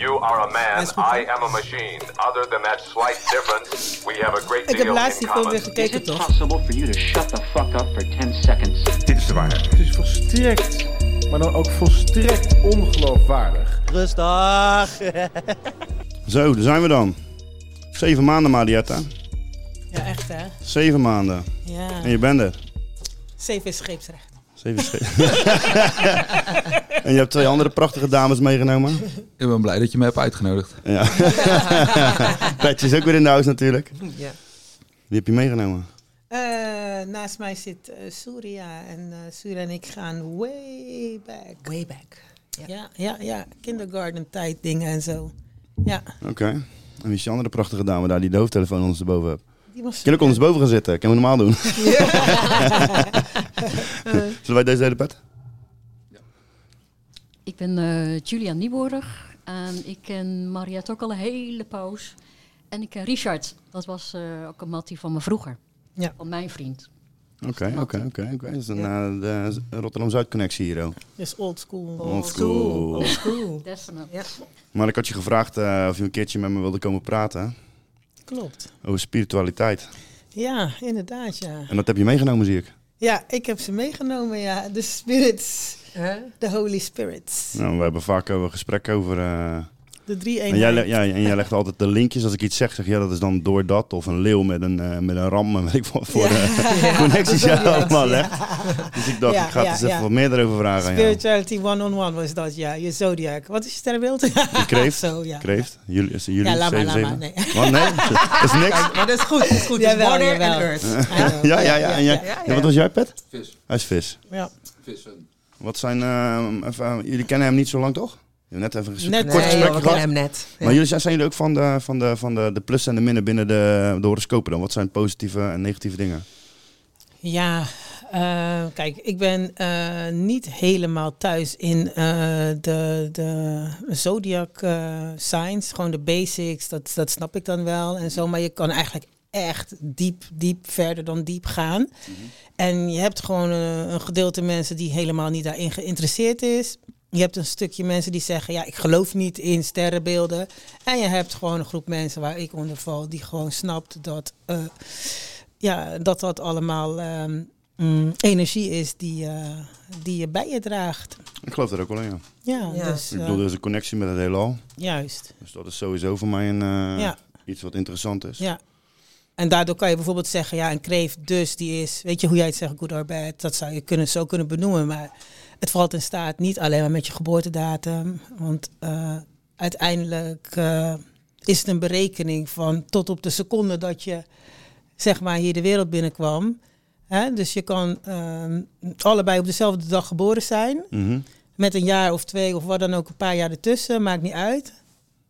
You are a man, I am a machine. Other than that slight difference, we have a great Ik heb deal laatst in die film common. weer gekeken, Is it possible for you to shut the fuck up for 10 seconds? Dit is de waarheid. Het is volstrekt, maar dan ook volstrekt ongeloofwaardig. Rustig. Zo, daar zijn we dan. Zeven maanden, Marietta. Ja, echt hè? Zeven maanden. Ja. En je bent er. Zeven is scheepsrecht. Zeven En je hebt twee andere prachtige dames meegenomen. Ik ben blij dat je me hebt uitgenodigd. Ja. Petje is ook weer in de huis natuurlijk. Ja. Wie heb je meegenomen? Eh, naast mij zit eh Surya. En eh Surya en ik gaan way back. Way back. Ja, ja, ja. Kindergarten tijd dingen en zo. Ja. Oké. En wie is die andere prachtige dame daar die de hoofdtelefoon ondersteboven heeft? Die was Kan ik ondersteboven gaan zitten? Kan we normaal doen? Zullen wij deze hele pet? Ik ben eh, Julia Nieborg en ik ken Mariette ook al een hele poos. En ik ken Richard, dat was eh, ook een mattie van me vroeger. Ja. Van mijn vriend. Oké, oké, oké. oké. Dat is een eh, de Rotterdam-Zuid-connectie hier. ook. Dus old school. Old school. Old school. Definitely. Ja. Maar ik had je gevraagd eh, of je een keertje met me wilde komen praten Klopt. over spiritualiteit. Ja, inderdaad, ja. En dat heb je meegenomen, zie ik. Ja, ik heb ze meegenomen, ja. De spirits. Hè? De holy spirits. Nou, we hebben vaak een gesprek over. eh, De drie en, jij, le- eenheid. ja, en jij legt altijd de linkjes. Als ik iets zeg, zeg je ja, dat is dan door dat. Of een leeuw met een, eh, met een ram. en Weet ik wat voor eh, connecties jij allemaal ja. legt. Dus ik dacht, Ja, ik ga ja, eens even ja. wat meer erover vragen. Spirituality one-on-one was dat, ja. Je zodiac. Wat is je sterrenbeeld? De kreeft. Zo, ja. Kreeft. Jullie, is het jullie? Ja, laat maar, Zeven, zeven? Nee. Wat? Nee? Dat is niks? Maar dat is goed. Dat is goed. Jawel, water en earth. Ja, ja, ja. En, jij, ja, ja. ja, wat was jij, Pet? Vis. Hij is vis. Ja. Vissen. Wat zijn... eh, even, jullie kennen hem niet zo lang, toch? Net even een Net, kort Nee, gesprek joh, we gehad. kennen hem net. Ja. Maar jullie zijn, zijn jullie ook van de, van de, van de, de plus en de minnen binnen de, de horoscopen dan? Wat zijn positieve en negatieve dingen? Ja, eh, kijk, ik ben eh, niet helemaal thuis in eh, de, de zodiac signs. Gewoon de basics, dat, dat snap ik dan wel en zo. Maar je kan eigenlijk echt diep, diep verder dan diep gaan. En je hebt gewoon een gedeelte mensen die helemaal niet daarin geïnteresseerd is. Je hebt een stukje mensen die zeggen, ja, ik geloof niet in sterrenbeelden. En je hebt gewoon een groep mensen waar ik onder val, die gewoon snapt dat, eh, ja, dat dat allemaal ehm, mm, energie is die, eh, die je bij je draagt. Ik geloof er ook wel in, ja. Ja, Ja. dus Ik eh, bedoel, er is een connectie met het heelal. juist. Dus dat is sowieso voor mij een, eh, Ja. iets wat interessant is. Ja. En daardoor kan je bijvoorbeeld zeggen, ja, een kreeft dus die is, weet je hoe jij het zegt, good or bad, dat zou je kunnen, zo kunnen benoemen. Maar het valt in staat niet alleen maar met je geboortedatum, want eh, uiteindelijk eh, is het een berekening van tot op de seconde dat je, zeg maar, hier de wereld binnenkwam. Hè? Dus je kan ehm, allebei op dezelfde dag geboren zijn, Mhm. met een jaar of twee of wat dan ook, een paar jaar ertussen, maakt niet uit.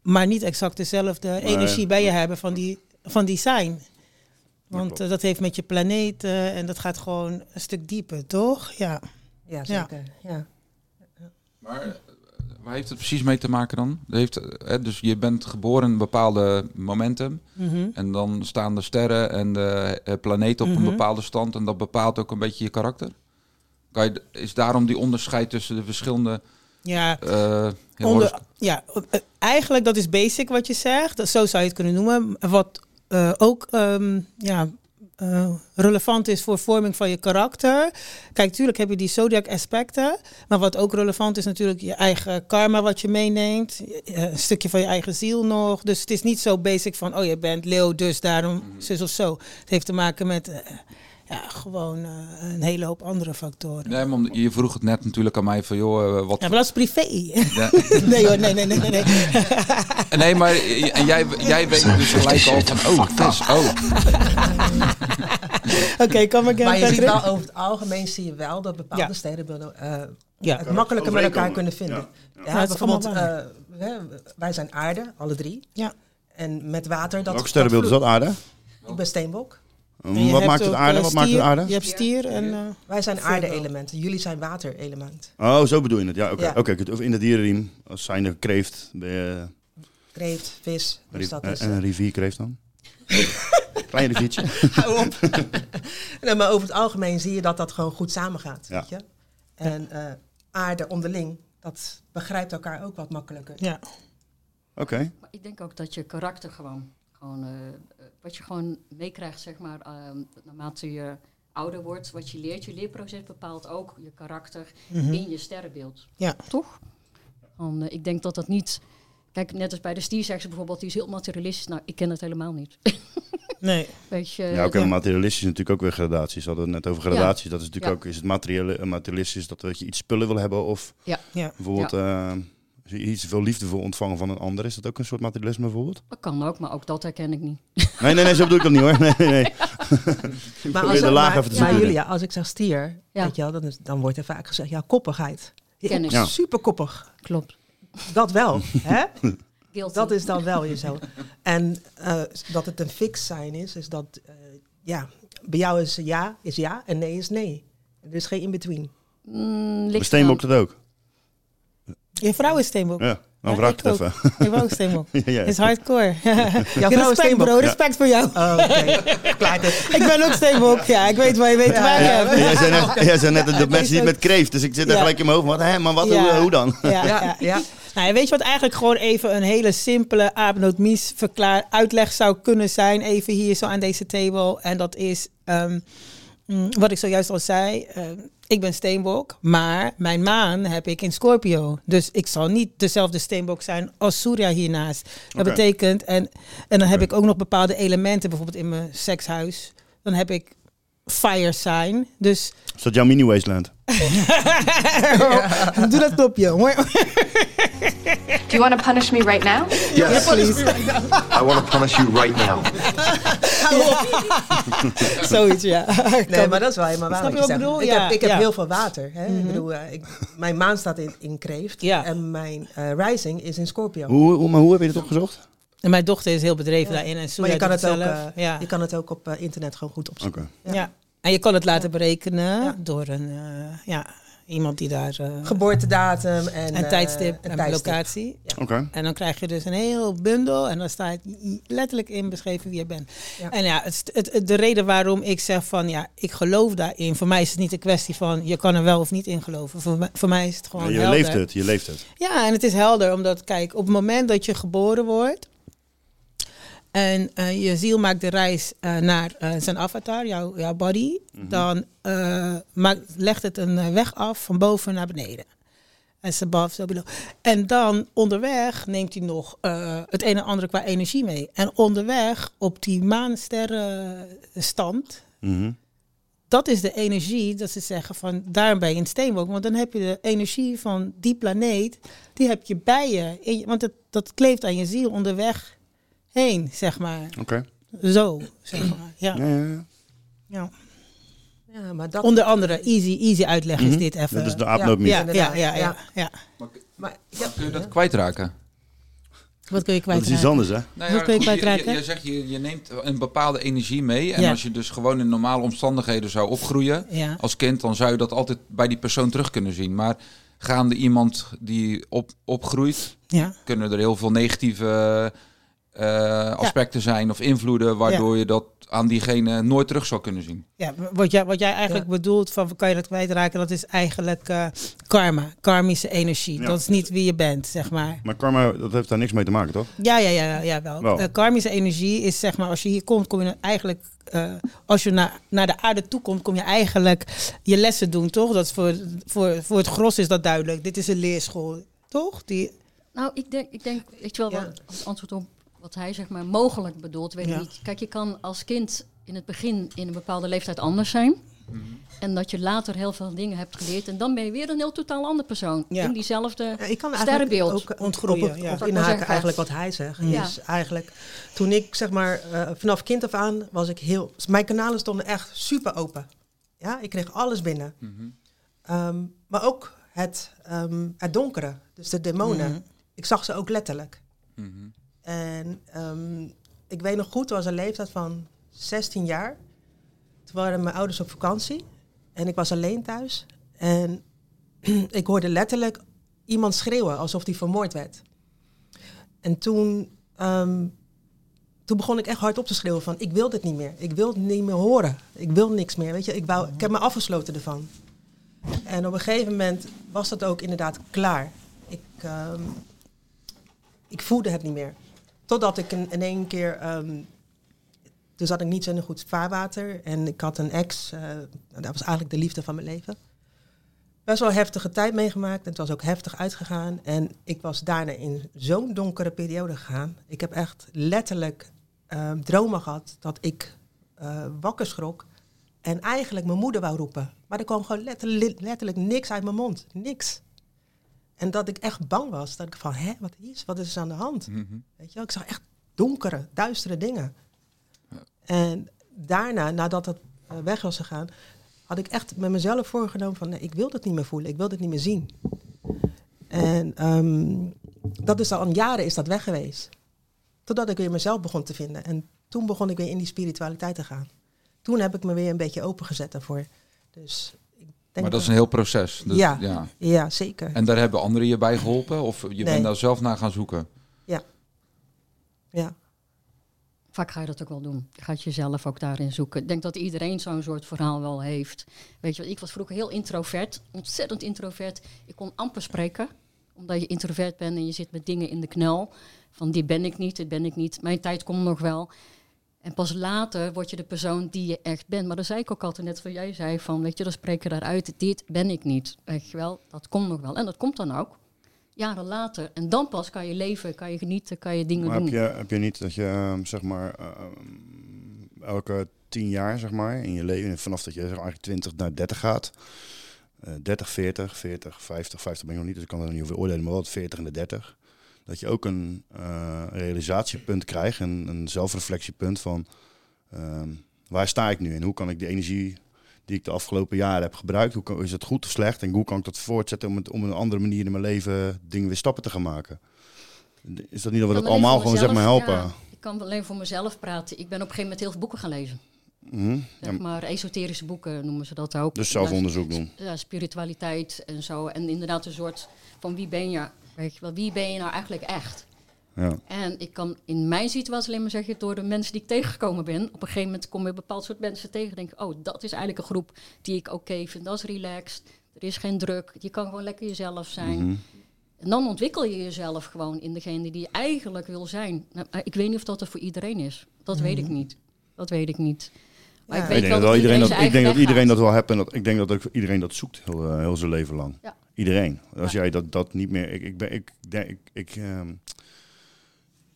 Maar niet exact dezelfde energie bij je hebben van die, van die zijn. Want eh, dat heeft met je planeet en dat gaat gewoon een stuk dieper, toch? Ja. Ja, zeker. Ja. Maar eh, waar heeft het precies mee te maken dan? Heeft, eh, dus je bent geboren in een bepaalde momentum. Mhm. En dan staan de sterren en de eh, planeten op Mhm. een bepaalde stand. En dat bepaalt ook een beetje je karakter. Kan je, is daarom die onderscheid tussen de verschillende... Ja, eh, Onder, ja, eigenlijk dat is basic wat je zegt. Dat, zo zou je het kunnen noemen. Wat eh, ook ehm, ja, eh, relevant is voor vorming van je karakter. Kijk, tuurlijk heb je die zodiac aspecten. Maar wat ook relevant is natuurlijk je eigen karma wat je meeneemt. Eh, Een stukje van je eigen ziel nog. Dus het is niet zo basic van, oh je bent leeuw, dus daarom zus of zo. Het heeft te maken met eh, ja, gewoon eh, een hele hoop andere factoren. Nee, maar je vroeg het net natuurlijk aan mij van, joh, eh, wat... Ja, maar dat is privé. Ja. nee hoor, nee, nee, nee, nee. nee. Nee, maar en jij, jij weet dus gelijk al van, oh, vis, oh. Oké, kom again, Maar je ziet wel over het algemeen zie je wel dat bepaalde Ja. sterrenbeelden eh, Ja. het makkelijker met elkaar kunnen vinden. Ja. Bijvoorbeeld, eh, hè, wij zijn aarde, alle drie. Ja. En met water, dat Welke sterrenbeeld is dat, aarde? Ik ben steenbok. Je Wat hebt maakt het aarde? eh, Wat maakt het stier. aarde? Je hebt stier en... eh, Wij zijn aarde-elementen. Jullie zijn water-element. Oh, zo bedoel je het. Ja, oké. Ja. Oké, goed. Of in de dierenriem, als zijn er kreeft, ben je, Kreeft, vis. Dus dat is, en een rivierkreeft dan? Klein riviertje. Hou op. nee, maar over het algemeen zie je dat dat gewoon goed samengaat. Ja. Weet je? En eh, aarde onderling, dat begrijpt elkaar ook wat makkelijker. ja. Oké. Maar ik denk ook dat je karakter gewoon, gewoon eh, eh, wat je gewoon meekrijgt, zeg maar, ehm, naarmate je ouder wordt, wat je leert. Je leerproces bepaalt ook je karakter in je sterrenbeeld. Ja. Toch? Want, eh, ik denk dat dat niet... Kijk, net als bij de stiersekse bijvoorbeeld, die is heel materialistisch. Nou, ik ken het helemaal niet. Nee. Weet je, Ja, oké, ja. maar materialistisch is natuurlijk ook weer gradaties. We hadden het net over gradaties. Dat is natuurlijk Ja. ook, is het materiële, materialistisch dat, dat je iets spullen wil hebben of ja, Ja. bijvoorbeeld als je iets veel liefde voor ontvangen van een ander. Is dat ook een soort materialisme bijvoorbeeld? dat kan ook, maar ook dat herken ik niet. Nee, nee, nee, zo bedoel ik dat niet hoor. Nee, nee, nee. Maar, de laag maar, even te maar. Julia, als ik zeg stier, Ja. weet je wel, dan, is, dan wordt er vaak gezegd, ja, koppigheid. Je Ken bent ik. Ja. super koppig. Klopt. Dat wel, hè? Guilty. Dat is dan wel jezelf. En eh, dat het een fix zijn is, is dat, eh, ja, bij jou is ja, is ja en nee is nee. Er is geen in-between. Mm, eraan. dat ook? Je vrouw is steenbok. Ja, dan Ja, vraag ik het even. Ik ben ook steenbok. Ja, ja. is hardcore. Jouw vrouw is respect bro, respect voor jou. Oh, oké. Klaar dit. Ik ben ook steenbok. Ja, ik weet waar je mee te maken ja. hebt. Jij zei net, jij zei net dat mensen niet ook- met kreeft, dus ik zit er Ja. gelijk in mijn hoofd. Wat, hè, maar wat, Ja. hoe, hoe dan? Ja, Ja. Nou, weet je wat eigenlijk gewoon even een hele simpele apennootmies verklaar uitleg zou kunnen zijn, even hier zo aan deze table. En dat is ehm, mm, wat ik zojuist al zei. ehm, ik ben steenbok, maar mijn maan heb ik in Scorpio. Dus ik zal niet dezelfde steenbok zijn als Surya hiernaast. Dat betekent, en, en dan heb ik ook nog bepaalde elementen, bijvoorbeeld in mijn sekshuis. Dan heb ik fire sign. Dus Is dat jouw mini wasteland? doe dat knopje. hoor. Do you want to punish me right now? Yes, please. I want to punish you right now. Zoiets, ja. Nee, maar dat is wel helemaal waar. Snap je wat ik zegt. bedoel? Ik Ja, heb, ik heb ja. heel veel water. Hè? ik bedoel, eh, ik, mijn maan staat in, in kreeft. Ja. En mijn eh, rising is in Scorpio. Hoe, hoe, maar hoe heb je dit opgezocht? En mijn dochter is heel bedreven Ja. daarin. En maar je kan, het ook, zelf. eh, ja. je kan het ook op eh, internet gewoon goed opzoeken. Oké. ja. En je kan het laten berekenen Ja. door een, eh, ja, iemand die daar... eh Geboortedatum en, en tijdstip en en tijdstip. locatie. Oké. En dan krijg je dus een heel bundel en dan staat letterlijk in beschreven wie je bent. Ja. En ja, het, het, het- de reden waarom ik zeg van ja, ik geloof daarin. Voor mij is het niet een kwestie van je kan er wel of niet in geloven. Voor, mij- voor mij is het gewoon je helder. leeft het, je leeft het. Ja, en het is helder, omdat kijk, op het moment dat je geboren wordt en eh, je ziel maakt de reis eh, naar eh, zijn avatar, jouw, jouw body, dan eh, maakt, legt het een weg af van boven naar beneden. En above, so below. En dan onderweg neemt hij nog het een en ander qua energie mee. En onderweg op die maansterrenstand, Mhm. dat is de energie dat ze zeggen van daar ben je in steenbok. Want dan heb je de energie van die planeet, die heb je bij je- want het, dat kleeft aan je ziel onderweg heen, zeg maar. Oké. Zo, zeg maar. Ja. Ja, ja, ja. Maar dat, Onder andere, easy, easy uitleg is Mhm. dit even. Dat is de aapnoot ja, ja, ja, ja, Ja. ja. maar, ik heb- Kun je dat kwijtraken? Wat kun je Dat is iets kwijtraken? anders, hè? Nou Wat kun je kwijtraken? Je, je zegt, je, je neemt een bepaalde energie mee. En Ja. als je dus gewoon in normale omstandigheden zou opgroeien Ja. als kind, dan zou je dat altijd bij die persoon terug kunnen zien. Maar gaande iemand die op, opgroeit, Ja. kunnen er heel veel negatieve eh, aspecten zijn of invloeden, waardoor je dat aan diegene nooit terug zou kunnen zien. Ja, wat jij, wat jij eigenlijk bedoelt van kan je dat kwijtraken, dat is eigenlijk eh, karma, karmische energie. Ja. Dat is niet wie je bent, zeg maar. Maar karma, dat heeft daar niks mee te maken, toch? Ja, ja, ja, ja wel. Wel. Eh, karmische energie is zeg maar, als je hier komt, kom je eigenlijk, eh, als je naar, naar de aarde toe komt, kom je eigenlijk je lessen doen, toch? Dat is voor, voor, voor het gros is dat duidelijk. Dit is een leerschool, toch? Die, Nou, ik denk, ik denk weet je wel, Ja. wat, als antwoord op wat hij zeg maar mogelijk bedoelt, weet Ja. ik niet. Kijk, je kan als kind in het begin in een bepaalde leeftijd anders zijn. En dat je later heel veel dingen hebt geleerd. En dan ben je weer een heel totaal andere persoon. Ja. In diezelfde Ja, ik kan eigenlijk sterrenbeeld. ook op, ja. maar inhaken eigenlijk wat hij zegt. Ja. Is eigenlijk, toen ik zeg maar eh, vanaf kind af aan was ik heel... Mijn kanalen stonden echt super open. Ja, ik kreeg alles binnen. Ehm, maar ook het, ehm, het donkere, dus de demonen. Mhm. Ik zag ze ook letterlijk. Mhm. En ehm, ik weet nog goed, er was een leeftijd van 16 jaar. Toen waren mijn ouders op vakantie en ik was alleen thuis. En ik hoorde letterlijk iemand schreeuwen alsof hij vermoord werd. En toen, ehm, toen begon ik echt hard op te schreeuwen van ik wil dit niet meer. Ik wil het niet meer horen. Ik wil niks meer. Weet je, ik, wou, ik heb me afgesloten ervan. En op een gegeven moment was dat ook inderdaad klaar. Ik, ehm, ik voelde het niet meer. Totdat ik in, één keer, ehm, toen zat ik niet zo een goed vaarwater en ik had een ex, eh, dat was eigenlijk de liefde van mijn leven. Best wel heftige tijd meegemaakt en het was ook heftig uitgegaan. En ik was daarna in zo'n donkere periode gegaan. Ik heb echt letterlijk ehm, dromen gehad dat ik eh, wakker schrok en eigenlijk mijn moeder wou roepen. Maar er kwam gewoon letterlijk niks uit mijn mond. Niks. En dat ik echt bang was. Dat ik van, hè, wat is, wat is er aan de hand? Mhm. Weet je wel, ik zag echt donkere, duistere dingen. En daarna, nadat het eh, weg was gegaan, had ik echt met mezelf voorgenomen van, nee, ik wil dat niet meer voelen. Ik wil dit niet meer zien. En ehm, dat is al een jaren is dat weg geweest. Totdat ik weer mezelf begon te vinden. En toen begon ik weer in die spiritualiteit te gaan. Toen heb ik me weer een beetje opengezet daarvoor. Dus denk Maar dat is een heel proces. Dus, ja, ja. ja. zeker. En daar hebben anderen je bij geholpen? Of je Nee. bent daar zelf naar gaan zoeken? Ja. Ja. Vaak ga je dat ook wel doen. Je gaat jezelf ook daarin zoeken. Ik denk dat iedereen zo'n soort verhaal wel heeft. Weet je, ik was vroeger heel introvert, ontzettend introvert. Ik kon amper spreken, omdat je introvert bent en je zit met dingen in de knel. Van dit ben ik niet, dit ben ik niet. Mijn tijd komt nog wel. En pas later word je de persoon die je echt bent. Maar dan zei ik ook altijd net wat jij zei van, weet je, dan spreek je daaruit. Dit ben ik niet. Je wel, dat komt nog wel. En dat komt dan ook. Jaren later. En dan pas kan je leven, kan je genieten, kan je dingen Maar doen. heb je, heb je niet dat je, ehm, zeg maar, ehm, elke tien jaar, zeg maar, in je leven, vanaf dat je zeg maar, eigenlijk 20 naar 30 gaat, eh 30, 40, 40, 50, 50 ben ik nog niet, dus ik kan er niet over oordelen, maar wel het 40 en de 30, dat je ook een eh, realisatiepunt krijgt, een, een zelfreflectiepunt van ehm, waar sta ik nu en hoe kan ik de energie die ik de afgelopen jaren heb gebruikt, hoe kan, is het goed of slecht en hoe kan ik dat voortzetten om, het, om een andere manier in mijn leven dingen weer stappen te gaan maken. Is dat niet dat we dat allemaal gewoon zeg maar helpen? ja, ik kan alleen voor mezelf praten. Ik ben op een gegeven moment heel veel boeken gaan lezen. Mhm. Zeg maar esoterische boeken noemen ze dat ook. Dus zelfonderzoek doen. Ja, spiritualiteit en zo. En inderdaad een soort van wie ben je? Weet je wel, wie ben je nou eigenlijk echt? Ja. En ik kan in mijn situatie alleen maar zeggen, door de mensen die ik tegengekomen ben, op een gegeven moment kom je een bepaald soort mensen tegen. Denk ik, oh, dat is eigenlijk een groep die ik oké vind. Dat is relaxed. Er is geen druk. Je kan gewoon lekker jezelf zijn. Mhm. En dan ontwikkel je jezelf gewoon in degene die je eigenlijk wil zijn. Nou, maar ik weet niet of dat er voor iedereen is. Dat weet ik niet. Dat weet ik niet. Maar Ja. ik Ik weet denk, wel dat iedereen dat, ik denk dat iedereen dat wel hebt en dat, ik denk dat ook iedereen dat zoekt heel, eh, heel zijn leven lang. Ja. Iedereen. Als jij dat, dat niet meer. Ik, ik, ben, ik, denk, ik, ik, ehm,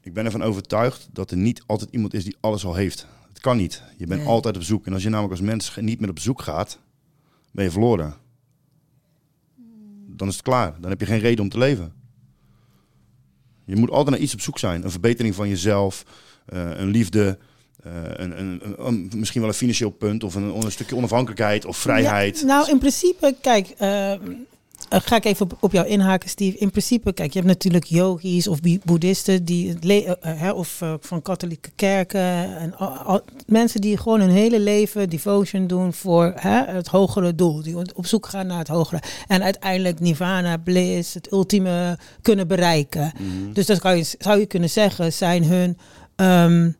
ik ben ervan overtuigd dat er niet altijd iemand is die alles al heeft. Het kan niet. Je bent Nee. altijd op zoek. En als je namelijk als mens niet meer op zoek gaat, ben je verloren. Dan is het klaar. Dan heb je geen reden om te leven. Je moet altijd naar iets op zoek zijn. Een verbetering van jezelf, eh, een liefde, eh, een, een, misschien wel een financieel punt of een, stukje onafhankelijkheid of vrijheid. Ja, nou, in principe, kijk, eh, eh, ga ik even op, op jou inhaken, Steve. In principe, kijk, je hebt natuurlijk yogis of boeddhisten die hè, of van katholieke kerken en mensen die gewoon hun hele leven devotion doen voor het hogere doel, die op zoek gaan naar het hogere en uiteindelijk nirvana, bliss, het ultieme kunnen bereiken. Mhm. Dus dat kan je, zou je kunnen zeggen, zijn hun ehm,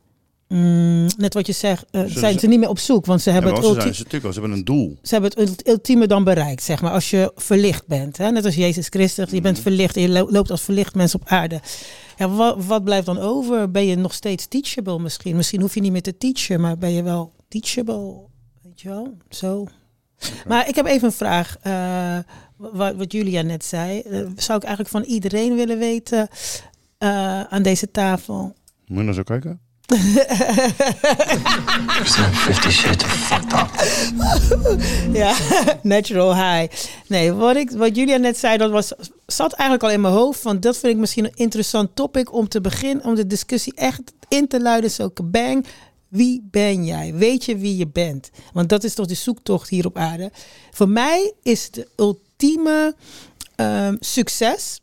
mm, net wat je zegt, eh, zijn ze- ze niet meer op zoek, want ze hebben het ultieme ze, ze hebben een doel. ze hebben het ult- ultieme dan bereikt, zeg maar. Als je verlicht bent. Hè? Net als Jezus Christus. Je bent verlicht en je lo- loopt als verlicht mens op aarde. Ja, wat, wat blijft dan over? Ben je nog steeds teachable misschien? Misschien hoef je niet meer te teachen, maar ben je wel teachable? Weet je wel? Zo. Maar ik heb even een vraag. eh, wat, wat Julia net zei. Eh, zou ik eigenlijk van iedereen willen weten aan deze tafel? Moet je nou zo kijken? Fifty shades of fucked up. Ja, natural high. Nee, wat, ik, wat Julia net zei, dat was, zat eigenlijk al in mijn hoofd. Van dat vind ik misschien een interessant topic om te beginnen. Om de discussie echt in te luiden. Zo bang. Wie ben jij? Weet je wie je bent? Want dat is toch de zoektocht hier op aarde. Voor mij is de ultieme ehm, succes.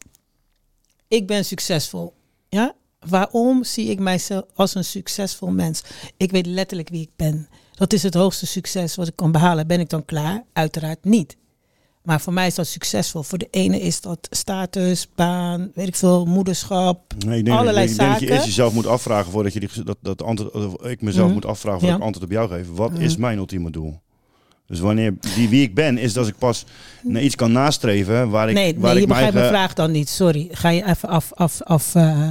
Ik ben succesvol. Ja? Waarom zie ik mijzelf als een succesvol mens? Ik weet letterlijk wie ik ben. Dat is het hoogste succes wat ik kan behalen. Ben ik dan klaar? Uiteraard niet. Maar voor mij is dat succesvol. Voor de ene is dat status, baan, weet ik veel, moederschap, Nee, ik denk, allerlei ik denk dat je zaken. eerst jezelf moet afvragen voordat je die, dat, dat antwoord, ik mezelf Mhm. moet afvragen voordat Ja. ik antwoord op jou geef. Wat Mhm. is mijn ultieme doel? Dus wanneer die wie ik ben, is dat ik pas naar iets kan nastreven waar ik, nee, waar nee ik je begrijpt mijn vraag dan niet. Sorry, ga je even af. af, af eh,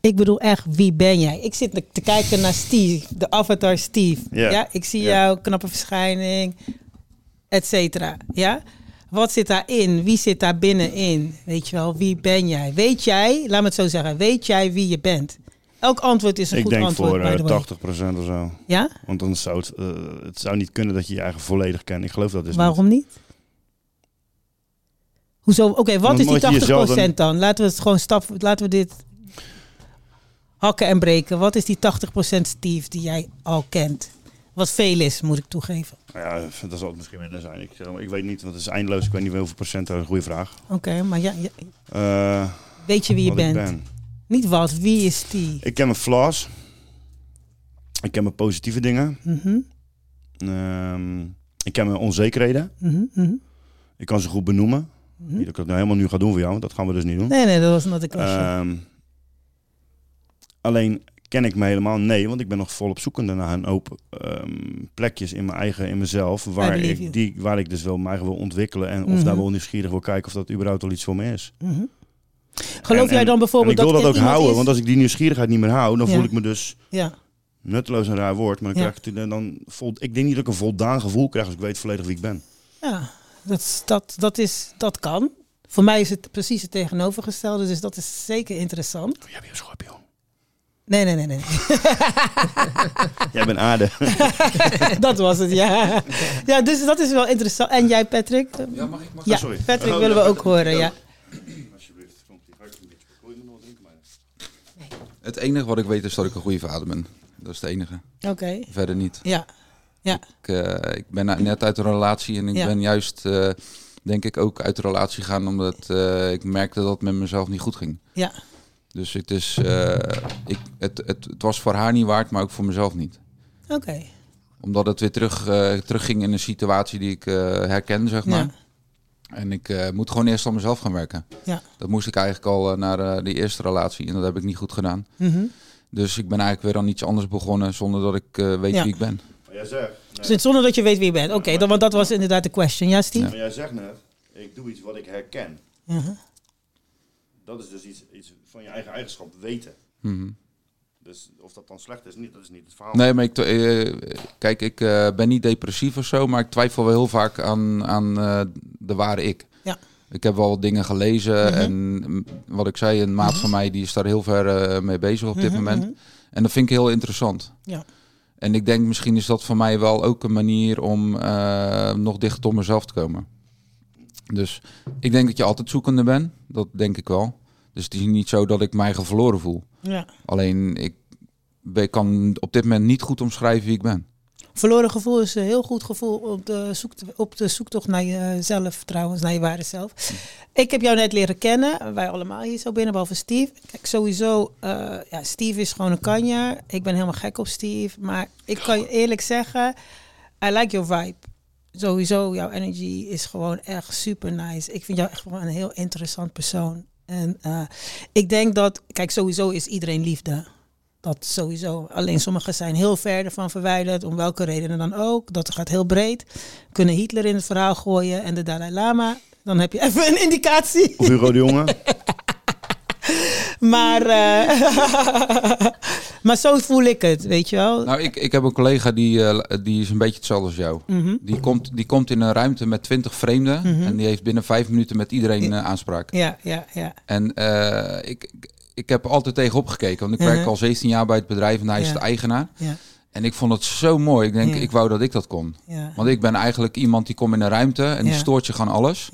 ik bedoel echt, wie ben jij? Ik zit te kijken naar Steve, de avatar Steve. Ja. Ja, ik zie jou, knappe verschijning, et cetera. Ja? Wat zit daarin? Wie zit daar binnenin? Weet je wel, wie ben jij? Weet jij, laat me het zo zeggen, weet jij wie je bent? Elk antwoord is een Ik goed denk antwoord, voor by the way. eh 80% of zo. Ja? Want dan zou het, eh, het zou niet kunnen dat je je eigen volledig kent. Ik geloof dat dus Waarom niet? Hoezo? Oké, wat is die 80% jezelf dan- dan? Laten we het gewoon stap, laten we dit hakken en breken. Wat is die 80% Steve die jij al kent? Wat veel is, moet ik toegeven. Ja, dat zal het misschien minder zijn. Ik, maar, ik weet niet, want het is eindeloos. Ik weet niet hoeveel procent. Dat is een goede vraag. Oké, maar ja, ja, Eh, weet je wie je ik bent? ben. Niet wat, wie is die? Ik ken mijn flaws. Ik ken mijn positieve dingen. Mhm, Ehm, ik ken mijn onzekerheden. mhm, mhm. Ik kan ze goed benoemen. Niet dat ik dat nou helemaal nu ga doen voor jou, want dat gaan we dus niet doen. Nee, nee, dat was not a question. Alleen ken ik me helemaal? Nee, want ik ben nog volop zoekende naar een open ehm, plekjes in mijn eigen, in mezelf, waar ik, die, waar ik dus wel mij wil ontwikkelen en of Mhm. daar wel nieuwsgierig wil kijken of dat überhaupt al iets voor me is. Mhm. Geloof En- jij dan bijvoorbeeld en ik wil dat dat, ook houden, is- want als ik die nieuwsgierigheid niet meer hou, dan Ja. voel ik me dus Ja, nutteloos een raar woord, maar dan Ja. krijg ik dan vol, ik denk niet dat ik een voldaan gevoel krijg als ik weet volledig wie ik ben. ja dat, dat, dat, is, dat kan. Voor mij is het precies het tegenovergestelde, dus dat is zeker interessant. Jij bent een schorpioen. Nee, nee, nee, nee. Jij bent aarde. dat was het, ja. Ja, dus dat is wel interessant. En jij, Patrick? Ja, mag ik? Mag Ja, sorry. Patrick Oh, willen ja, we ook horen, ja. Alsjeblieft, komt die. Een beetje- Wil je nog wat drinken, meiden? Het enige wat ik weet is dat ik een goede vader ben. Dat is het enige. Oké, Verder niet. ja. Ja, Ik, eh, ik ben net uit een relatie en ik Ja. ben juist, eh, denk ik, ook uit de relatie gegaan omdat eh, ik merkte dat het met mezelf niet goed ging. ja. Dus het, is, eh, ik, het, het, het was voor haar niet waard, maar ook voor mezelf niet. Oké. Omdat het weer terug, eh terugging in een situatie die ik eh, herkende, zeg maar. Ja. En ik eh, moet gewoon eerst aan mezelf gaan werken. Ja. Dat moest ik eigenlijk al naar eh, die eerste relatie en dat heb ik niet goed gedaan. Mhm. Dus ik ben eigenlijk weer aan iets anders begonnen zonder dat ik eh, weet Ja. wie ik ben. Maar jij zegt, Dus zonder dat je weet wie je bent. Oké, dan want dat was inderdaad de question. Ja, Steve? maar jij zegt net, ik doe iets wat ik herken. Mhm. Dat is dus iets, iets van je eigen eigenschap weten. Mhm. Dus of dat dan slecht is, niet, dat is niet het verhaal. Nee, maar ik, eh, kijk, ik eh, ben niet depressief of zo, maar ik twijfel wel heel vaak aan, aan eh, de ware ik. Ja. Ik heb wel wat dingen gelezen Mhm. en wat ik zei, een maat van mij die is daar heel ver eh, mee bezig op dit Mhm, moment. mhm. En dat vind ik heel interessant. Ja. En ik denk misschien is dat voor mij wel ook een manier om eh, nog dichter tot mezelf te komen. Dus ik denk dat je altijd zoekende bent. Dat denk ik wel. Dus het is niet zo dat ik mij verloren voel. Ja. Alleen ik, kan op dit moment niet goed omschrijven wie ik ben. Verloren gevoel is een heel goed gevoel op de, zoekt, op de zoektocht naar jezelf trouwens, naar je ware zelf. Ik heb jou net leren kennen, wij allemaal hier zo binnen, behalve Steve. Kijk, sowieso, eh, ja, Steve is gewoon een kanjer. Ik ben helemaal gek op Steve, maar ik kan je eerlijk zeggen, I like your vibe. Sowieso, jouw energy is gewoon echt super nice. Ik vind jou echt gewoon een heel interessant persoon. En eh, ik denk dat, kijk, sowieso is iedereen liefde. Dat sowieso. Alleen sommigen zijn heel ver ervan verwijderd, om welke redenen dan ook. Dat gaat heel breed. Kunnen Hitler in het verhaal gooien en de Dalai Lama. Dan heb je even een indicatie. Of Hugo de Jonge. Maar, eh, maar zo voel ik het, weet je wel. Nou, ik, ik heb een collega die, eh, die is een beetje hetzelfde als jou. Mhm. Die, komt, die komt in een ruimte met twintig vreemden Mhm. en die heeft binnen vijf minuten met iedereen eh, aanspraak. Ja, ja, ja. En ik, ik, heb altijd tegenop gekeken, want ik Mhm. werk al 17 jaar bij het bedrijf en hij is de eigenaar. Ja. En ik vond het zo mooi. Ik denk, Ja. ik wou dat ik dat kon. Ja. Want ik ben eigenlijk iemand die komt in een ruimte en die Ja. stoort je gewoon alles.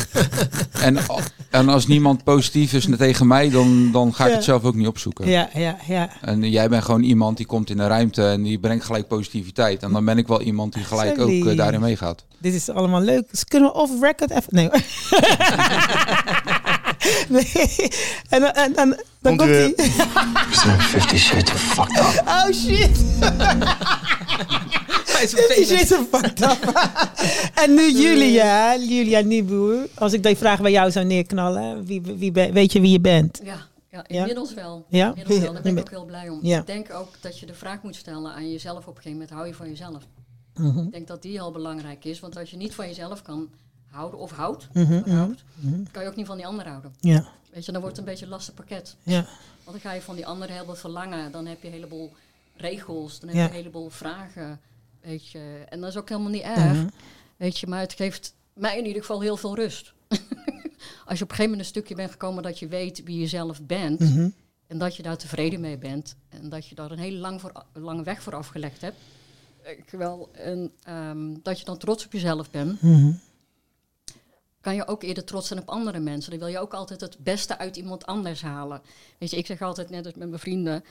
en, en als niemand positief is tegen mij, dan, dan ga ik het zelf ook niet opzoeken. Ja, ja, ja. En jij bent gewoon iemand die komt in een ruimte en die brengt gelijk positiviteit. En dan ben ik wel iemand die gelijk ook eh, daarin meegaat. Dit is allemaal leuk. Dus kunnen we off record even... Nee. nee. En, dan- en, dan dan Komt hij. Zijn 50 shades of fucked up. Oh shit. Shit is fucked up. en nu Julia, Julia Nieboer. Als ik die vraag bij jou zou neerknallen, wie, wie, ben- weet je wie je bent? Ja, ja inmiddels wel. Ja? Inmiddels wel. Daar ben ik ook heel blij om. Ja. Ik denk ook dat je de vraag moet stellen aan jezelf op een gegeven moment. Hou je van jezelf? Mhm. Ik denk dat die heel belangrijk is. Want als je niet van jezelf kan houden of houdt, Mhm, mhm, kan je ook niet van die ander houden. Ja. Weet je, dan wordt het een beetje een lastig pakket. Ja. Want dan ga je van die ander heel veel verlangen. Dan heb je een heleboel regels, dan heb Ja. je een heleboel vragen. Weet je. En dat is ook helemaal niet erg. Mhm. Weet je, maar het geeft mij in ieder geval heel veel rust. Als je op een gegeven moment een stukje bent gekomen dat je weet wie je zelf bent. En dat je daar tevreden mee bent. En dat je daar een hele lang voor, lange weg voor afgelegd hebt. Ik wel, en ehm, dat je dan trots op jezelf bent. Kan je ook eerder trots zijn op andere mensen. Dan wil je ook altijd het beste uit iemand anders halen. Weet je, ik zeg altijd net als met mijn vrienden.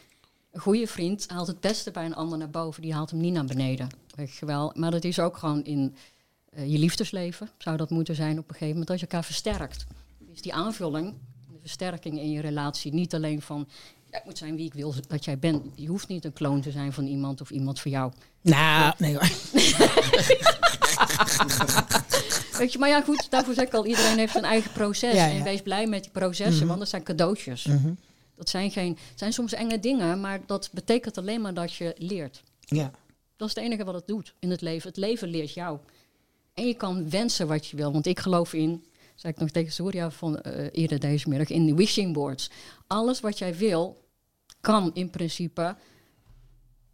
Een goede vriend haalt het beste bij een ander naar boven. Die haalt hem niet naar beneden. Weet je wel. Maar dat is ook gewoon in eh, je liefdesleven. Zou dat moeten zijn op een gegeven moment. Dat je elkaar versterkt. Is die aanvulling, de versterking in je relatie. Niet alleen van, ja, ik moet zijn wie ik wil dat jij bent. Je hoeft niet een kloon te zijn van iemand of iemand voor jou. Nou, nee hoor. Weet je, maar ja goed, daarvoor zeg ik al, iedereen heeft zijn eigen proces. Ja, ja. En wees blij met die processen, Mhm. want dat zijn cadeautjes. Mhm. Dat zijn, geen, zijn soms enge dingen, maar dat betekent alleen maar dat je leert. Ja. Dat is het enige wat het doet in het leven. Het leven leert jou. En je kan wensen wat je wil. Want ik geloof in, zei ik nog tegen Surya van eh, eerder deze middag, in de wishing boards. Alles wat jij wil, kan in principe.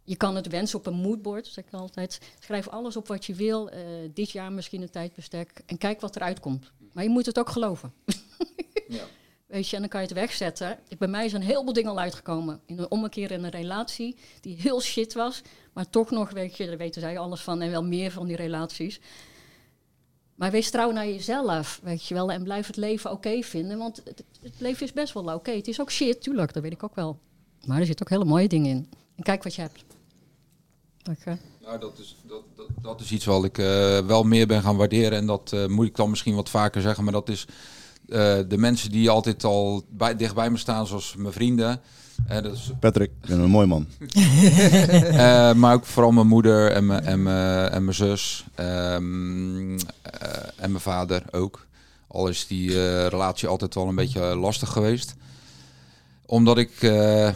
Je kan het wensen op een moodboard, zeg ik altijd. Schrijf alles op wat je wil. eh, dit jaar misschien een tijdbestek. En kijk wat eruit komt. Maar je moet het ook geloven. Weet je, en dan kan je het wegzetten. Ik, bij mij zijn heel veel dingen al uitgekomen. In een ommekeer in een relatie die heel shit was. Maar toch nog, weet je, daar weten zij alles van en wel meer van die relaties. Maar wees trouw naar jezelf, weet je wel. En blijf het leven oké vinden. Want het, het leven is best wel oké. Het is ook shit, tuurlijk, dat weet ik ook wel. Maar er zitten ook hele mooie dingen in. En kijk wat je hebt. Oké. Nou, dat is, dat, dat, dat is iets wat ik eh, wel meer ben gaan waarderen. En dat eh, moet ik dan misschien wat vaker zeggen. Maar dat is eh, de mensen die altijd al bij, dicht bij me staan, zoals mijn vrienden. Dat is, Patrick, ik ben een mooi man. Eh, maar ook vooral mijn moeder en mijn, en mijn, en mijn zus. ehm, eh, en mijn vader ook. Al is die eh, relatie altijd wel een beetje lastig geweest. Omdat ik, eh,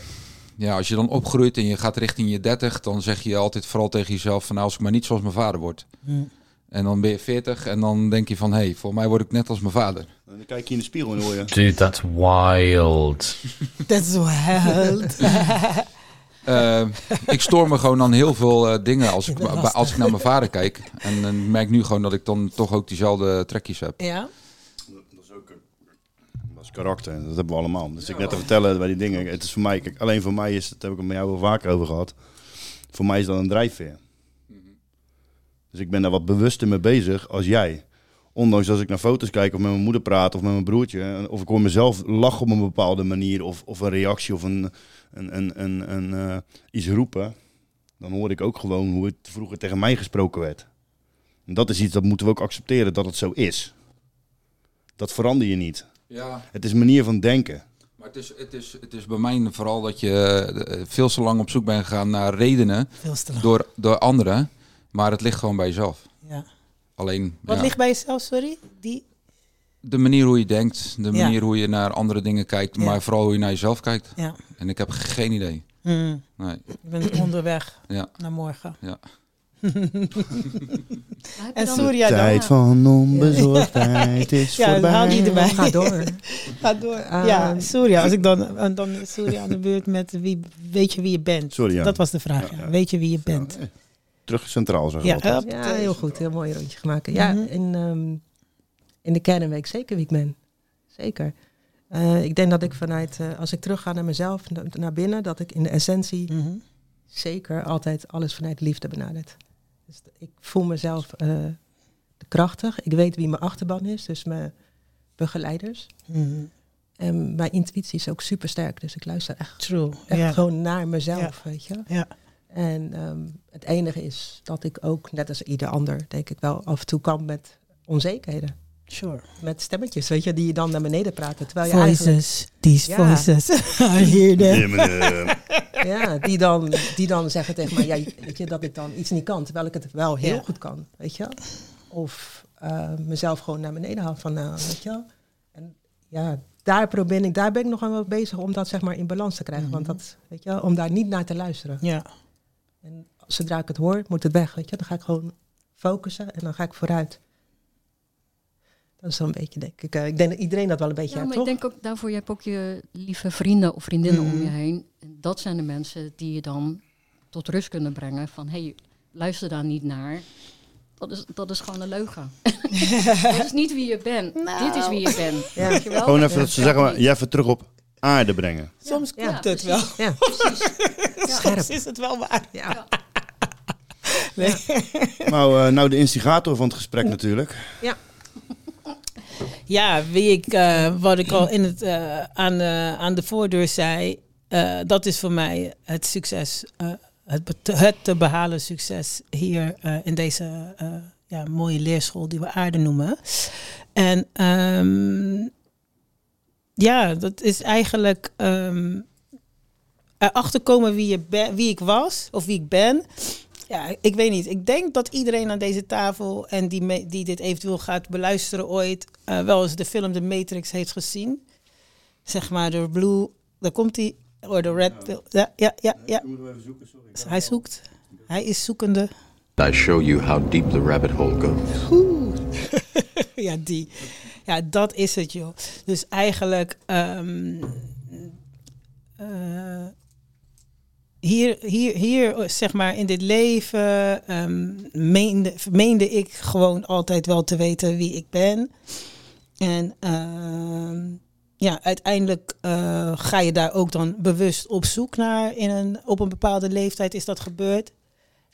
ja, als je dan opgroeit en je gaat richting je 30, dan zeg je altijd vooral tegen jezelf van nou, als ik maar niet zoals mijn vader word. Hmm. En dan ben je 40 en dan denk je van hé, hey, voor mij word ik net als mijn vader. En dan kijk je in de spiegel en hoor je... Dude, that's wild. That's wild. Eh, ik stoor me gewoon aan heel veel eh, dingen als ik, als ik naar mijn vader kijk. En dan merk ik nu gewoon dat ik dan toch ook diezelfde trekjes heb. ja? Karakter. Dat hebben we allemaal. Dus ik net te vertellen bij die dingen. Het is voor mij, kijk, alleen voor mij is, dat heb ik het met jou wel vaker over gehad. Voor mij is dat een drijfveer. Dus ik ben daar wat bewuster mee bezig als jij. Ondanks als ik naar foto's kijk of met mijn moeder praat of met mijn broertje. Of ik hoor mezelf lachen op een bepaalde manier. Of, of een reactie of een, een, een, een, een, eh, iets roepen. Dan hoor ik ook gewoon hoe het vroeger tegen mij gesproken werd. En dat is iets dat moeten we ook accepteren dat het zo is. Dat verander je niet. Ja. Het is een manier van denken. Maar het is, het, is, het is bij mij vooral dat je eh, veel te lang op zoek bent gegaan naar redenen Veel te lang. door, door anderen. Maar het ligt gewoon bij jezelf. Ja. Alleen Wat ja, ligt bij jezelf, sorry? Die... de manier hoe je denkt, de Ja. manier hoe je naar andere dingen kijkt, Ja. maar vooral hoe je naar jezelf kijkt. Ja. En ik heb geen idee. Hmm. Nee. Je bent onderweg Ja. naar morgen. Ja. En Surya dan? Tijd van onbezorgdheid is Ja, voorbij. haal die erbij. Ga door. Ga door. Ehm, ja, Surya. Als ik dan, en dan Surya aan de beurt met wie, weet je wie je bent? Dat was de vraag. Ja, Weet je wie je bent? Terug centraal zeggen Ja. Ja, heel goed. Heel mooi rondje gemaakt. Ja, Mhm. in, ehm, in de kern weet ik zeker wie ik ben. Zeker. Eh, ik denk dat ik vanuit, eh, als ik terug ga naar mezelf, na- naar binnen, dat ik in de essentie Mhm. zeker altijd alles vanuit liefde benadert. Dus ik voel mezelf eh, krachtig. Ik weet wie mijn achterban is, dus mijn begeleiders. Mhm. En mijn intuïtie is ook super sterk, dus ik luister echt, True. echt gewoon naar mezelf, weet je. En ehm, het enige is dat ik ook, net als ieder ander, denk ik wel af en toe kan met onzekerheden. Sure. Met stemmetjes, weet je, die je dan naar beneden praten. Terwijl je eigenlijk, Voices. These Ja. voices. I hear them. Ja, eh, die, dan, die dan zeggen tegen mij, ja, weet je, dat ik dan iets niet kan, terwijl ik het wel heel Ja. goed kan, weet je. Of eh, mezelf gewoon naar beneden haal van, nou, weet je. En ja, daar probeer ik, daar ben ik nog aan wel bezig om dat zeg maar in balans te krijgen. Want dat, weet je, om daar niet naar te luisteren. Ja. En zodra ik het hoor, moet het weg. Weet je? Dan ga ik gewoon focussen en dan ga ik vooruit. Dat is een beetje, denk ik. eh, ik denk dat iedereen dat wel een beetje Ja, heeft, maar ik denk ook daarvoor, je hebt ook je lieve vrienden of vriendinnen om je heen. En dat zijn de mensen die je dan tot rust kunnen brengen. Van, hé, hey, luister daar niet naar. Dat is, dat is gewoon een leugen. dat is niet wie je bent. Dit is wie je bent. Ja. Weet je wel? Gewoon even dat ze zeggen, maar, jij even terug op aarde brengen. Soms Ja, klopt het wel. precies. Ja. Soms is het wel waar. Ja. Nee. Nou, eh, nou de instigator van het gesprek natuurlijk. Ja, wie ik, eh, wat ik al in het, eh, aan, de, aan de voordeur zei, eh, dat is voor mij het succes, eh, het, het te behalen succes hier eh, in deze eh, ja, mooie leerschool die we aarde noemen. En ehm, ja, dat is eigenlijk ehm erachter komen wie, je wie ik was of wie ik ben. Ja, ik weet niet. Ik denk dat iedereen aan deze tafel en die, me- die dit eventueel gaat beluisteren ooit eh, wel eens de film The Matrix heeft gezien. Zeg maar de Blue, daar komt hij, or de Red Pill. Ja, ja, ja, ja. Hij zoekt. Hij is zoekende. I show you how deep the rabbit hole goes. ja, die. Ja, dat is het, joh. Dus eigenlijk, ehm, eh, hier, hier, hier, zeg maar, in dit leven ehm, meende, meende ik gewoon altijd wel te weten wie ik ben. En ehm, ja, uiteindelijk eh, ga je daar ook dan bewust op zoek naar. In een, op een bepaalde leeftijd is dat gebeurd.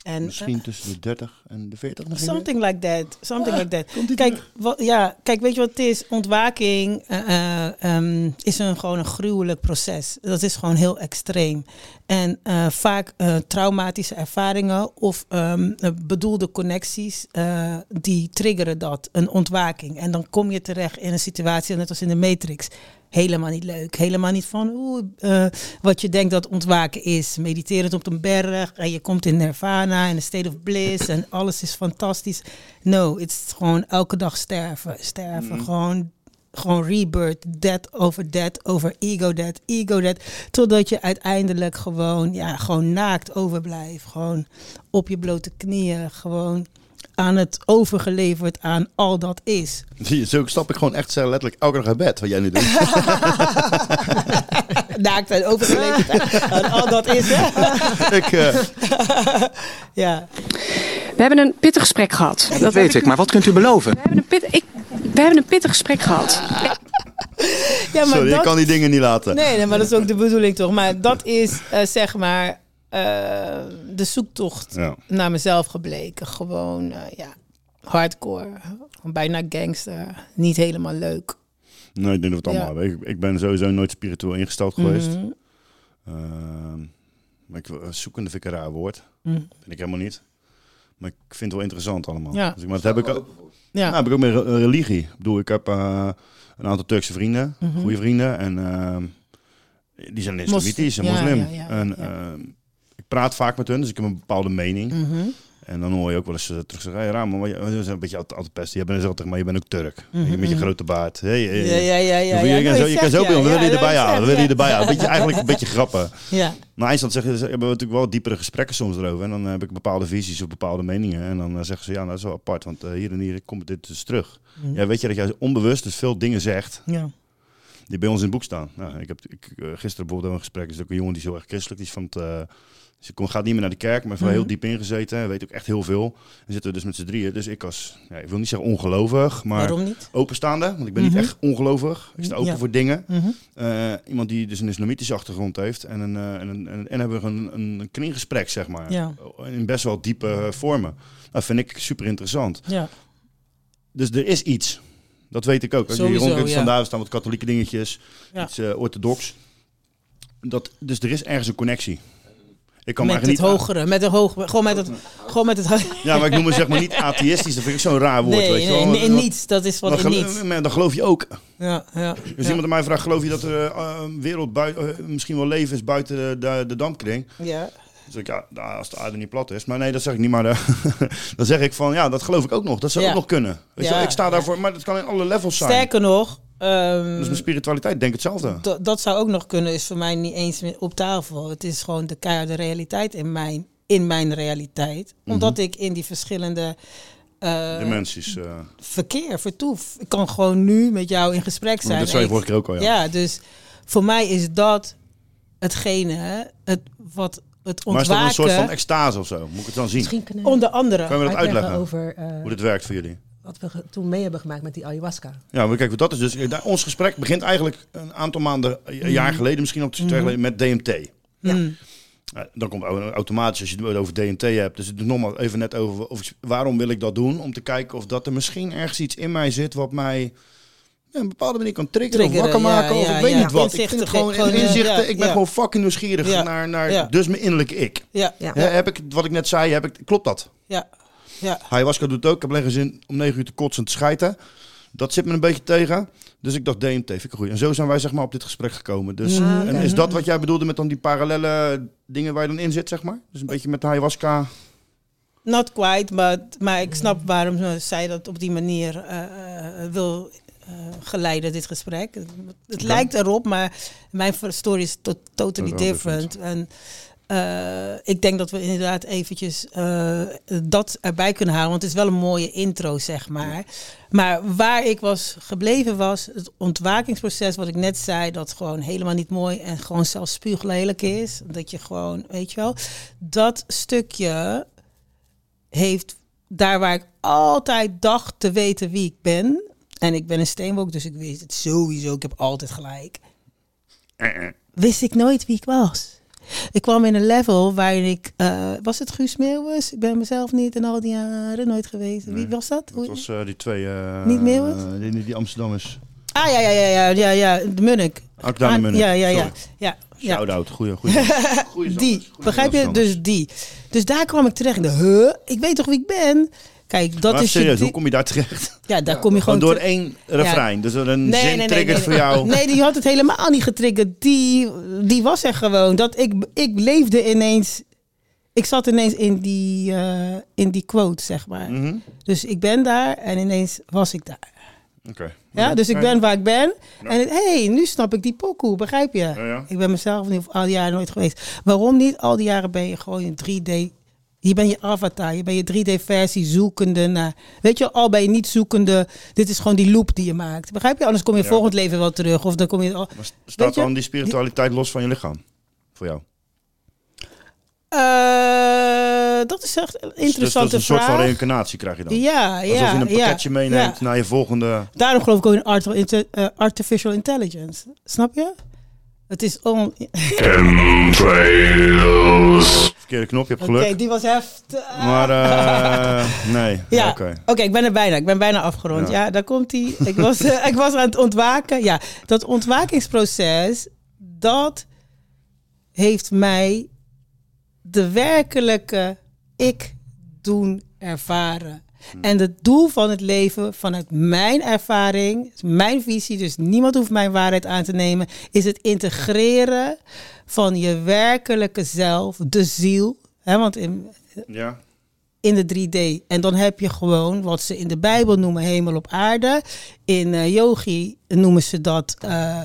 En, Misschien tussen de 30 en de 40 misschien. Something like that. Something like that. Kijk, wat, ja, kijk, weet je wat het is? Ontwaking eh, eh, ehm, is een, gewoon een gruwelijk proces. Dat is gewoon heel extreem. En eh, vaak eh, traumatische ervaringen of ehm, eh, bedoelde connecties, eh, die triggeren dat, een ontwaking. En dan kom je terecht in een situatie, net als in de Matrix. Helemaal niet leuk. Helemaal niet van oeh, eh, wat je denkt dat ontwaken is. Mediterend op een berg en je komt in nirvana en een state of bliss en alles is fantastisch. No, het is gewoon elke dag sterven. Sterven, gewoon, gewoon rebirth. Death over death, over ego death, ego death. Totdat je uiteindelijk gewoon, ja, gewoon naakt overblijft. Gewoon op je blote knieën, gewoon aan het overgeleverd aan al dat is. Zie je, zo stap ik gewoon echt letterlijk elke dag uit bed, wat jij nu doet. Naakt en overgeleverd aan al dat is. Hè? ik, eh, ja. We hebben een pittig gesprek gehad. Dat weet ik, maar wat kunt u beloven? We hebben een, pit, ik, we hebben een pittig gesprek gehad. Ja, maar sorry, dat, ik kan die dingen niet laten. Nee, nee, maar dat is ook de bedoeling toch. Maar dat is eh, zeg maar de zoektocht Ja. naar mezelf gebleken. Gewoon, eh, ja, hardcore. Bijna gangster. Niet helemaal leuk. Nee, ik denk dat we het Ja. allemaal hebben. Ik, ik ben sowieso nooit spiritueel ingesteld geweest. Mhm. Ehm, maar ik, zoekende vind ik een raar woord. Mhm. Vind ik helemaal niet. Maar ik vind het wel interessant allemaal. Ja. Dus ik, maar dat heb ik ook. Ja. Nou, heb ik ook met re- religie. Ik bedoel, ik heb eh, een aantal Turkse vrienden, Mhm. goede vrienden. En ehm, die zijn islamitisch en ja, moslim. ja, ja, en ja. Ik praat vaak met hun, dus ik heb een bepaalde mening. Mhm. En dan hoor je ook wel eens eh, terug zeggen, hey, Raam, maar je, is een beetje altijd, altijd pesten. Je bent zelf tegen, maar je bent ook Turk. Mhm, Je met je grote baard. Hey, hey, Ja, ja, ja, ja, Je, ja. kan Nou, zo, je kan zo we ja, willen je erbij halen. We willen je erbij halen. Beetje, eigenlijk een beetje grappen. Ja. Maar eindstand zeggen, ze hebben we natuurlijk wel diepere gesprekken soms erover. En dan heb ik bepaalde visies of bepaalde meningen. En dan eh, zeggen ze, ja, nou, dat is wel apart. Want eh, hier en hier komt dit dus terug. Mhm. Ja, weet je dat jij onbewust dus veel dingen zegt Ja. die bij ons in het boek staan. Nou, ik heb ik, eh, gisteren bijvoorbeeld een gesprek. Is ook een jongen die heel erg christelijk. Is van het, eh, ze kon, gaat niet meer naar de kerk, maar wel Mhm. heel diep ingezeten. Weet ook echt heel veel. En zitten we dus met z'n drieën. Dus ik als, ja, ik wil niet zeggen ongelovig, maar openstaande. Want ik ben Mhm. niet echt ongelovig. Ik sta open Ja. voor dingen. Mhm. Eh, iemand die dus een islamitische achtergrond heeft. En, een, eh, en, een, en, en hebben we een, een kringgesprek, zeg maar. Ja. In best wel diepe eh, vormen. Dat vind ik super interessant. Ja. Dus er is iets. Dat weet ik ook. Als je Sowieso, hier rondkijkt, ja. staan wat katholieke dingetjes. Iets orthodox. Dat, dus er is ergens een connectie. Ik kan me Met het niet... hogere, met de hoge, gewoon met het, gewoon met het. Ja, maar ik noem het zeg maar niet atheïstisch. Dat vind ik zo'n raar woord. Nee, weet je wel. nee, in niets. Dat is wat in niets. maar Dan geloof je ook. Ja, ja. Dus ja. iemand aan mij vraagt, geloof je dat er eh, een wereld buiten, eh, misschien wel leven is buiten de, de, de dampkring? Ja. Zeg ik, ja, nou, als de aarde niet plat is. Maar nee, dat zeg ik niet. Maar eh, dan zeg ik van, ja, dat geloof ik ook nog. Dat zou Ja. ook nog kunnen. Weet Ja, ik sta daarvoor, maar dat kan in alle levels zijn. Sterker nog, ehm, Dus mijn spiritualiteit denk hetzelfde. dat- dat zou ook nog kunnen, is voor mij niet eens meer op tafel. Het is gewoon de keiharde realiteit in mijn in mijn realiteit. Omdat ik in die verschillende eh, Dimensies. eh. verkeer, vertoef. Ik kan gewoon nu met jou in gesprek zijn. dat zei je Ik- vorige keer ook al, ja. Ja, dus voor mij is dat hetgene, het, wat het Maar is dat een soort van ontwaken... extase of zo? Moet ik het dan zien? Misschien kunnen Onder andere. Kan je me dat uitleggen uitleggen? over eh, Hoe dit werkt voor jullie? Wat we toen mee hebben gemaakt met die ayahuasca. Ja, maar kijk, dat is dus. daar- Ons gesprek begint eigenlijk een aantal maanden, een jaar geleden, misschien ook twee jaar geleden, met DMT. Mm. Ja, dan komt au- automatisch als je het over DMT hebt. Dus het is nogmaals even net over, over waarom wil ik dat doen? Om te kijken of dat er misschien ergens iets in mij zit wat mij ja, op een bepaalde manier kan triggeren, Triggeren, of wakker ja, maken. of ja, ik weet ja. niet wat. ik vind het gewoon, ge- gewoon, eh, inzichten. ja, ik ben ja. gewoon fucking nieuwsgierig Ja, naar, naar ja. dus mijn innerlijke ik. Ja, heb ik wat ik net zei, heb ik, klopt dat? ja, ja. Ayahuasca doet ook. Ik heb alleen geen zin om 9 uur te kotsen en te schijten. Dat zit me een beetje tegen. Dus ik dacht DMT, vind ik goeie. En zo zijn wij zeg maar op dit gesprek gekomen. Dus, Ah, En is dat wat jij bedoelde met dan die parallele dingen waar je dan in zit, zeg maar? Dus een beetje met de ayahuasca. Not quite, maar, maar ik snap waarom ze- zij dat op die manier eh, eh, wil eh, geleiden, dit gesprek. Het, lijkt erop, maar mijn story is to- totally different. En eh, ik denk dat we inderdaad eventjes eh, dat erbij kunnen halen, want het is wel een mooie intro, zeg maar. Maar waar ik was gebleven was het ontwakingsproces, wat ik net zei, dat gewoon helemaal niet mooi en gewoon zelfs spuuglelijk is. Dat je gewoon, weet je wel, dat stukje heeft daar waar ik altijd dacht te weten wie ik ben. En ik ben een steenbok, dus ik wist het sowieso. Ik heb altijd gelijk. Wist ik nooit wie ik was. Ik kwam in een level waarin ik... eh, was het Guus Meeuwis? Ik ben mezelf niet in al die jaren nooit geweest. Wie was dat? Dat was eh, die twee... eh, Niet Meeuwis? eh, die, die Amsterdammers. Ah, ja, ja, ja, ja, ja, ja. De Munnik. Akda de Ah, Munnik, Ja, ja, ja. sorry. ja, ja. Shout-out. Goeie, goeie. goeie die, goeie begrijp je? Dus die. Dus daar kwam ik terecht. Huh? Ik weet toch wie ik ben? Kijk, dat maar is je serieus, hoe kom je daar terecht? Ja, daar kom je gewoon... Door één refrein. Dus een Nee, zin nee, nee, triggert nee, voor nee. jou. Nee, die had het helemaal niet getriggerd. Die, die was er gewoon. Dat ik, ik leefde ineens... Ik zat ineens in die, eh, in die quote, zeg maar. Mhm. Dus ik ben daar en ineens was ik daar. Oké. Ja, dus ik ben waar ik ben. En hé, hey, nu snap ik die pokoe, begrijp je? Ja, ja. Ik ben mezelf niet al die jaren nooit geweest. Waarom niet? Al die jaren ben je gewoon in 3D. Je bent je avatar, je bent je 3D-versie zoekende naar. Weet je, al ben je niet zoekende. Dit is gewoon die loop die je maakt. Begrijp je? Anders kom je Ja. volgend leven wel terug. Of dan kom je. al- Maar staat dan die spiritualiteit los van je lichaam? Voor jou? Eh, dat is echt een Dus- dus interessante dat is een vraag. soort van reïncarnatie krijg je dan? Ja, ja. Alsof je een ja, pakketje meeneemt ja. naar je volgende... Daarom geloof ik ook in art- inte- eh, artificial intelligence. Snap je? Het is on. Verkeerde knop, je hebt Oké, geluk. die was heftig. Maar eh, nee, Ja, oké. oké, ik ben er bijna. Ik ben bijna afgerond. Ja, Ja. daar komt hij. Ik was, eh, ik was aan het ontwaken. Ja, dat ontwakingsproces, dat heeft mij de werkelijke ik doen ervaren. En het doel van het leven, vanuit mijn ervaring, mijn visie, dus niemand hoeft mijn waarheid aan te nemen, is het integreren van je werkelijke zelf, de ziel. Hè, want in, Ja. in de 3D. En dan heb je gewoon wat ze in de Bijbel noemen hemel op aarde. In eh, yogi noemen ze dat eh,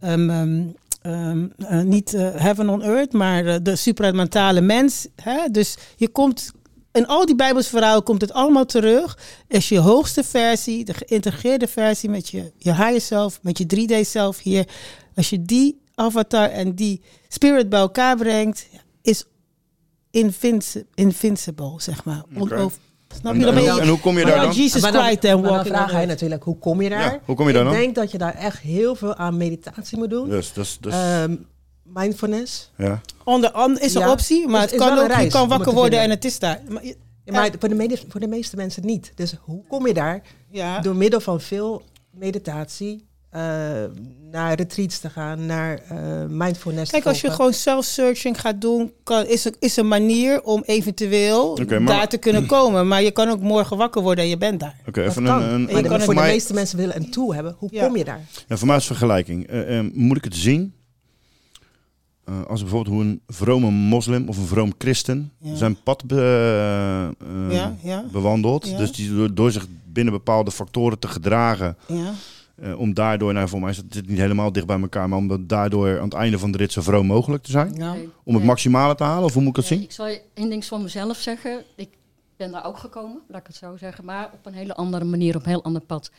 ehm, ehm, ehm, eh, niet heaven on earth, maar de supramentale mens. Hè? Dus je komt. In al die Bijbelsverhalen komt het allemaal terug. Is je hoogste versie, de geïntegreerde versie met je, je higher self, met je 3D-zelf hier. Als je die avatar en die spirit bij elkaar brengt, is invinci- invincible, zeg maar. Snap je? Dan ben en- je en hoe kom je maar daar dan? Jesus maar dan, Christ en maar dan vraag hij natuurlijk, hoe kom je daar? Ja, hoe kom je daar dan? Ik denk dat je daar echt heel veel aan meditatie moet doen. Dus, dus, dus mindfulness. ja. Onder andere is een Ja, optie, maar is- het kan wel ook, je kan wakker worden en het is daar. Maar je- Ja, maar voor de, mede- voor de meeste mensen niet. Dus hoe kom je daar? Ja. Door middel van veel meditatie, eh, naar retreats te gaan, naar eh, mindfulness Kijk, te als je gewoon self-searching gaat doen, kan, is, er, is een manier om eventueel maar- daar te kunnen komen. Maar je kan ook morgen wakker worden en je bent daar. Oké, even kan. een, een, je kan voor de meeste mensen willen een tool hebben. Hoe Ja. kom je daar? Ja, voor mij is vergelijking. Eh, eh, moet ik het zien eh, als bijvoorbeeld hoe een vrome moslim of een vroom christen Ja. zijn pad be- eh, eh, Ja, ja. bewandelt. Ja. Dus die door, door zich binnen bepaalde factoren te gedragen, Ja. Eh, om daardoor, nou voor mij is het zit niet helemaal dicht bij elkaar, maar om daardoor aan het einde van de rit zo vroom mogelijk te zijn. Nee. Om het maximale te halen, of hoe moet ik dat Nee, zien? Ik zal je één ding van mezelf zeggen. Ik ben daar ook gekomen, laat ik het zo zeggen. Maar op een hele andere manier, op een heel ander pad.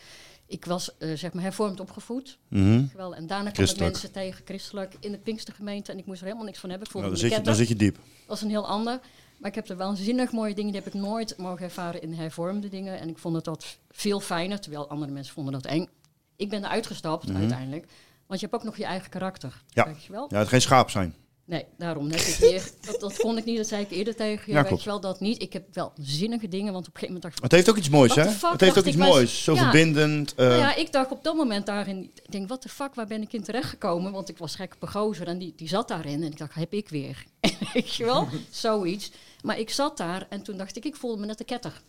Ik was eh, zeg maar hervormd opgevoed. Geweldig. En daarna kwam ik mensen tegen, christelijk, in de Pinkstergemeente. En ik moest er helemaal niks van hebben. Ik voelde Nou, dan, zit je, dan zit je diep. Dat is een heel ander. Maar ik heb er waanzinnig mooie dingen, die heb ik nooit mogen ervaren in hervormde dingen. En ik vond het dat veel fijner, terwijl andere mensen vonden dat eng. Ik ben eruit gestapt Mhm. uiteindelijk. Want je hebt ook nog je eigen karakter. Ja. Weet je wel? Ja, het geen schaap zijn. Nee, daarom. Net ik weer, dat, dat kon ik niet, dat zei ik eerder tegen je. Ja, weet je wel, dat niet. Ik heb wel zinnige dingen, want op een gegeven moment dacht ik... Het heeft ook iets moois, hè? fuck, Het heeft ook iets moois. Zo Ja. verbindend. eh, Nou ja, ik dacht op dat moment daarin, ik denk, wat de fuck, waar ben ik in terechtgekomen? Want ik was gek op een gozer en die, die zat daarin. En ik dacht, heb ik weer. Weet je wel? Zoiets. Maar ik zat daar en toen dacht ik, ik voelde me net een ketter.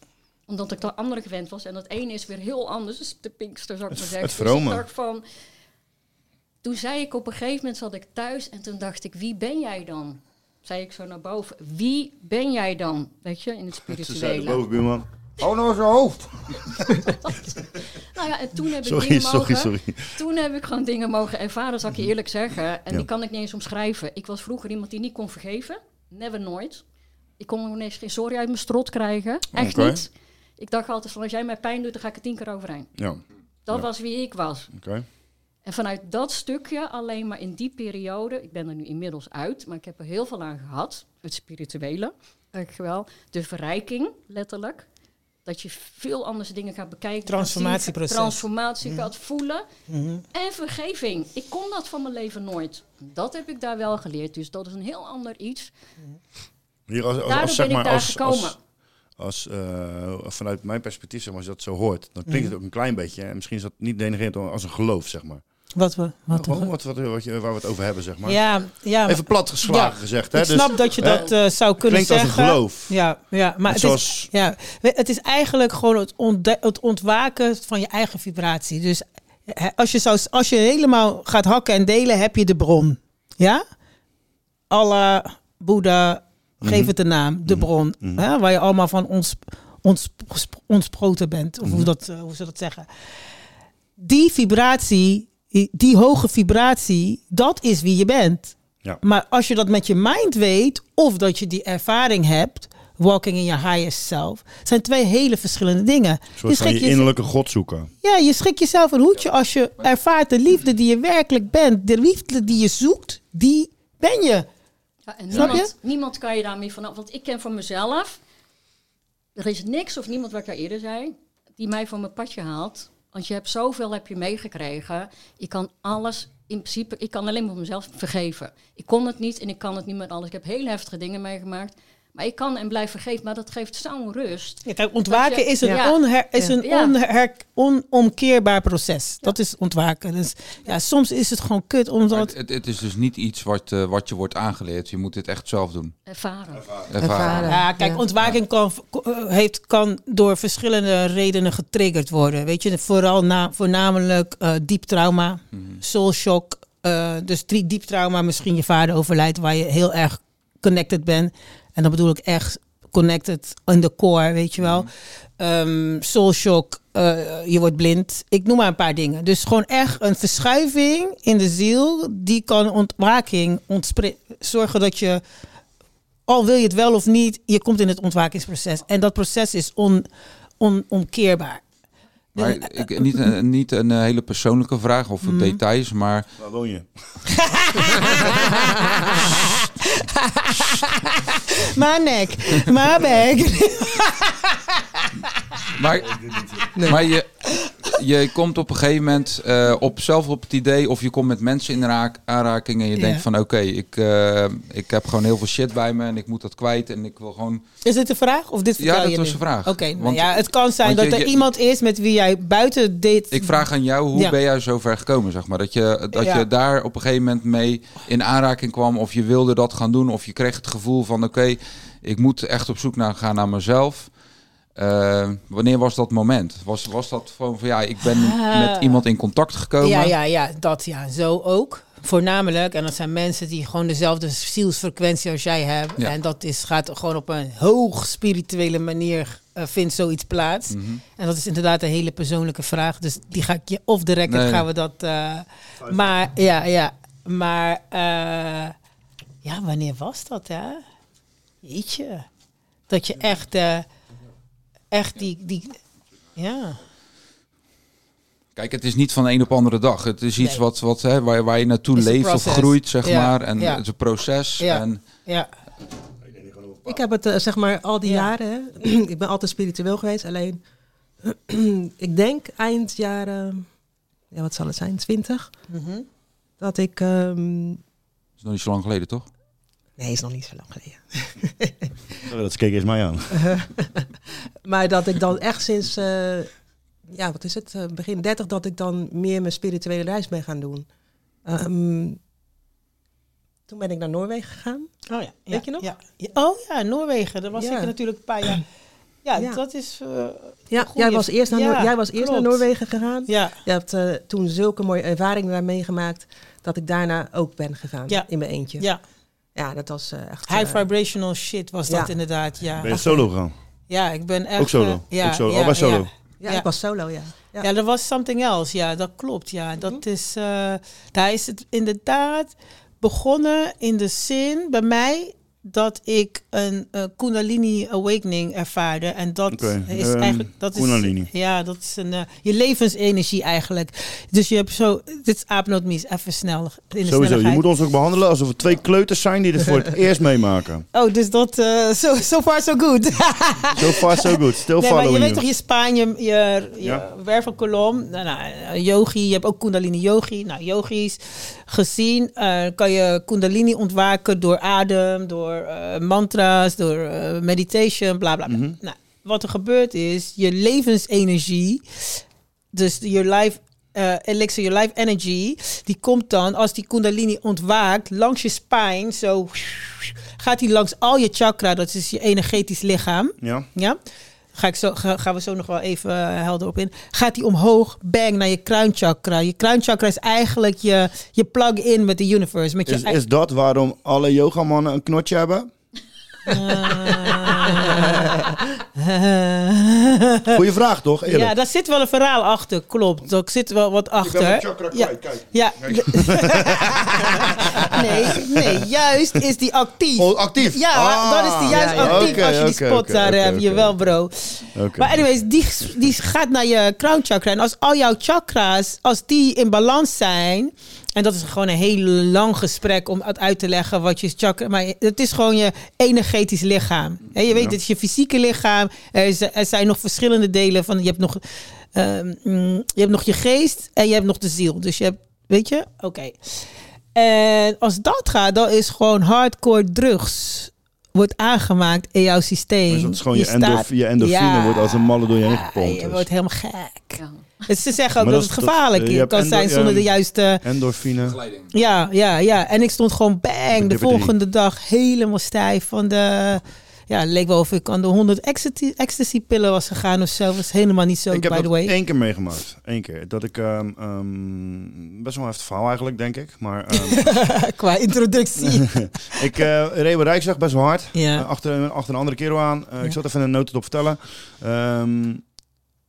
Omdat ik dat andere gewend was. En dat ene is weer heel anders. Dus de pinkster, zou ik maar zeggen. het Dus vrome. ik dacht van... Toen zei ik op een gegeven moment, zat ik thuis en toen dacht ik, wie ben jij dan? Zei ik zo naar boven, wie ben jij dan? Weet je, in het Ze zei de spirituele. bovenbuurman. Oh, nou zijn hoofd. Nou ja, en toen heb ik Sorry, dingen sorry, mogen, sorry. Toen heb ik gewoon dingen mogen ervaren, zal ik je eerlijk zeggen. En Ja. die kan ik niet eens omschrijven. Ik was vroeger iemand die niet kon vergeven. Never nooit. Ik kon nog eens geen sorry uit mijn strot krijgen. Echt niet. Ik dacht altijd van, als jij mij pijn doet, dan ga ik er tien keer overheen. Ja, Dat Ja. was wie ik was. oké. En vanuit dat stukje, alleen maar in die periode, ik ben er nu inmiddels uit, maar ik heb er heel veel aan gehad. Het spirituele, je wel. De verrijking, letterlijk. Dat je veel anders dingen gaat bekijken. gaat Transformatieproces. Transformatie Mhm. gaat voelen. Mhm. En vergeving. Ik kon dat van mijn leven nooit. Dat heb ik daar wel geleerd. Dus dat is een heel ander iets. Hier als, als, Daardoor als, zeg ben ik maar, daar als, gekomen. als, als, eh, vanuit mijn perspectief, zeg maar, als je dat zo hoort, dan klinkt Mhm. het ook een klein beetje. En misschien is dat niet denigrerend als een geloof, zeg maar. Wat we... Wat wat, wat, wat je, waar we het over hebben, zeg maar. ja, ja. Even plat geslagen Ja, gezegd. Hè? Ik Dus, snap dat je dat eh, zou kunnen klinkt als zeggen. een geloof. Ja, ja maar het, zoals- is, ja, het is eigenlijk gewoon het, ontde- het ontwaken van je eigen vibratie. Dus als je, zou, als je helemaal gaat hakken en delen, heb je de bron. Ja? Allah, Boeddha, geef Mhm. het een naam. De bron. Hè, waar je allemaal van ons, ons, ontsproten bent. Of hoe, Mhm. dat, eh, hoe ze dat zeggen. Die vibratie, die, die hoge vibratie, dat is wie je bent. Ja. Maar als je dat met je mind weet, of dat je die ervaring hebt, walking in your highest self, zijn twee hele verschillende dingen. Soort van je je- innerlijke god zoeken. ja, je schrik jezelf een hoedje als je ervaart de liefde die je werkelijk bent, de liefde die je zoekt, die ben je. Ja, en Snap je? niemand, niemand kan je daarmee vanaf. Want ik ken van mezelf. Er is niks of niemand, wat ik al eerder zei, die mij van mijn padje haalt. Want je hebt zoveel heb je meegekregen. Ik kan alles, in principe, ik kan alleen maar mezelf vergeven. Ik kon het niet en ik kan het niet met alles. Ik heb heel heftige dingen meegemaakt. Maar ik kan en blijf vergeven. Maar dat geeft zo'n rust. Ja, kijk, ontwaken je- is een, Ja. onher, is een Ja. onher, onomkeerbaar proces. Dat is ontwaken. Dus ja, soms is het gewoon kut, omdat... het, het, het is dus niet iets wat, eh, wat je wordt aangeleerd. Je moet dit echt zelf doen. Ervaren. Ervaren. Ja, kijk, ontwaking kan, eh, heeft, kan door verschillende redenen getriggerd worden. Weet je, vooral na, voornamelijk eh, diep trauma, soul shock. eh, dus drie diep trauma, misschien je vader overlijdt, waar je heel erg connected bent. En dan bedoel ik echt connected in de core, weet je wel. Ehm, soul shock, eh, je wordt blind. Ik noem maar een paar dingen. Dus gewoon echt een verschuiving in de ziel, die kan ontwaking zorgen dat je al wil je het wel of niet, je komt in het ontwakingsproces. En dat proces is on, onomkeerbaar. Maar ik, niet, een, niet een eh, hele persoonlijke vraag of Mhm. details, maar Waar woon je? Maar nek, maar bek. Maar, maar je, je komt op een gegeven moment eh, op, zelf op het idee... of je komt met mensen in raak, aanraking en je denkt van... oké, ik, eh, ik heb gewoon heel veel shit bij me en ik moet dat kwijt... en ik wil gewoon... Is dit een vraag? Of dit Ja, dat je was een vraag. Oké, nou Want- ja, het kan zijn dat je- er je- iemand is met wie jij buiten dit... Ik vraag aan jou, hoe Ja. ben jij zo ver gekomen, zeg maar? Dat, je, dat Ja. je daar op een gegeven moment mee in aanraking kwam... of je wilde dat gaan doen, of je kreeg het gevoel van... oké, ik moet echt op zoek naar, gaan naar mezelf... Eh, wanneer was dat moment? Was, was dat gewoon van ja, ik ben Ah. met iemand in contact gekomen? Ja, ja, ja, dat ja, zo ook. Voornamelijk, en dat zijn mensen die gewoon dezelfde zielsfrequentie als jij hebt. Ja. En dat is, gaat gewoon op een hoog spirituele manier, eh, vindt zoiets plaats. Mhm. En dat is inderdaad een hele persoonlijke vraag. Dus die ga ik je off the record Nee. gaan we dat. eh, maar ja, ja. Maar eh, ja, wanneer was dat, hè? Jeetje. Dat je echt, echt die, die, ja. Kijk, het is niet van de een op de andere dag. Het is iets Nee. wat, wat, hè, waar, waar je naartoe leeft of groeit, zeg Ja, maar. En ja. het is een proces. Ja. En Ja. Ik heb het, eh, zeg maar, al die Ja. jaren. hè. ik ben altijd spiritueel geweest. Alleen, ik denk eind jaren, ja, wat zal het zijn, 20, Mhm. dat ik. ehm, dat is nog niet zo lang geleden, toch? Nee, is nog niet zo lang geleden. Sorry, dat keek eerst mij aan. maar dat ik dan echt sinds, eh, ja, wat is het, eh, begin 30, dat ik dan meer mijn spirituele reis ben gaan doen. Ehm, toen ben ik naar Noorwegen gegaan. Oh ja. Weet je nog? Ja. Ja. Oh ja, Noorwegen. Daar was Ja. ik natuurlijk een paar jaar. Ja, Ja. dat is. eh, Ja, jij was eerst, naar, Ja, Noor- jij was eerst naar. Noorwegen gegaan. ja. Je hebt eh, toen zulke mooie ervaringen daar meegemaakt dat ik daarna ook ben gegaan Ja. in mijn eentje. ja. Ja, dat was eh, echt. High eh, vibrational shit was dat ja. inderdaad. Ja. Ben je solo gegaan? Ja, ik ben echt. Ook solo? eh, ja, Ook solo? Ja, Oh, bij solo? Ja. ja, ja. ik was solo, ja. Ja. Ja. er was something else. Ja, dat klopt. Ja, dat Mhm. is. eh, daar is het inderdaad begonnen in de zin bij mij dat ik een eh, Kundalini awakening ervaarde en dat is ehm, eigenlijk dat Kundalini. is ja dat is een eh, je levensenergie eigenlijk. Dus je hebt zo dit is aapnootmies even snel in de Sowieso, je moet ons ook behandelen alsof we twee kleuters zijn die dit voor het eerst meemaken. Oh, dus dat eh so, so far so good. So far so good, still Nee, maar je weet you. toch, je Spaan, je, je, je Ja. wervelkolom, nou, nou, yogi, je hebt ook kundalini yogi. Nou, yogis gezien kan je kundalini ontwaken door adem, door eh, mantra's, door eh, meditation, bla bla bla. Mhm. Nou, wat er gebeurt is, je levensenergie, dus je life eh elixir, je life energy, die komt dan als die kundalini ontwaakt langs je spine, zo gaat die langs al je chakra, dat is je energetisch lichaam. Ja? Ja. Ga ik zo, ga, gaan we zo nog wel even eh, helder op in. Gaat die omhoog, bang, naar je kruinchakra. Je kruinchakra is eigenlijk je, je plug-in met de universe. Met je Is, is dat waarom alle yogamannen een knotje hebben? Goeie vraag toch, eerlijk? ja, daar zit wel een verhaal achter, klopt. Er zit wel wat achter. mijn chakra ja. kwijt, kijk. Ja. nee, nee, juist is die actief. Oh, actief? Ja, Ah. dan is die juist Ja, ja. actief als je die spot daar oké, heb je oké. wel, bro. Oké. Maar anyways, die, die gaat naar je crown chakra. En als al jouw chakra's, als die in balans zijn... En dat is gewoon een heel lang gesprek om het uit te leggen wat je chakra... Maar het is gewoon je energetisch lichaam. Hè, je weet, Ja. het is je fysieke lichaam. Er, er zijn nog verschillende delen van... Je hebt nog, ehm, je hebt nog je geest en je hebt nog de ziel. Dus je hebt, weet je, oké. En als dat gaat, dan is gewoon hardcore drugs wordt aangemaakt in jouw systeem. Dus dat is gewoon je, staat- endorf, je endorfine Ja. wordt als een malle door je heen Ja, gepompt. je dus. wordt helemaal gek. Ja. Dus ze zeggen ook dat, dat het dat- gevaarlijk kan zijn zonder de juiste... Endorfine. Ja, ja, ja. En ik stond gewoon bang de volgende dag helemaal stijf van de... Ja, het leek wel of ik aan de 100 ecstasy, ecstasy pillen was gegaan of zo. was helemaal niet zo, ik heb by the dat way. één keer meegemaakt. Eén keer. Dat ik, ehm, ehm, best wel een heftig verhaal eigenlijk, denk ik. Maar ehm, Qua introductie. ik eh reed bij Rijksweg best wel hard. Ja. Eh, achter, achter een andere kerel aan. Eh, Ja. Ik zat even een notendop vertellen.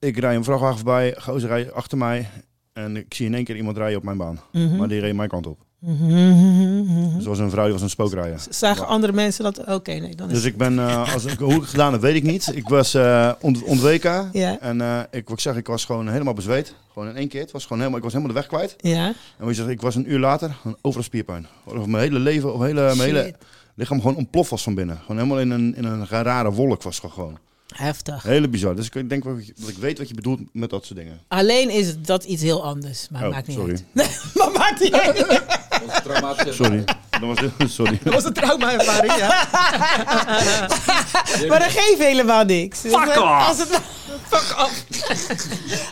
Ik rij een vrachtwagen voorbij. Gozer rijdt achter mij. En ik zie in één keer iemand rijden op mijn baan. Mhm. Maar die reed mijn kant op. Mhm. Dus was een vrouw, die was een spookrijder. Zagen andere mensen dat? Oké, nee, dan is Dus ik ben, eh, als ik, hoe ik het gedaan heb, weet ik niet. Ik was eh ont, ontweken. Ja. En eh, ik, wat ik zeg, ik was gewoon helemaal bezweet. Gewoon in één keer. Het was gewoon helemaal, ik was helemaal de weg kwijt. Ja. En wat je zegt, ik was een uur later overal spierpijn. Mijn hele leven, of hele, mijn hele lichaam gewoon ontploft was van binnen. Gewoon helemaal in een, in een rare wolk was gewoon. Heftig. Hele bizar. Dus ik denk wel dat ik weet wat je bedoelt met dat soort dingen. Alleen is dat iets heel anders. Maar Oh, maakt niet sorry. uit. Nee, maar maakt niet uit. Sorry. Dat was, sorry. Dat was een trauma-ervaring, ja. maar dat geeft helemaal niks. Fuck Als off. Als het, maar- fuck off.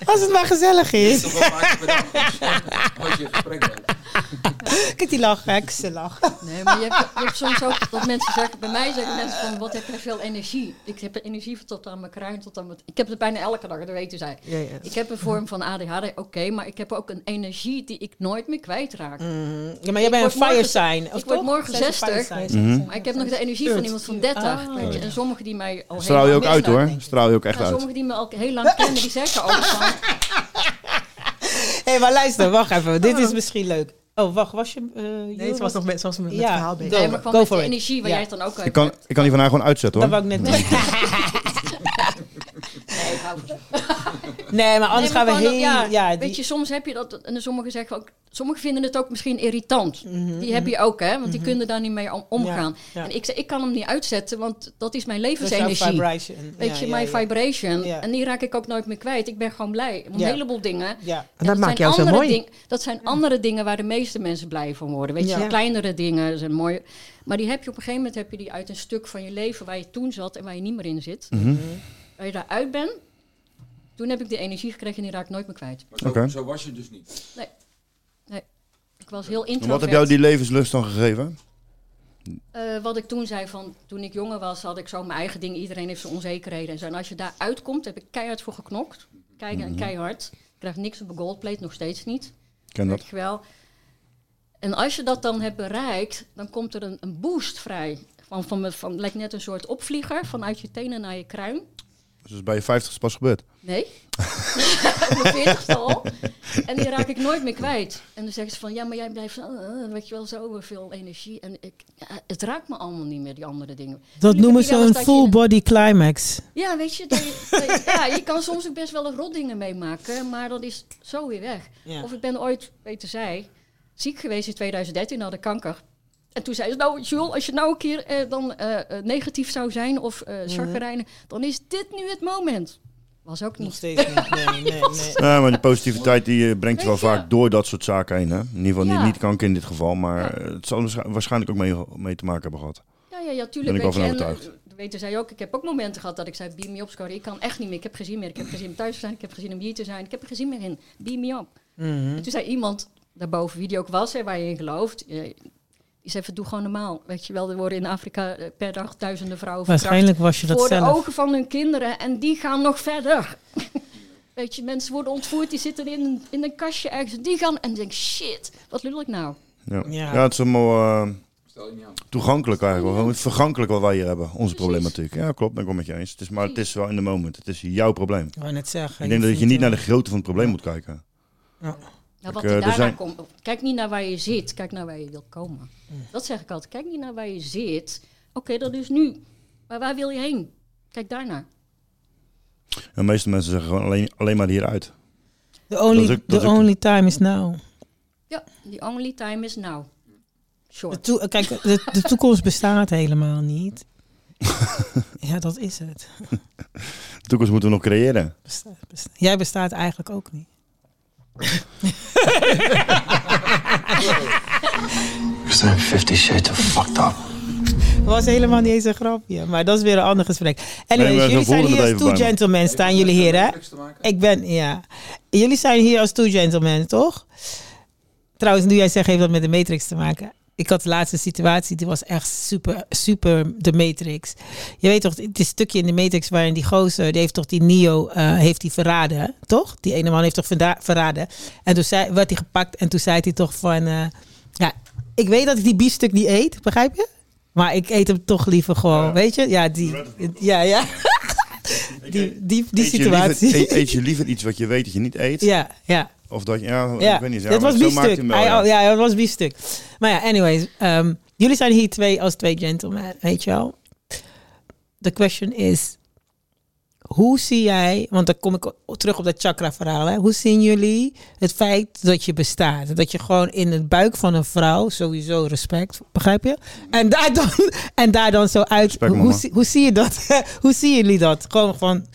Als het maar gezellig is. Toch wel vaak bedankt als je in gesprek bent. Kijk die lach, heksenlach. Nee, maar je hebt, je hebt soms ook dat mensen zeggen, bij mij zeggen mensen van, wat heb jij veel energie? Ik heb energie van tot aan mijn kruin, tot aan mijn... Ik heb het bijna elke dag, dat weten zij. Ja, ja. Ik heb een vorm van ADHD, oké, maar ik heb ook een energie die ik nooit meer kwijtraak. Ja, maar jij bent een fire sign. Ik word morgen Zij is een 60, fire sign. maar ik heb nog de energie van iemand van 30. Ah. weet je, en sommigen die mij al heel Straal je lang ook uit hoor. Straal je ook echt uit. sommigen die me al heel lang kennen, die zeggen ook van... Hé, hey, maar luister, wacht even. Dit is misschien leuk. Oh, wacht, was je... eh, Nee, ze was nog met, was met het verhaal bezig. go. Nee, maar Go met de energie waar Ja. jij het dan ook uit Ik kan, hebt. ik kan die van haar gewoon uitzetten Dat hoor. wou ik net ik hou van ze. Nee, maar anders Nee, maar gaan we heel... dat- ja, Ja, weet die, je, soms heb je dat, en sommigen zeggen ook, sommigen vinden het ook misschien irritant. Mhm, die heb je ook, hè, want die kunnen daar niet mee om- omgaan. Ja, ja. En ik, zeg, ik kan hem niet uitzetten, want dat is mijn levensenergie. vibration. Weet Ja, je, ja, mijn ja. vibration. Ja. En die raak ik ook nooit meer kwijt. Ik ben gewoon blij om Ja. een heleboel dingen. Ja. En dat maakt zijn jou zo andere mooi. ding- dat zijn andere dingen waar de meeste mensen blij van worden. Weet je, Ja. kleinere dingen zijn mooi. Maar die heb je op een gegeven moment heb je die uit een stuk van je leven waar je toen zat en waar je niet meer in zit. Mhm. Waar je daaruit bent. Toen heb ik die energie gekregen en die raak ik nooit meer kwijt. Maar zo, Oké. zo was je dus niet. Nee. Nee. Ik was heel En introvert. Wat heb jou die levenslust dan gegeven? Eh, wat ik toen zei van, toen ik jonger was, had ik zo mijn eigen ding. Iedereen heeft zijn onzekerheden en zo. En als je daar uitkomt, heb ik keihard voor geknokt. Kei- Mhm. Keihard. Ik krijg niks op een goldplate, nog steeds niet. Ken dat. Wel. En als je dat dan hebt bereikt, dan komt er een, een boost vrij. Van, van, van, van, lijkt net een soort opvlieger vanuit je tenen naar je kruin. Dus bij je 50 is pas gebeurd. Nee. Op mijn veertigste al. En die raak ik nooit meer kwijt. En dan zeggen ze van, ja, maar jij blijft, uh, weet je wel, zo veel energie. En ik, het raakt me allemaal niet meer, die andere dingen. Dat noemen ze een full body climax. Ja, weet je, dat je, dat je- ja, je kan soms ook best wel een rot dingen meemaken, maar dat is zo weer weg. Ja. Of ik ben ooit, weten zij, ziek geweest in 2013, had ik kanker. En toen zei ze, nou Jules, als je nou een keer eh, dan eh, eh, negatief zou zijn of eh chagrijnig, dan is dit nu het moment. Was ook Nog niet. steeds niet. Nee, nee, nee. Ja, maar die positiviteit die eh, brengt je wel vaak door dat soort zaken heen. Hè? In ieder geval Ja. niet, niet kanker in dit geval, maar het zal waarsch- waarschijnlijk ook mee, mee te maken hebben gehad. Ja, ja, ja, tuurlijk. Ben ik wel weet van en, overtuigd. weten zij ook. Ik heb ook momenten gehad dat ik zei, beam me op. Ik kan echt niet meer. Ik heb geen zin meer. Ik heb geen zin om thuis te zijn. Ik heb geen zin om hier te zijn. Ik heb er geen zin meer in. Beam me op. Mhm. En toen zei iemand daarboven, wie die ook was, hè, waar je in gelooft. Die zei van, doe gewoon normaal. Weet je wel, er worden in Afrika eh, per dag duizenden vrouwen Waarschijnlijk was je dat Voor de ogen van hun kinderen. En die gaan nog verder. Weet je, mensen worden ontvoerd. Die zitten in, een- in een kastje ergens. Die gaan en denk shit, wat lul ik nou? Ja, Ja. ja. het is allemaal eh, Stel je niet aan. toegankelijk eigenlijk. wel. Vergankelijk wat wij hier hebben, onze problematiek. Ja, klopt, ben ik wel met je eens. Het is, maar het is wel in de moment. Het is jouw probleem. Ik wou net zeggen. Ik denk dat je niet naar de grootte van het probleem moet kijken. Nou, wat Ik, er eh, daarna zijn- komt. Kijk niet naar waar je zit, kijk naar waar je wil komen. Dat zeg ik altijd. Kijk niet naar waar je zit. Oké, dat is nu. Maar waar wil je heen? Kijk daarnaar. En de meeste mensen zeggen gewoon alleen, alleen maar hieruit. The only, ook- the ook- only time is now. Ja, the only time is now. De Short. toe- kijk, de, de toekomst bestaat helemaal niet. ja, dat is het. De toekomst moeten we nog creëren. Bestaat- Jij bestaat eigenlijk ook niet. We zijn 50 shades of fucked up. Dat was helemaal niet eens een grapje. Maar dat is weer een ander gesprek. Anyways, Nee, maar zo jullie zijn hier als two gentlemen. Staan jullie hier, hè? Ik ben, ja. Jullie zijn hier als two gentlemen, toch? Trouwens, nu jij zegt, heeft dat met de Matrix te maken. Ik had de laatste situatie, die was echt super, super de Matrix. Je weet toch, het is stukje in de Matrix waarin die gozer, die heeft toch die Neo, eh, heeft die verraden, toch? Die ene man heeft toch verraden. En toen zei, werd hij gepakt en toen zei hij toch van, eh, ja, ik weet dat ik die biefstuk niet eet, begrijp je? Maar ik eet hem toch liever gewoon, weet je? Ja, die, ja, ja. die, die, die Eet je situatie. liever- eet, eet je liever iets wat je weet dat je niet eet? Ja, ja. Of dat ja, Ja, ik weet niet. Ja, dat maar was biefstuk. wel, ja. ja, dat was biefstuk. Maar ja, anyways. ehm, jullie zijn hier twee als twee gentlemen, weet je wel. The question is, hoe zie jij, want dan kom ik terug op dat chakra verhaal. Hè? Hoe zien jullie het feit dat je bestaat? Dat je gewoon in het buik van een vrouw, sowieso respect, begrijp je? En daar dan, en daar dan zo uit, Respect, hoe, hoe zie je dat? hoe zien jullie dat? Gewoon van,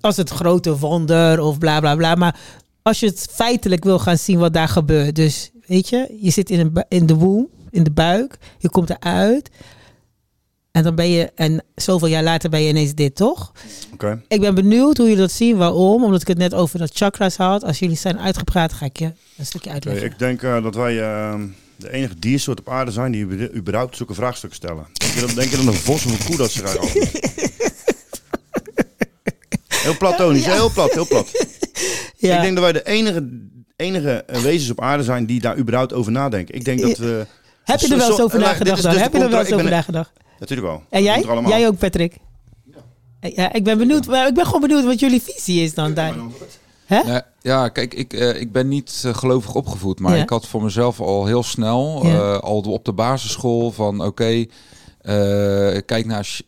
als het grote wonder of bla bla bla. Maar als je het feitelijk wil gaan zien wat daar gebeurt. Dus weet je, je zit in, een, in de womb, in de buik, je komt eruit. En dan ben je, en zoveel jaar later ben je ineens dit, toch? Oké. Ik ben benieuwd hoe jullie dat zien. Waarom? Omdat ik het net over dat chakras had. Als jullie zijn uitgepraat, ga ik je een stukje uitleggen. ik denk eh, dat wij, eh, de enige diersoort op aarde zijn die über- überhaupt zulke vraagstukken stellen. Denk je, dat, denk je een vos of een koe dat zich eigenlijk Heel platonisch, heel plat, heel plat. Ja. Ik denk dat wij de enige, enige eh, wezens op aarde zijn die daar überhaupt over nadenken. Ik denk dat we... Heb je er wel eens over nagedacht dan? dus Heb je er wel contra- eens over nagedacht? Natuurlijk wel. En jij? Jij ook, Patrick? Ja, ik ben benieuwd. maar Ik ben gewoon benieuwd wat jullie visie is dan daar. Hè? Ja, ja, kijk, ik, eh, ik ben niet eh, gelovig opgevoed, maar Ja. ik had voor mezelf al heel snel, Ja. eh, al op de basisschool, van oké, eh, kijk naar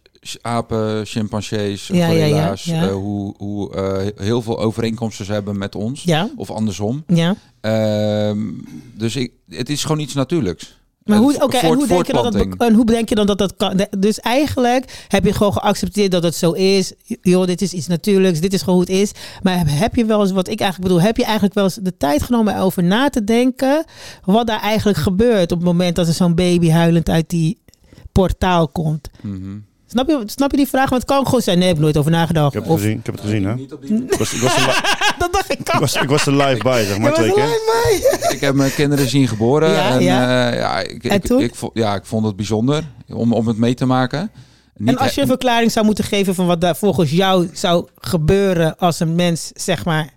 apen, chimpansees, Ja, ja, ja, gorilla's, ja. eh, hoe, hoe eh, heel veel overeenkomsten ze hebben met ons, Ja. of andersom. Ja. Ehm, dus ik, het is gewoon iets natuurlijks. Maar Eh, hoe, oké, en hoe denk je dat dat, en hoe denk je dan dat dat kan? Dus eigenlijk heb je gewoon geaccepteerd dat het zo is. Joh, dit is iets natuurlijks, dit is gewoon hoe het is. Maar heb, heb je wel eens, wat ik eigenlijk bedoel, heb je eigenlijk wel eens de tijd genomen over na te denken wat daar eigenlijk gebeurt op het moment dat er zo'n baby huilend uit die portaal komt? Mhm. Snap je, snap je die vraag? Want het kan gewoon zijn, nee, ik heb nooit over nagedacht. Ik heb het Of- gezien, ik heb het gezien hè. Ik was, ik, er, dat dacht ik ik, was, ik was er live bij, zeg maar, twee er keer. Ik heb mijn kinderen zien geboren Ja, en ja. eh, ja, ik, En ik, toen? ik, ja, ik vond het bijzonder om, om het mee te maken. Niet En als je een verklaring zou moeten geven van wat daar volgens jou zou gebeuren als een mens, zeg maar,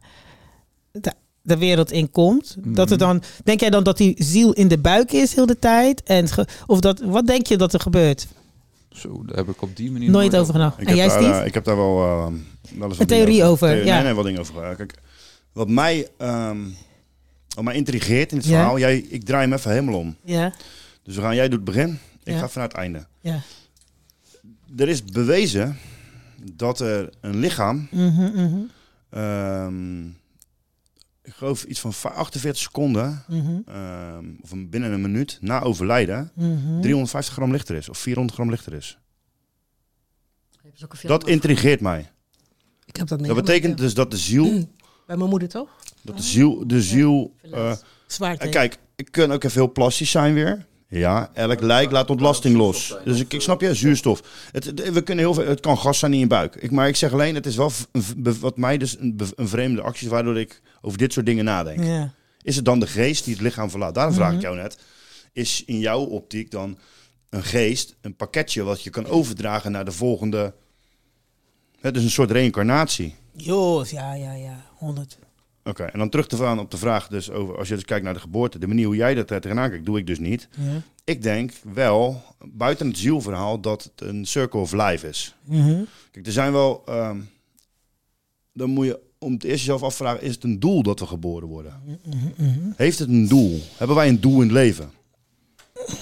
de, de wereld in komt, dat er Mhm. dan, denk jij dan dat die ziel in de buik is heel de tijd? En ge- of dat, wat denk je dat er gebeurt? Zo, daar heb ik op die manier Nooit over gedacht. Ik En heb, jij, Steve? eh, ik heb daar wel, eh, wel eens wat Een theorie over, Theorie- ja. Nee, nee, wat dingen over. Kijk, wat mij, ehm, wat mij intrigeert in het Ja. verhaal, jij, ik draai hem even helemaal om. Ja, Dus we gaan, jij doet het begin, ik Ja. ga vanuit het einde. ja. Er is bewezen dat er een lichaam, Mhm, mhm, ehm, ik geloof iets van va- 48 seconden, mhm, ehm, of een- binnen een minuut na overlijden, mhm. 350 gram lichter is, of 400 gram lichter is. Dat intrigeert mij. Ik heb dat Dat betekent dus dat de ziel, Bij mijn moeder toch? dat de ziel, de ziel, eh, Zwaar En kijk, ik kan ook even heel plastisch zijn weer. Ja, elk lijk laat ontlasting los. Dus ik, ik snap je, zuurstof. Het, het- we kunnen heel veel, het kan gas zijn in je buik. Ik, maar ik zeg alleen, het is wel een, wat mij dus een, een vreemde actie is, waardoor ik over dit soort dingen nadenk. Ja. Is het dan de geest die het lichaam verlaat? Daarom vraag ik Mhm. jou net. Is in jouw optiek dan een geest, een pakketje wat je kan overdragen naar de volgende... Het is een soort reïncarnatie. Joos, ja, ja, ja. 100. Oké, en dan terug te gaan op de vraag dus over, als je dus kijkt naar de geboorte, de manier hoe jij dat er tegenaan kijkt, doe ik dus niet. Ja. Ik denk wel, buiten het zielverhaal, dat het een circle of life is. Mhm. Kijk, er zijn wel, ehm, dan moet je om het eerst jezelf afvragen, is het een doel dat we geboren worden? Mhm, Heeft het een doel? Hebben wij een doel in het leven?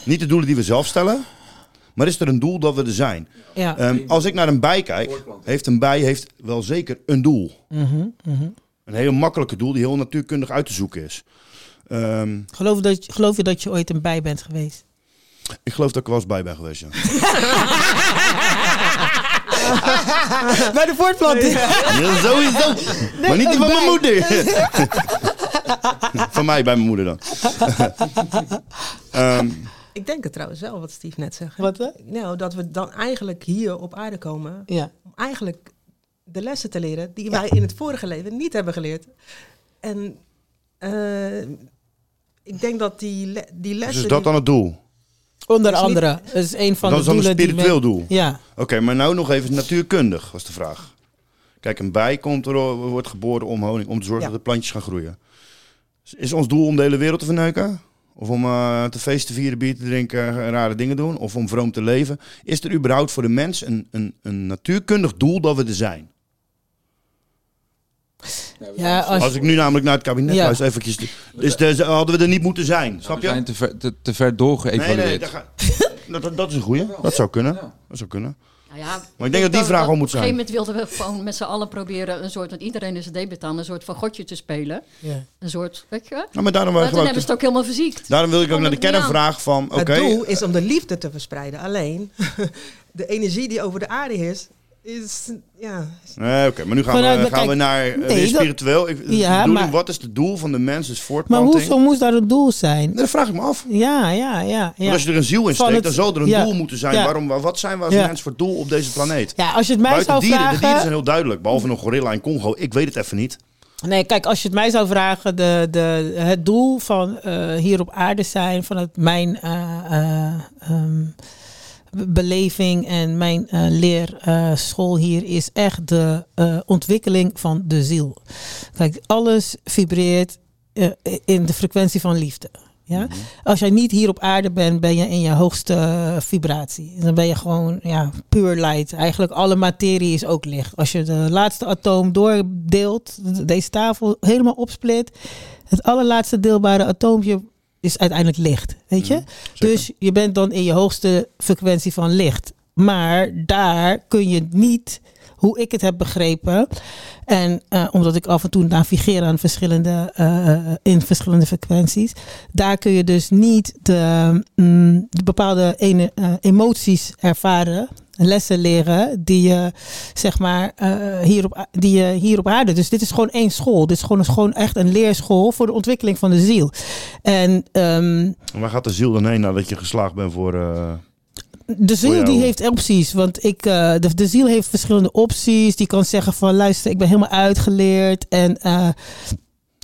Niet de doelen die we zelf stellen, maar is er een doel dat we er zijn? Ja. Ehm, als ik naar een bij kijk, heeft een bij heeft wel zeker een doel. Mhm, mhm. Een heel makkelijke doel die heel natuurkundig uit te zoeken is. Ehm, Geloof, dat, je- geloof je dat je ooit een bij bent geweest? ik geloof dat ik er wel eens bij ben geweest. Ja. Bij de voortplanting. Ja, sowieso. maar niet die van mijn moeder. van mij bij mijn moeder dan. Ehm, Ik denk het trouwens wel, wat Steve net zegt. Wat hè? Nou, dat we dan eigenlijk hier op aarde komen Ja. om eigenlijk de lessen te leren die wij in het vorige leven niet hebben geleerd. En eh, ik denk dat die, le- die dus lessen... is dat dan het doel? Onder is andere. Dat is een van dat de is dan een doelen die spiritueel men- doel? Ja. Oké, maar nou nog even natuurkundig was de vraag. Kijk, een bij komt er, wordt geboren om honing, om te zorgen Ja. dat de plantjes gaan groeien. Is ons doel om de hele wereld te verneuken? Of om eh, te feesten, vieren, bier te drinken, en rare dingen doen? Of om vroom te leven? Is er überhaupt voor de mens een, een, een natuurkundig doel dat we er zijn? Ja, als, Als ik nu namelijk naar het kabinet Ja. luister, eventjes. Dus de- hadden we er niet moeten zijn, snap We je? zijn te ver, te, te ver doorgeëvalueerd. nee, dat, ga- dat, dat- dat is een goeie. Dat zou kunnen. Dat zou kunnen. Nou ja, Maar ik denk dat die vraag al moet Op een zijn. gegeven moment wilden we gewoon met z'n allen proberen een soort, want iedereen is een debutant, een soort van godje te spelen. ja. Een soort, weet je? Nou, maar daarom, Maar toen hebben ze het ook helemaal verziekt. daarom wil ik ook naar de aan. kernvraag van... Oké, Het doel is om de liefde te verspreiden. Alleen, de energie die over de aarde is, is... Ja, Nee, oké, maar nu gaan, Vanuit- we, gaan kijk, we naar eh, nee, weer dat- spiritueel. Ik, Ja, maar- wat is het doel van de mens? Maar voortplanting. hoezo moest dat het doel zijn? Dat vraag ik me af. Ja, ja, ja. Ja. als je er een ziel in steekt, het- dan zal er een ja, doel moeten zijn. ja. Waarom, wat zijn we als mens voor doel op deze planeet? Ja, als je het mij Buiten zou dieren, vragen... de dieren zijn heel duidelijk. Behalve een gorilla in Congo. Ik weet het even niet. Nee, kijk, als je het mij zou vragen, de, de, het doel van eh, hier op aarde zijn, vanuit mijn ehm, be- beleving en mijn eh leerschool hier, is echt de eh, ontwikkeling van de ziel. Kijk, alles vibreert eh, in de frequentie van liefde. Ja? Als jij niet hier op aarde bent, ben je in je hoogste vibratie. Dan ben je gewoon ja, puur light. Eigenlijk alle materie is ook licht. Als je de laatste atoom doordeelt, deze tafel helemaal opsplit, het allerlaatste deelbare atoompje is uiteindelijk licht. Weet je? dus je bent dan in je hoogste frequentie van licht. Maar daar kun je niet, hoe ik het heb begrepen, en eh, omdat ik af en toe navigeer aan verschillende, eh, in verschillende frequenties, daar kun je dus niet de, mm, de bepaalde ene, eh, emoties ervaren, lessen leren die je zeg maar eh, hier, op, die je hier op aarde. Dus dit is gewoon één school. Dit is gewoon, gewoon echt een leerschool voor de ontwikkeling van de ziel. En ehm, En waar gaat de ziel dan heen nadat je geslaagd bent voor... eh, de ziel die heeft opties. Want ik, eh, de, de ziel heeft verschillende opties. Die kan zeggen van luister, ik ben helemaal uitgeleerd. En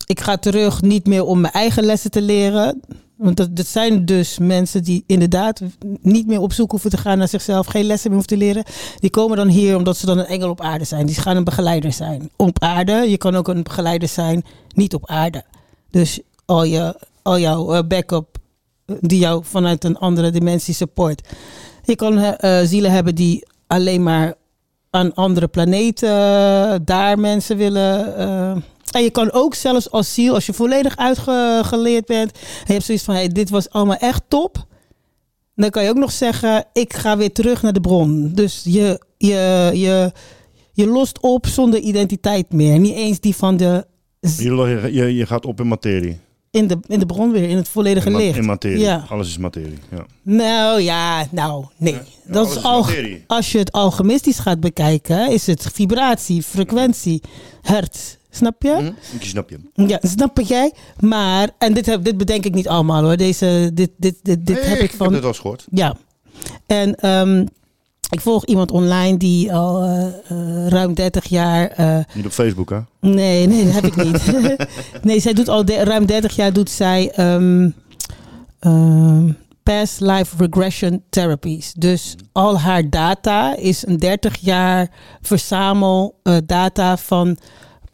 ik ga terug niet meer om mijn eigen lessen te leren. Want dat, zijn dus mensen die inderdaad niet meer op zoek hoeven te gaan naar zichzelf. Geen lessen meer hoeven te leren. Die komen dan hier omdat ze dan een engel op aarde zijn. Die gaan een begeleider zijn. Op aarde. Je kan ook een begeleider zijn niet op aarde. Dus al, je, al jouw eh, backup eh, die jou vanuit een andere dimensie support. Je kan eh, zielen hebben die alleen maar aan andere planeten daar mensen willen. En je kan ook zelfs als ziel, als je volledig uitgeleerd bent, en je hebt zoiets van: hey, dit was allemaal echt top. Dan kan je ook nog zeggen: ik ga weer terug naar de bron. Dus je, je, je, je lost op zonder identiteit meer. Niet eens die van de. je, je, je gaat op in materie. In de, in de bron weer, in het volledige In, licht. in materie. Ja. Alles is materie. Ja. Nou ja, nou nee. dat is al, als je het alchemistisch gaat bekijken, is het vibratie, frequentie, hertz. Snap je? Hm? Ik snap je. Ja, snap jij? Maar, en dit, heb, dit bedenk ik niet allemaal hoor. Deze, dit dit, dit, dit Nee, heb ik ik van. heb dit al gehoord. Ja. En ehm, ik volg iemand online die al eh, eh, ruim 30 jaar. eh, Niet op Facebook, hè? Nee, nee, dat heb ik niet. nee, zij doet al de- ruim 30 jaar doet zij ehm, ehm, past life regression therapies. Dus al haar data is een 30 jaar verzamel data van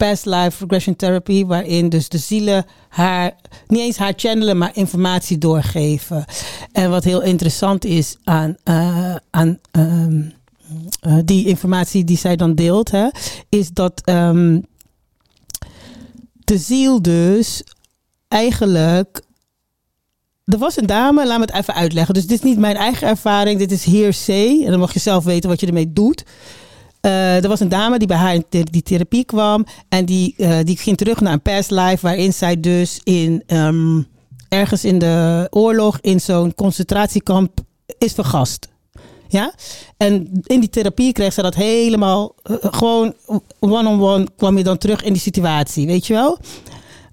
past life regression therapy, waarin dus de zielen haar, niet eens haar channelen, maar informatie doorgeven. En wat heel interessant is aan, eh, aan ehm, eh, die informatie die zij dan deelt, hè, is dat ehm, de ziel dus eigenlijk. Er was een dame, laat me het even uitleggen. Dus dit is niet mijn eigen ervaring, dit is hearsay. En dan mag je zelf weten wat je ermee doet. Eh, er was een dame die bij haar in die therapie kwam. En die, eh, die ging terug naar een past life. Waarin zij dus in, ehm, ergens in de oorlog in zo'n concentratiekamp is vergast. Ja? En in die therapie kreeg ze dat helemaal eh, gewoon one-on-one kwam je dan terug in die situatie, weet je wel?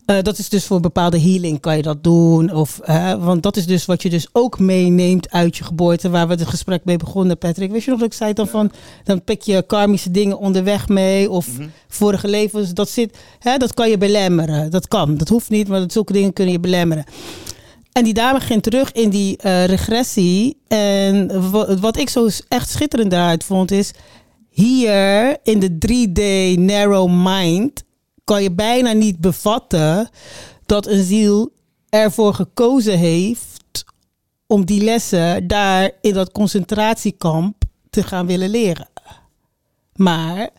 Eh, dat is dus voor bepaalde healing kan je dat doen. Of, want dat is dus wat je dus ook meeneemt uit je geboorte. Waar we het gesprek mee begonnen, Patrick. Weet je nog dat ik zei dan van... Dan pik je karmische dingen onderweg mee. Of vorige levens. Dat, zit, hè, dat kan je belemmeren. Dat kan. Dat hoeft niet, maar dat, zulke dingen kunnen je belemmeren. En die dame ging terug in die eh, regressie. En wa- wat ik zo echt schitterend daaruit vond is... Hier in de 3D narrow mind kan je bijna niet bevatten dat een ziel ervoor gekozen heeft om die lessen daar in dat concentratiekamp te gaan willen leren. Maar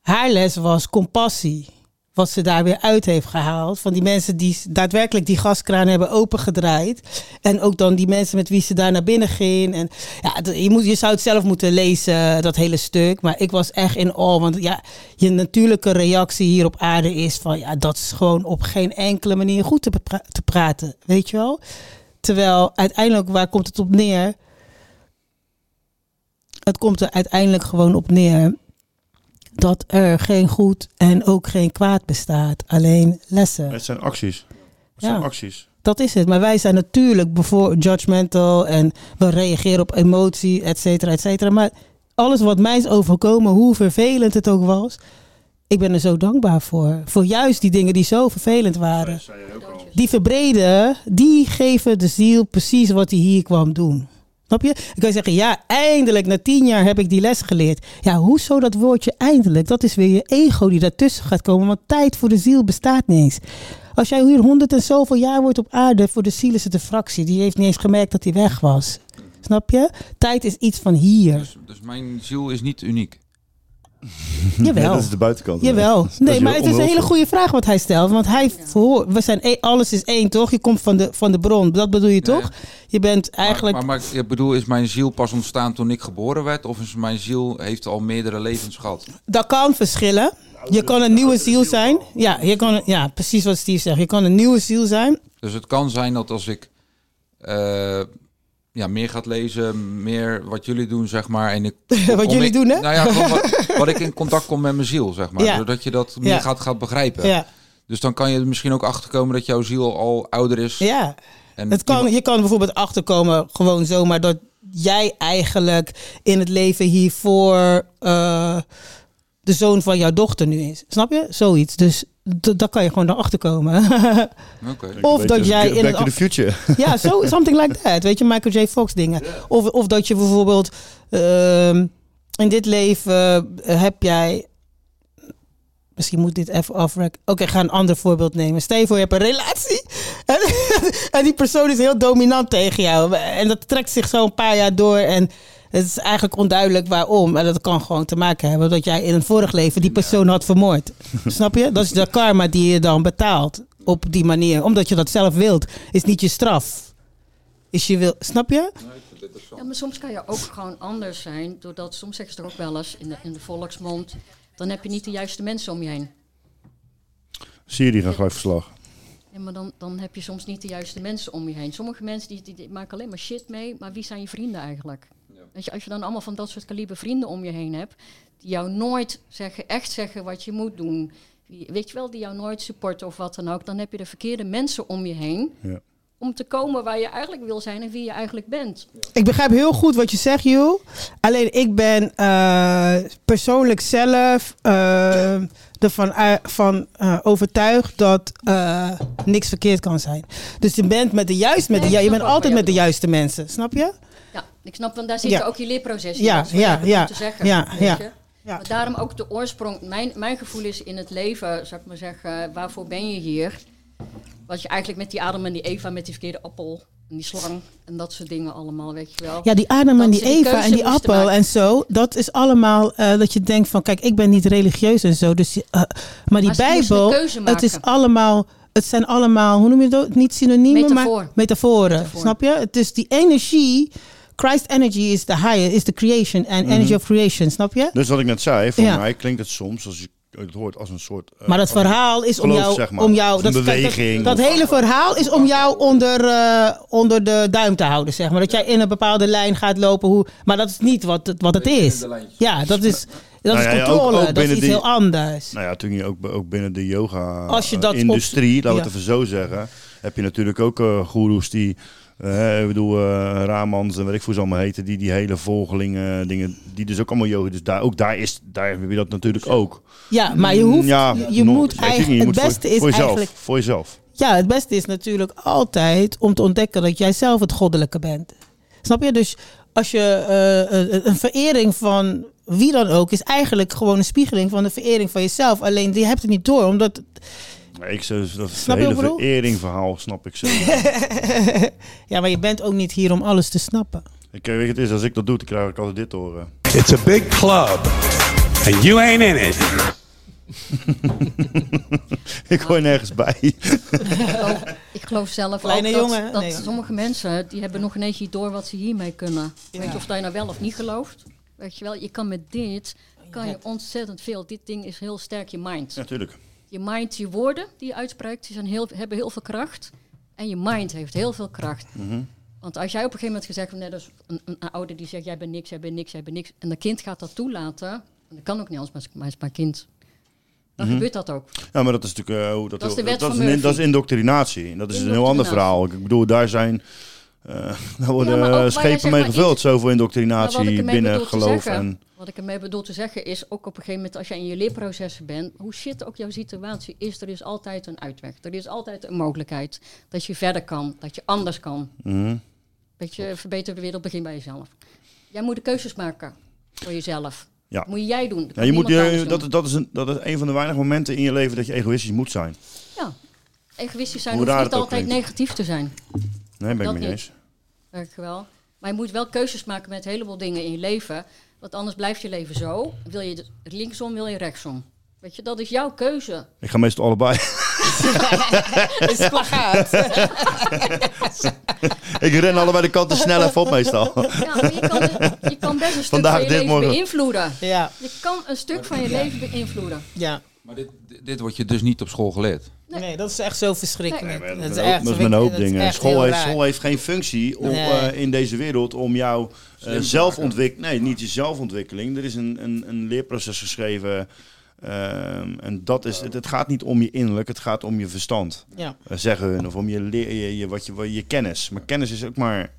haar les was compassie. Wat ze daar weer uit heeft gehaald. Van die mensen die daadwerkelijk die gaskraan hebben opengedraaid. En ook dan die mensen met wie ze daar naar binnen ging. En ja, je, moet, je zou het zelf moeten lezen, dat hele stuk. Maar ik was echt in awe. Want ja, je natuurlijke reactie hier op aarde is van... Ja, dat is gewoon op geen enkele manier goed te, te praten. Weet je wel? Terwijl uiteindelijk, waar komt het op neer? Het komt er uiteindelijk gewoon op neer dat er geen goed en ook geen kwaad bestaat. Alleen lessen. Het zijn acties. Het zijn acties. Dat is het. Maar wij zijn natuurlijk bevoor judgmental en we reageren op emotie, et cetera, et cetera. Maar alles wat mij is overkomen, hoe vervelend het ook was, Ik ben er zo dankbaar voor. Voor juist die dingen die zo vervelend waren. Die verbreden, die geven de ziel precies wat hij hier kwam doen. Snap je? Ik kan zeggen, ja, eindelijk, na tien jaar heb ik die les geleerd. Ja, hoezo dat woordje eindelijk? Dat is weer je ego die daartussen gaat komen. Want tijd voor de ziel bestaat niet eens. Als jij hier honderd en zoveel jaar wordt op aarde, voor de ziel is het een fractie. Die heeft niet eens gemerkt dat hij weg was. Snap je? Tijd is iets van hier. Dus mijn ziel is niet uniek. Jawel. Ja, dat is de buitenkant. Jawel. Dat Nee, maar het is een hele goede vraag wat hij stelt. Want hij verhoor, we zijn één, alles is één, toch? Je komt van de, van de bron. Dat bedoel je toch? Je bent eigenlijk. Maar, maar, maar ik bedoel, is mijn ziel pas ontstaan toen ik geboren werd? Of is mijn ziel heeft al meerdere levens gehad? Dat kan verschillen. Je kan een nieuwe ziel zijn. Ja, je kan, ja, precies wat Steve zegt. Je kan een nieuwe ziel zijn. Dus het kan zijn dat als ik eh, ja, meer gaat lezen, meer wat jullie doen, zeg maar. En ik, Wat jullie ik- doen, hè? Nou ja, wat, wat ik in contact kom met mijn ziel, zeg maar. Ja. Doordat je dat meer Ja. gaat, gaat begrijpen. Ja. Dus dan kan je er misschien ook achterkomen dat jouw ziel al ouder is. Ja. En Het kan, je kan bijvoorbeeld achterkomen, gewoon zomaar, dat jij eigenlijk in het leven hiervoor eh, de zoon van jouw dochter nu is. Snap je? Zoiets. Dus daar kan je gewoon erachter komen. Oké. Of dat jij in Back to the future. Ja, zo something like that. Weet je, Michael J. Fox dingen. Of, of dat je bijvoorbeeld ehm, in dit leven eh, heb jij. Misschien moet dit even afrekken. Oké, ik ga een ander voorbeeld nemen. Stel je voor, je hebt een relatie. En, en die persoon is heel dominant tegen jou. En dat trekt zich zo een paar jaar door. En het is eigenlijk onduidelijk waarom. En dat kan gewoon te maken hebben dat jij in een vorig leven die persoon had vermoord. Snap je? Dat is de karma die je dan betaalt. Op die manier. Omdat je dat zelf wilt. Is niet je straf. Is je wil. Snap je? Ja, maar soms kan je ook gewoon anders zijn. Doordat, soms zeggen ze er ook wel eens in de, in de volksmond... dan heb je niet de juiste mensen om je heen. Zie je die gaan gelijk verslag. Ja, maar dan, dan heb je soms niet de juiste mensen om je heen. Sommige mensen die, die, die maken alleen maar shit mee, maar wie zijn je vrienden eigenlijk? Weet je, als je dan allemaal van dat soort kaliber vrienden om je heen hebt, die jou nooit zeggen, echt zeggen wat je moet doen, die- weet je wel, die jou nooit supporten of wat dan ook, dan heb je de verkeerde mensen om je heen Ja. om te komen waar je eigenlijk wil zijn en wie je eigenlijk bent. Ik begrijp heel goed wat je zegt, Joel. Alleen ik ben eh, persoonlijk zelf eh, ervan van, eh, overtuigd dat eh, niks verkeerd kan zijn. Dus je bent met de juiste, met Nee, ik je bent altijd met de juiste mensen, snap je? Ik snap, want daar zit Ja. ook je leerproces in. Ja, dat is wat ja, ja. te zeggen. Ja, ja. Ja. Maar daarom ook de oorsprong, mijn, mijn gevoel is in het leven, zou ik maar zeggen, waarvoor ben je hier? Wat je eigenlijk met die Adam en die Eva, met die verkeerde appel en die slang en dat soort dingen allemaal, weet je wel. Ja, die Adam en die Eva en die appel en zo. Dat is allemaal eh, dat je denkt van, kijk, ik ben niet religieus en zo. Dus, eh, maar die Maar Bijbel, het is allemaal, het zijn allemaal, hoe noem je dat? Niet synoniemen, Metafoor. maar metaforen. Snap je? Het is die energie. Christ energy is the higher, is the creation and energy Mhm. of creation. Snap je? Dus wat ik net zei, voor Ja. mij klinkt het soms, als je het hoort, als een soort... eh, Maar dat verhaal is om geloof, jou, zeg maar. om jou, dat, beweging. Dat, dat hele verhaal is om jou onder, eh, onder de duim te houden, zeg maar. Dat jij in een bepaalde lijn gaat lopen, hoe, maar dat is niet wat het, wat het is. Ja, dat is, dat Nou is ja, ook- controle, ook dat is iets die- heel anders. Nou ja, toen je ook, ook binnen de yoga-industrie, laten we ja. het even zo zeggen, heb je natuurlijk ook eh goeroes die, eh, ik bedoel, eh Ramans en weet ik hoe ze allemaal heten, die die hele volgelingen dingen, die dus ook allemaal yoga, dus daar, ook daar, is, daar heb je dat natuurlijk ook. Ja, maar je hoeft, Ja, je, je nog- moet niet, eigenlijk, je het moet voor- beste is voor jezelf, eigenlijk, Voor jezelf. ja, het beste is natuurlijk altijd om te ontdekken dat jij zelf het goddelijke bent. Snap je? Dus als je eh, een- verering van wie dan ook is eigenlijk gewoon een spiegeling van de verering van jezelf. Alleen die hebt het niet door, omdat ik zou dat Snap hele wat ik bedoel? verering verhaal snap ik zo. ja, maar je bent ook niet hier om alles te snappen. ik eh, weet het is als ik dat doe, dan krijg ik altijd dit te horen. It's a big club, and you ain't in it. ik hoor nergens bij. Ik geloof, ik geloof zelf Kleine ook dat, jongen, dat nee. sommige mensen, die hebben nog ineens niet door wat ze hiermee kunnen. Weet je, of dat je nou wel of niet gelooft. Weet je wel, je kan met dit, kan je ontzettend veel. Dit ding is heel sterk je mind. Natuurlijk. Je mind, je woorden die je uitspreekt, die zijn heel, hebben heel veel kracht. En je mind heeft heel veel kracht. Mhm. Want als jij op een gegeven moment gezegd hebt, net als een, een, ouder die zegt, jij bent niks, jij bent niks, jij bent niks. En dat kind gaat dat toelaten. En dat kan ook niet anders, maar is- mijn kind. Dan Mhm. gebeurt dat ook. Ja, maar dat is natuurlijk eh, hoe dat, Dat is de wet dat, van is, dat is indoctrinatie. Dat is een heel ander verhaal. Ik bedoel, daar zijn daar worden Ja, jij schepen mee gevuld. Zoveel indoctrinatie binnen geloof. zeggen- En, Wat ik ermee bedoel te zeggen is, ook op een gegeven moment als je in je leerprocessen bent, hoe shit ook jouw situatie is, er is altijd een uitweg. Er is altijd een mogelijkheid dat je verder kan, dat je anders kan. Mhm. Dat je verbeterde wereld begint bij jezelf. Jij moet de keuzes maken voor jezelf. Ja. Dat moet jij doen. Dat Ja, je moet, je, dat, dat, is een, dat is een van de weinige momenten in je leven dat je egoïstisch moet zijn. Ja. Egoïstisch zijn Hoe hoeft niet altijd klinkt. negatief te zijn. Nee, ben ik niet. eens. Dank je wel. Maar je moet wel keuzes maken met een heleboel dingen in je leven. Want anders blijft je leven zo. Wil je linksom, wil je rechtsom. Weet je, dat is jouw keuze. Ik ga meestal allebei. Het is plagaat. ik ren allebei de kanten snel even op meestal. Ja, maar je kan, je kan best een stuk Vandaag van je dit, leven morgen. beïnvloeden. Ja. Je kan een stuk van je leven beïnvloeden. Ja. Maar dit, dit wordt je dus niet op school geleerd. Nee, dat is echt zo verschrikkelijk. Dat dat is, echt, dat is met een hoop dingen. School heeft, school heeft geen functie om, Nee. eh, in deze wereld om jouw Slim te zelfontwikkeling... Nee, niet je zelfontwikkeling. Er is een, een, een leerproces geschreven. ehm, en dat is, het, het gaat niet om je innerlijk, het gaat om je verstand. Ja. eh, zeggen hun. Of om je, leer, je, je, wat je, wat je kennis. Maar kennis is ook maar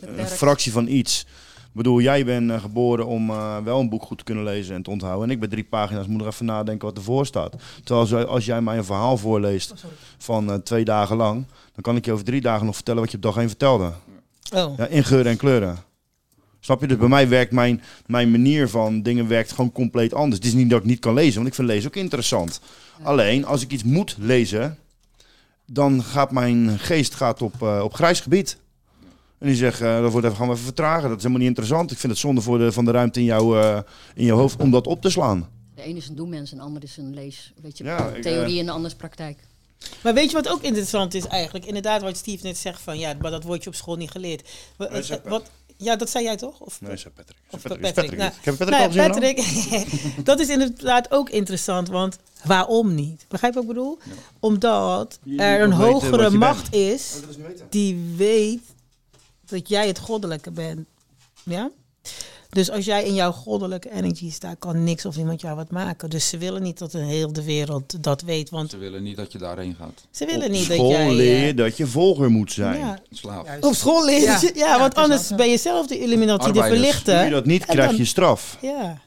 een, fractie van iets. Ik bedoel, jij bent eh, geboren om eh, wel een boek goed te kunnen lezen en te onthouden. En ik ben drie pagina's, moet er even nadenken wat ervoor staat. Terwijl als, jij mij een verhaal voorleest van eh, twee dagen lang, dan kan ik je over drie dagen nog vertellen wat je op dag één vertelde. Oh. Ja, in geuren en kleuren. Snap je? Dus bij mij werkt mijn, mijn manier van dingen werkt gewoon compleet anders. Het is niet dat ik niet kan lezen, want ik vind lezen ook interessant. Alleen, als ik iets moet lezen, dan gaat mijn geest gaat op, op grijs gebied. En die zegt, eh, dat wordt even, gaan we even vertragen. Dat is helemaal niet interessant. Ik vind het zonde voor de, van de ruimte in, jouw eh, in je hoofd om dat op te slaan. De ene is een doenmens en de ander is een lees. Weet je, Ja, ik, theorie eh, en de ander is praktijk. Maar weet je wat ook interessant is eigenlijk? Inderdaad, wat Steve net zegt van ja, maar dat wordt je op school niet geleerd. Wat, Nee, zei wat, ja, dat zei jij toch? Of, Nee, zei Patrick. Of Patrick. Patrick. Nou, Ik heb Patrick al nou, gezien. Patrick, dat is inderdaad ook interessant, want waarom niet? Begrijp je wat ik bedoel? Omdat Je er een hogere macht bent. is die weet dat jij het goddelijke bent. Ja? Dus als jij in jouw goddelijke energy staat, kan niks of iemand jou wat maken. Dus ze willen niet dat de hele wereld dat weet, want Ze willen niet dat je daarheen gaat. ze willen Op niet school dat jij... leer eh, je dat je volger moet zijn. ja, Slaaf. op school leer je, Ja. ja, Ja, want anders ben je zelf de Illuminati, de verlichter. Doe je dat niet, krijg dan- je straf. Ja.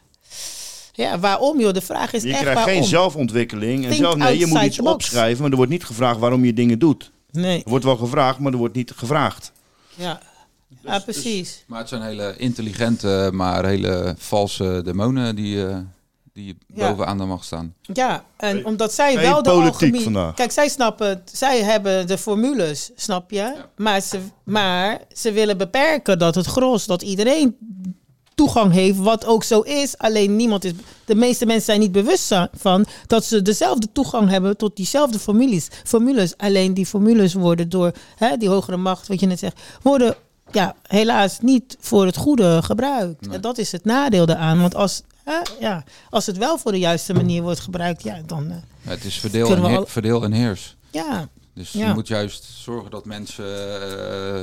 Ja, waarom joh? De vraag is Je echt krijgt waarom. geen zelfontwikkeling. En zelf, nee, je moet iets box. opschrijven, maar er wordt niet gevraagd waarom je dingen doet. Nee, Er wordt wel gevraagd, maar er wordt niet gevraagd. ja. Ja, precies. Maar het zijn hele intelligente, maar hele valse demonen die, eh, die Ja. bovenaan de macht staan. Ja, en omdat zij wel de politiek alchemie... vandaag. Kijk, zij snappen, zij hebben de formules, snap je? Maar, ze, maar ze willen beperken dat het gros, dat iedereen toegang heeft, wat ook zo is. Alleen niemand is... De meeste mensen zijn niet bewust van dat ze dezelfde toegang hebben tot diezelfde formules. formules. Alleen die formules worden door hè, die hogere macht, wat je net zegt, worden ja, helaas niet voor het goede gebruikt. En dat is het nadeel daaraan. Want als, hè, ja, als het wel voor de juiste manier wordt gebruikt, ja, dan... eh, Ja, het is verdeel en, al- verdeel en heers. ja, Dus Ja. je moet juist zorgen dat mensen eh,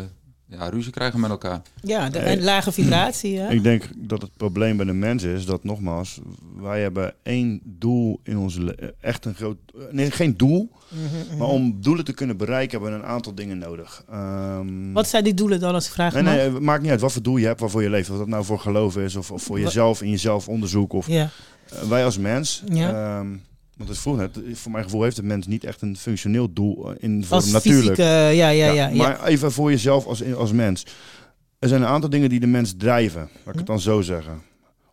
ja, ruzie krijgen met elkaar. ja de, en lage vibratie. Hè? Ik denk dat het probleem bij de mens is dat nogmaals, wij hebben één doel in onze le- echt een groot, nee, geen doel, Mhm, maar om doelen te kunnen bereiken hebben we een aantal dingen nodig. Ehm, Wat zijn die doelen dan als ik vraag Nee, mag? nee, het maakt niet uit wat voor doel je hebt, waarvoor je leeft. Of dat nou voor geloof is, of, of voor jezelf in jezelf onderzoek. Of, Ja. Eh, wij als mens, Ja. ehm, want het vroeg net, voor mijn gevoel heeft de mens niet echt een functioneel doel eh, in vorm natuurlijk. ja, ja. ja. Maar even voor jezelf als, als mens. Er zijn een aantal dingen die de mens drijven, laat ik het dan zo zeggen,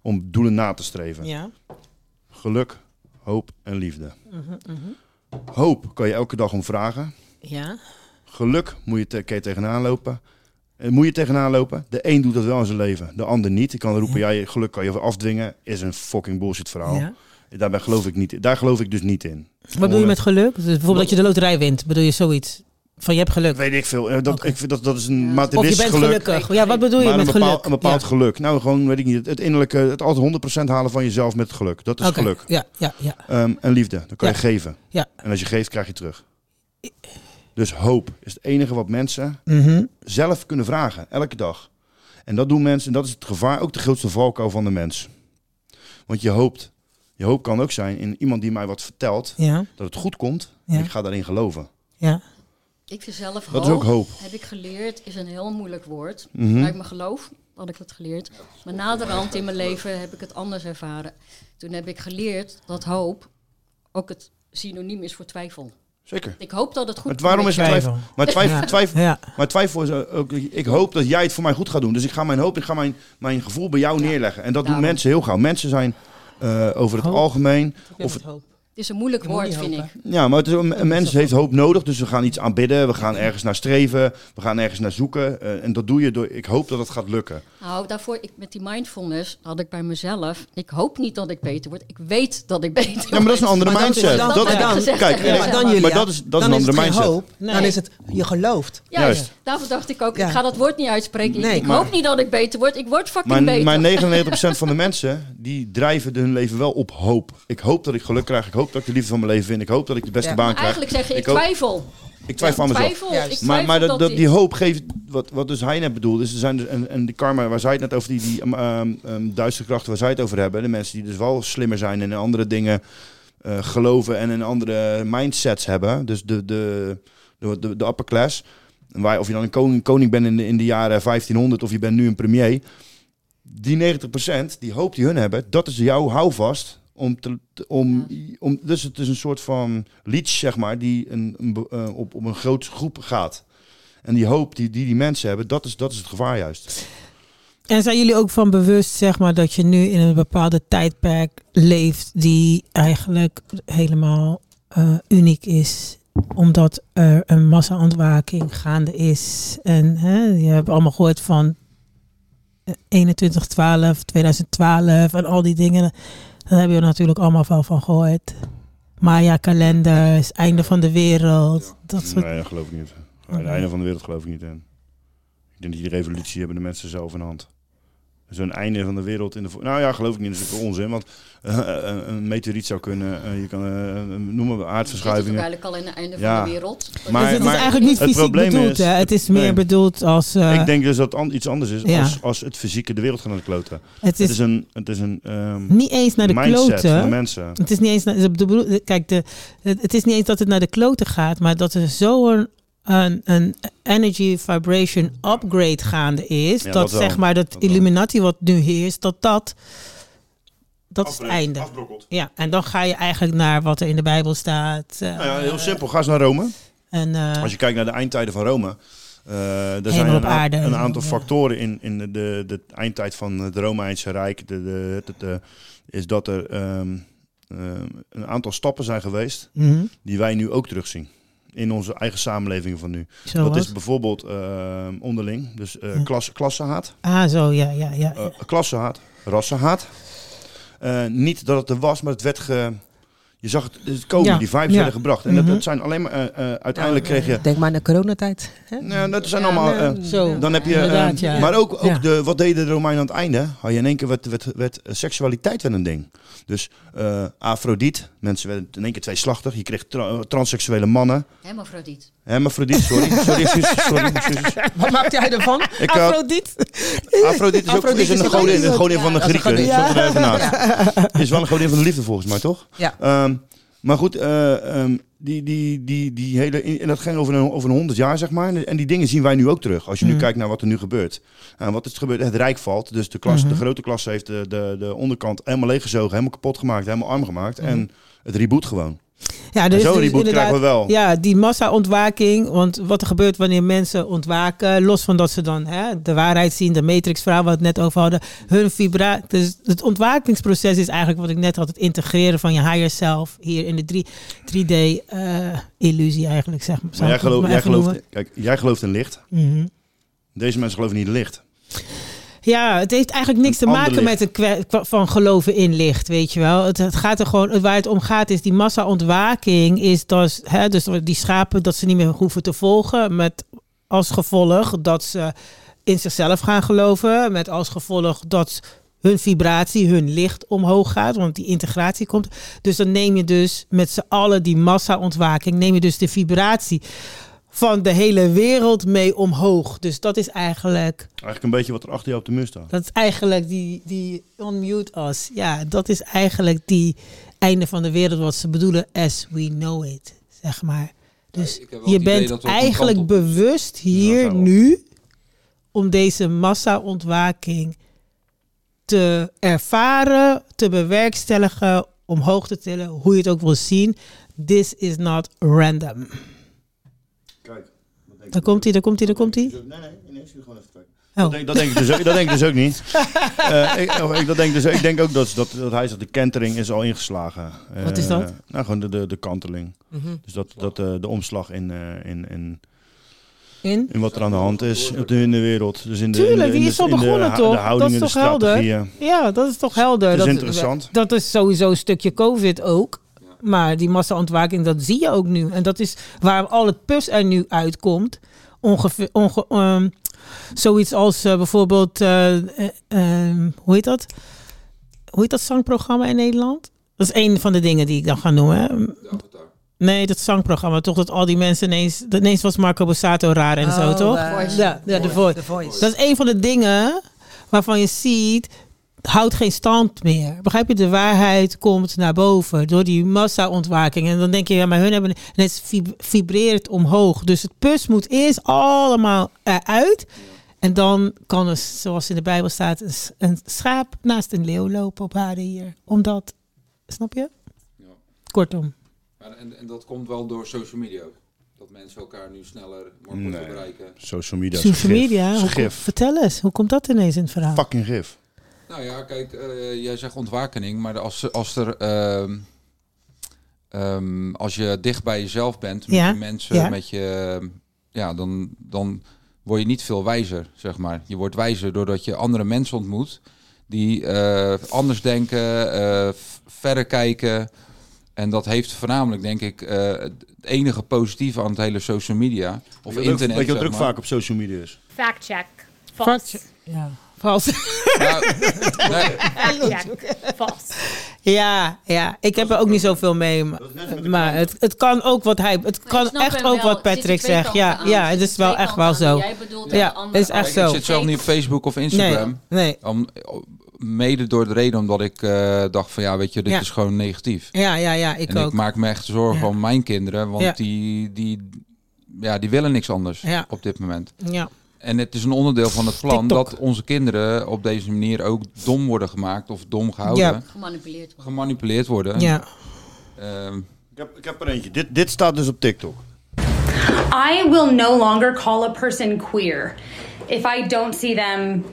om doelen na te streven. Ja. Geluk, hoop en liefde. Mhm, mhm. Hoop kan je elke dag om vragen. Ja. Geluk moet je, te, kan je tegenaan lopen. Eh, moet je tegenaan lopen. De een doet dat wel in zijn leven, de ander niet. Ik kan roepen, ja. je geluk kan je afdwingen. Is een fucking bullshit verhaal. Ja. Daarbij geloof ik niet. Daar geloof ik dus niet in. Wat bedoel je met geluk? Dus bijvoorbeeld dat je de loterij wint. Bedoel je zoiets? Van je hebt geluk. Weet ik veel. Eh, Dat, ik vind dat, dat is een Of je bent geluk. gelukkig. Ja, wat bedoel je maar met een bepaald, geluk? een bepaald Ja. geluk. Nou, gewoon, weet ik niet. Het innerlijke, het altijd 100% halen van jezelf met geluk. Dat is Oké, geluk. Ja, ja, ja. Ehm, en liefde, dat kan Ja. je geven. Ja. En als je geeft, krijg je terug. Dus hoop is het enige wat mensen Mhm. zelf kunnen vragen, elke dag. En dat doen mensen, en dat is het gevaar, ook de grootste valkuil van de mens. Want je hoopt, je hoop kan ook zijn in iemand die mij wat vertelt, Ja. dat het goed komt. Ja. En ik ga daarin geloven. Ja. Ik vind zelf Dat is ook hoop. Heb ik geleerd, is een heel moeilijk woord. Uit mijn geloof had ik dat geleerd. Maar naderhand in mijn leven heb ik het anders ervaren. Toen heb ik geleerd dat hoop ook het synoniem is voor twijfel. Zeker. Ik hoop dat het goed Maar waarom is komt. twijfel? Maar twijfel, Ja. twijfel, Ja. maar twijfel is ook. Ik hoop dat jij het voor mij goed gaat doen. Dus ik ga mijn hoop, ik ga mijn, mijn gevoel bij jou neerleggen. En dat doen mensen heel gauw. Mensen zijn over het algemeen. Of het, is een moeilijk woord, vind ik. ja, maar het is, een, een mens heeft hoop nodig. Dus we gaan iets aanbidden. We gaan ergens naar streven. We gaan ergens naar zoeken. eh, en dat doe je door. Ik hoop dat het gaat lukken. Nou, daarvoor, ik, met die mindfulness had ik bij mezelf... Ik hoop niet dat ik beter word. Ik weet dat ik beter word. Ja, maar dat is een andere Maar mindset. dan- dat, dan- kijk, Maar mezelf. dan, Julia, maar dat is- dat is dan een andere mindset. hoop. Dan is het, je gelooft. Juist. Juist. Daarvoor dacht ik ook, Ja. ik ga dat woord niet uitspreken. Ik- Nee. ik Maar- hoop niet dat ik beter word. Ik word fucking Maar, beter. maar 99% van de mensen die drijven hun leven wel op hoop. Ik hoop dat ik geluk krijg. Ik hoop dat ik de liefde van mijn leven vind. Ik hoop dat ik de beste Ja. baan krijg. eigenlijk zeg je, ik, hoop- twijfel. Ik twijfel aan mezelf. twijfel, ik Maar, maar dat, dat, die- hoop geeft, wat, wat dus hij net bedoelde, is er zijn dus, en, en die karma, waar zij het net over, die, die um, duistere krachten waar zij het over hebben, de mensen die dus wel slimmer zijn en in andere dingen eh, geloven en in andere mindsets hebben, dus de, de, de, de, de upper class, waar, of je dan een koning, koning bent in de, in de jaren 1500 of je bent nu een premier, die 90% die hoop die hun hebben, dat is jouw houvast om te, te- om, om dus het is een soort van leech zeg maar die een, een eh, op, op een grote groep gaat. En die hoop die die, die mensen hebben, dat is, dat is het gevaar juist. En zijn jullie ook van bewust, zeg maar, dat je nu in een bepaalde tijdperk leeft die eigenlijk helemaal eh, uniek is? Omdat er een massa-ontwaking gaande is. En hè, je hebt allemaal gehoord van eh, 2112, 2012 en al die dingen. Daar hebben we natuurlijk allemaal wel van gehoord. Maya-kalenders, einde van de wereld. Dat soort Nee, dat geloof ik niet. Het einde van de wereld geloof ik niet in. Ik denk dat die revolutie hebben de mensen zelf in de hand. Zo'n einde van de wereld in de... Nou ja, geloof ik niet. Dat is onzin. Want eh, een- een meteoriet zou kunnen... eh, je kan uh, noemen we aardverschuivingen. toch eigenlijk al in het einde Ja. van de wereld. Maar- dus het maar is eigenlijk niet het fysiek probleem bedoeld. is- hè? Het is meer nee. bedoeld als... eh, ik denk dus dat het an- iets anders is Ja. als, als het fysieke de wereld gaan naar de kloten. Het Het is- is, een, het is een ehm, niet eens naar de mindset kloten. van mensen. Het is niet eens naar, de kijk, de, het, het is niet eens dat het naar de kloten gaat, maar dat er zo'n een, een energy vibration upgrade gaande is. Ja, dat, zeg maar dat, Dat wel. Illuminati wat nu heerst, dat dat dat is het einde. afbrokkelt. Ja, en dan ga je eigenlijk naar wat er in de Bijbel staat. eh, Nou ja, heel simpel. Ga eens naar Rome. En, eh, Als je kijkt naar de eindtijden van Rome. eh, er zijn een, aarde. een aantal Ja. factoren in, in de, de, de eindtijd van het Romeinse Rijk. De, de, de, de- is dat er ehm, ehm, een aantal stappen zijn geweest. Mhm. Die wij nu ook terugzien. In onze eigen samenleving van nu. Zoals? Dat is bijvoorbeeld ehm, onderling. Dus eh klas, klassenhaat. ah, zo, ja, ja, ja. Eh, klassenhaat, rassenhaat. Eh, niet dat het er was, maar het werd ge... Je zag het, het komen, Ja, die vibes ja. werden gebracht. En dat, Mhm. dat zijn alleen maar... eh, eh, uiteindelijk kreeg je... Denk maar aan de coronatijd. Hè? Nou, dat zijn Ja, allemaal... eh, Zo, dan heb je... eh. Maar ook, ook Ja. de, wat deden de Romeinen aan het einde? Had je in één keer werd, werd, werd eh, seksualiteit werd een ding. Dus eh Afrodiet, mensen werden in één keer tweeslachtig. Je kreeg tra- transseksuele mannen. Hermafrodiet. Hermafrodiet, sorry. Sorry, excuses, sorry. Wat maakt jij ervan? Ik Afrodite. Afrodite is ook Afrodite is een godin, van de Grieken. er. Is wel een godin van de liefde volgens mij, toch? Ja. Ehm, maar goed, eh, ehm, die, die, die, die hele, en dat ging over een, over een honderd jaar, zeg maar. En die dingen zien wij nu ook terug. Als je nu Mhm. kijkt naar wat er nu gebeurt. En wat is er gebeurd? Het Rijk valt. Dus de, klas, Mhm. de grote klasse heeft de, de, de onderkant helemaal leeggezogen, helemaal kapot gemaakt, helemaal arm gemaakt. Mhm. En het reboot gewoon. Ja, En dus dus krijgen we wel. Ja, die massa-ontwaking. Want wat er gebeurt wanneer mensen ontwaken, los van dat ze dan hè, de waarheid zien, de matrix-verhaal waar we het net over hadden, hun vibra. Dus het ontwakingsproces is eigenlijk wat ik net had, het integreren van je higher self hier in de 3, 3D-illusie eigenlijk, zeg maar. Maar jij, maar jij, gelooft, kijk, jij gelooft in licht. Mhm. Deze mensen geloven niet in licht. Ja, het heeft eigenlijk niks te maken met het van geloven in licht, weet je wel. Het, het gaat er gewoon, waar het om gaat is die massa-ontwaking, is dat, hè, dus die schapen dat ze niet meer hoeven te volgen, met als gevolg dat ze in zichzelf gaan geloven, met als gevolg dat hun vibratie, hun licht omhoog gaat, want die integratie komt. Dus dan neem je dus met z'n allen die massa-ontwaking, neem je dus de vibratie van de hele wereld mee omhoog. Dus dat is eigenlijk Eigenlijk een beetje wat er achter jou op de muur staat. dat is eigenlijk die, die unmute us. Ja, dat is eigenlijk die einde van de wereld wat ze bedoelen as we know it. Zeg maar. Dus je bent eigenlijk bewust hier nu om deze massa-ontwaking te ervaren, te bewerkstelligen, omhoog te tillen, hoe je het ook wil zien. This is not random. Daar komt hij, daar komt hij, daar komt hij. Nee, nee, nee, zie gewoon even kijken. Oh. Dat, denk, dat, denk ik dus ook, dat denk ik dus ook niet. Eh, ik, oh, ik, dat denk dus, ik denk ook dat, dat, dat hij zegt, de kentering is al ingeslagen. Wat is dat? nou, gewoon de, de, de kanteling. Mhm. Dus dat, dat eh, de omslag in, eh, in, in, In? in wat er aan de hand is op de, in de wereld. Dus in de, Tuurlijk, in de, in die is de, al de begonnen ha- toch? De Dat is de toch helder? strategieën. Ja, dat is toch helder. Het is dat, interessant. Dat is sowieso een stukje COVID ook. Maar die massa-ontwaking, dat zie je ook nu. En dat is waar al het pus er nu uitkomt. Ongeveer, onge, ehm, zoiets als eh, bijvoorbeeld, eh, eh, ehm, hoe heet dat? Hoe heet dat zangprogramma in Nederland? Dat is een van de dingen die ik dan ga noemen. hè. Nee, dat zangprogramma. Toch dat al die mensen ineens... Ineens was Marco Borsato raar en zo, Oh, toch? ja, ja, de Voice. The Voice. Dat is een van de dingen waarvan je ziet... houdt geen stand meer. Begrijp je? De waarheid komt naar boven door die massa-ontwaking. En dan denk je, ja, maar hun hebben... En het vib- vibreert omhoog. Dus het pus moet eerst allemaal eruit. En dan kan er, zoals in de Bijbel staat... een schaap naast een leeuw lopen op aarde hier. Omdat... Snap je? Kortom. Maar en, en dat komt wel door social media ook. Dat mensen elkaar nu sneller, makkelijker Nee. bereiken. Social media is Social gif. media, vertel eens. Hoe komt dat ineens in het verhaal? Fucking gif. Nou ja, kijk, eh, jij zegt ontwakening, maar als, als er... ehm, ehm, als je dicht bij jezelf bent, met Ja, je mensen, ja. met je... Ja, dan, dan word je niet veel wijzer, zeg maar. Je wordt wijzer doordat je andere mensen ontmoet... die eh, anders denken, eh, verder kijken... En dat heeft voornamelijk, denk ik, eh, het enige positieve aan het hele social media. Of internet. Weet je wat maar. vaak op social media is? Fact check. Fact- Ja, vals. Nou, nee. Vals. Ja, ja, ik heb er ook niet zoveel mee. Maar, het, het kan ook wat hij. Het kan echt ook wat Patrick zegt. Ja, ja, het is wel echt wel zo. Jij bedoelt en ja, het is echt Ik zo. zit zelf niet op Facebook of Instagram. Nee, Om, mede door de reden omdat ik eh, dacht van ja, weet je, dit Ja. is gewoon negatief. Ja, ja, ja, ik en ook. ik maak me echt zorgen Ja. om mijn kinderen, want Ja. die, die, ja, die willen niks anders Ja. op dit moment. Ja. En het is een onderdeel van het plan TikTok. dat onze kinderen op deze manier ook dom worden gemaakt of dom gehouden. Ja. Gemanipuleerd worden. Gemanipuleerd worden. Ja. Ehm, Ik heb, ik heb er eentje. Dit, dit staat dus op TikTok. I will no longer call a person queer if I don't see them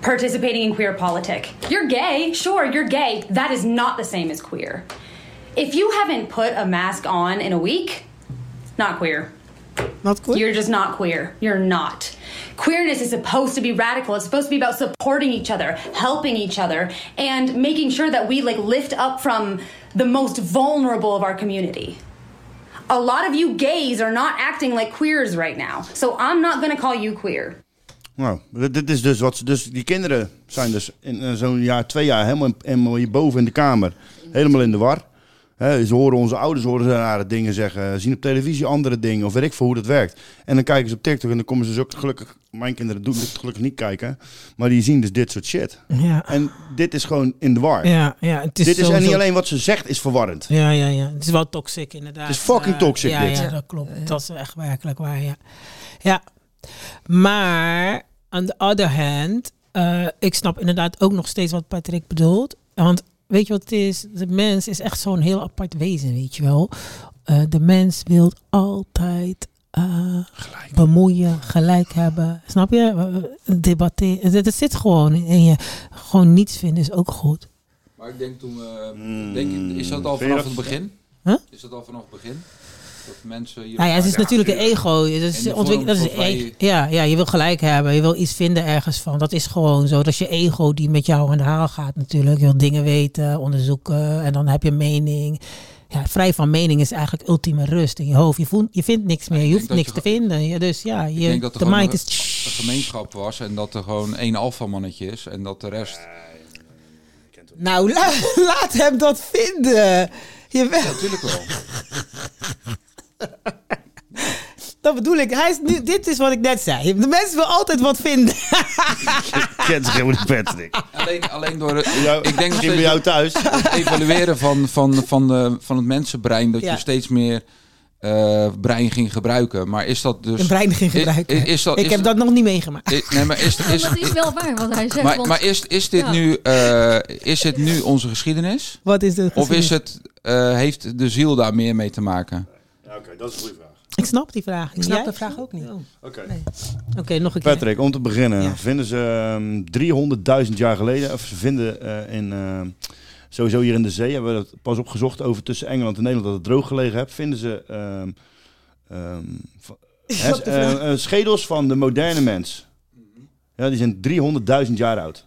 participating in queer politic. You're gay, sure, you're gay. That is not the same as queer. If you haven't put a mask on in a week, not queer. Not queer? You're just not queer. You're not. Queerness is supposed to be radical. It's supposed to be about supporting each other, helping each other, and making sure that we like lift up from the most vulnerable of our community. A lot of you gays are not acting like queers right now. So I'm not going to call you queer. Nou, dit, dit is dus wat ze. Dus die kinderen zijn dus in zo'n jaar, twee jaar helemaal, helemaal hierboven in de kamer. Helemaal in de war. Hè, ze horen onze ouders horen ze rare dingen zeggen. Zien op televisie andere dingen. Of weet ik veel hoe dat werkt. En dan kijken ze op TikTok en dan komen ze dus ook gelukkig. Mijn kinderen doen dit gelukkig niet kijken. Maar die zien dus dit soort shit. Ja. En dit is gewoon in de war. Ja, ja, het is dit is en niet alleen wat ze zegt is verwarrend. Ja, ja, ja. Het is wel toxic inderdaad. Het is fucking Eh, toxic, ja, dit. Ja, dat klopt. Dat is echt werkelijk waar, ja. Ja. Maar, on the other hand, eh, ik snap inderdaad ook nog steeds wat Patrick bedoelt. Want weet je wat het is? De mens is echt zo'n heel apart wezen, weet je wel. Eh, de mens wil altijd eh, bemoeien, gelijk hebben. Snap je? Eh, Debatteren. Het, het zit gewoon in je. Gewoon niets vinden is ook goed. maar ik denk toen we, denk ik, is dat al vanaf het begin? Huh? Is dat al vanaf het begin? Dat mensen hier Nou ja, het is natuurlijk een ego. Is, dat is e- ja, ja, je wil gelijk hebben. Je wil iets vinden ergens van. Dat is gewoon zo. Dat is je ego die met jou aan de haal gaat natuurlijk. Je wil dingen weten, onderzoeken. En dan heb je mening. Ja, vrij van mening is eigenlijk ultieme rust in je hoofd. Je, voelt, je vindt niks meer. Je hoeft niks je te vinden. Ja, dus ja, je, denk dat er de mind een, is... een gemeenschap was en dat er gewoon één alfamannetje is en dat de rest... Nou, la- laat hem dat vinden. Je Ja, natuurlijk wel. Dat bedoel ik. Hij is nu, dit is wat ik net zei. De mensen wil altijd wat vinden. Kent zich helemaal niet Patrick. Alleen, alleen door het, Jou- ik denk steeds bij jou dat thuis. Het evalueren van, van, van, de, van het mensenbrein, dat Ja. je steeds meer eh, brein ging gebruiken. Maar is dat dus... Een brein ging gebruiken. Is, dat, ik is- heb dat nog niet meegemaakt. i- nee, maar is, is, het is wel waar wat hij zegt. maar, want- maar is, is, dit Ja. nu, eh, is dit nu onze geschiedenis? Wat is de Of is het, eh, heeft de ziel daar meer mee te maken? Ja, Oké, dat is een goede vraag. Ik snap die vraag. Ik snap Jij? de vraag ook niet. Oh. Oké. Oké, nog een keer. Patrick, om te beginnen. Ja. Vinden ze ehm, 300.000 jaar geleden, of ze vinden eh, in, ehm, sowieso hier in de zee, hebben we dat pas opgezocht over tussen Engeland en Nederland, dat het droog gelegen heeft, vinden ze ehm, ehm, eh, eh, schedels van de moderne mens. Ja, die zijn 300.000 jaar oud.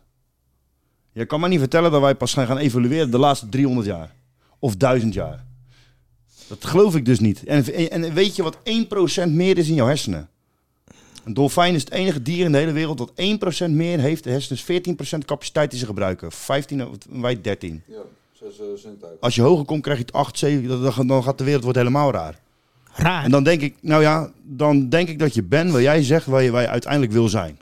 Je kan maar niet vertellen dat wij pas gaan gaan evolueren de laatste 300 jaar. Of 1000 jaar. Dat geloof ik dus niet. En, en weet je wat 1% meer is in jouw hersenen? Een dolfijn is het enige dier in de hele wereld dat 1% meer heeft. De hersenen is 14% capaciteit die ze gebruiken. 15, of wij 13. Ja, zes zintuigen. Als je hoger komt, krijg je het 8, 7. dan- gaat de wereld wordt helemaal raar. Raar. En dan denk ik, nou ja, dan denk ik dat je bent waar jij zegt waar je, waar je uiteindelijk wil zijn.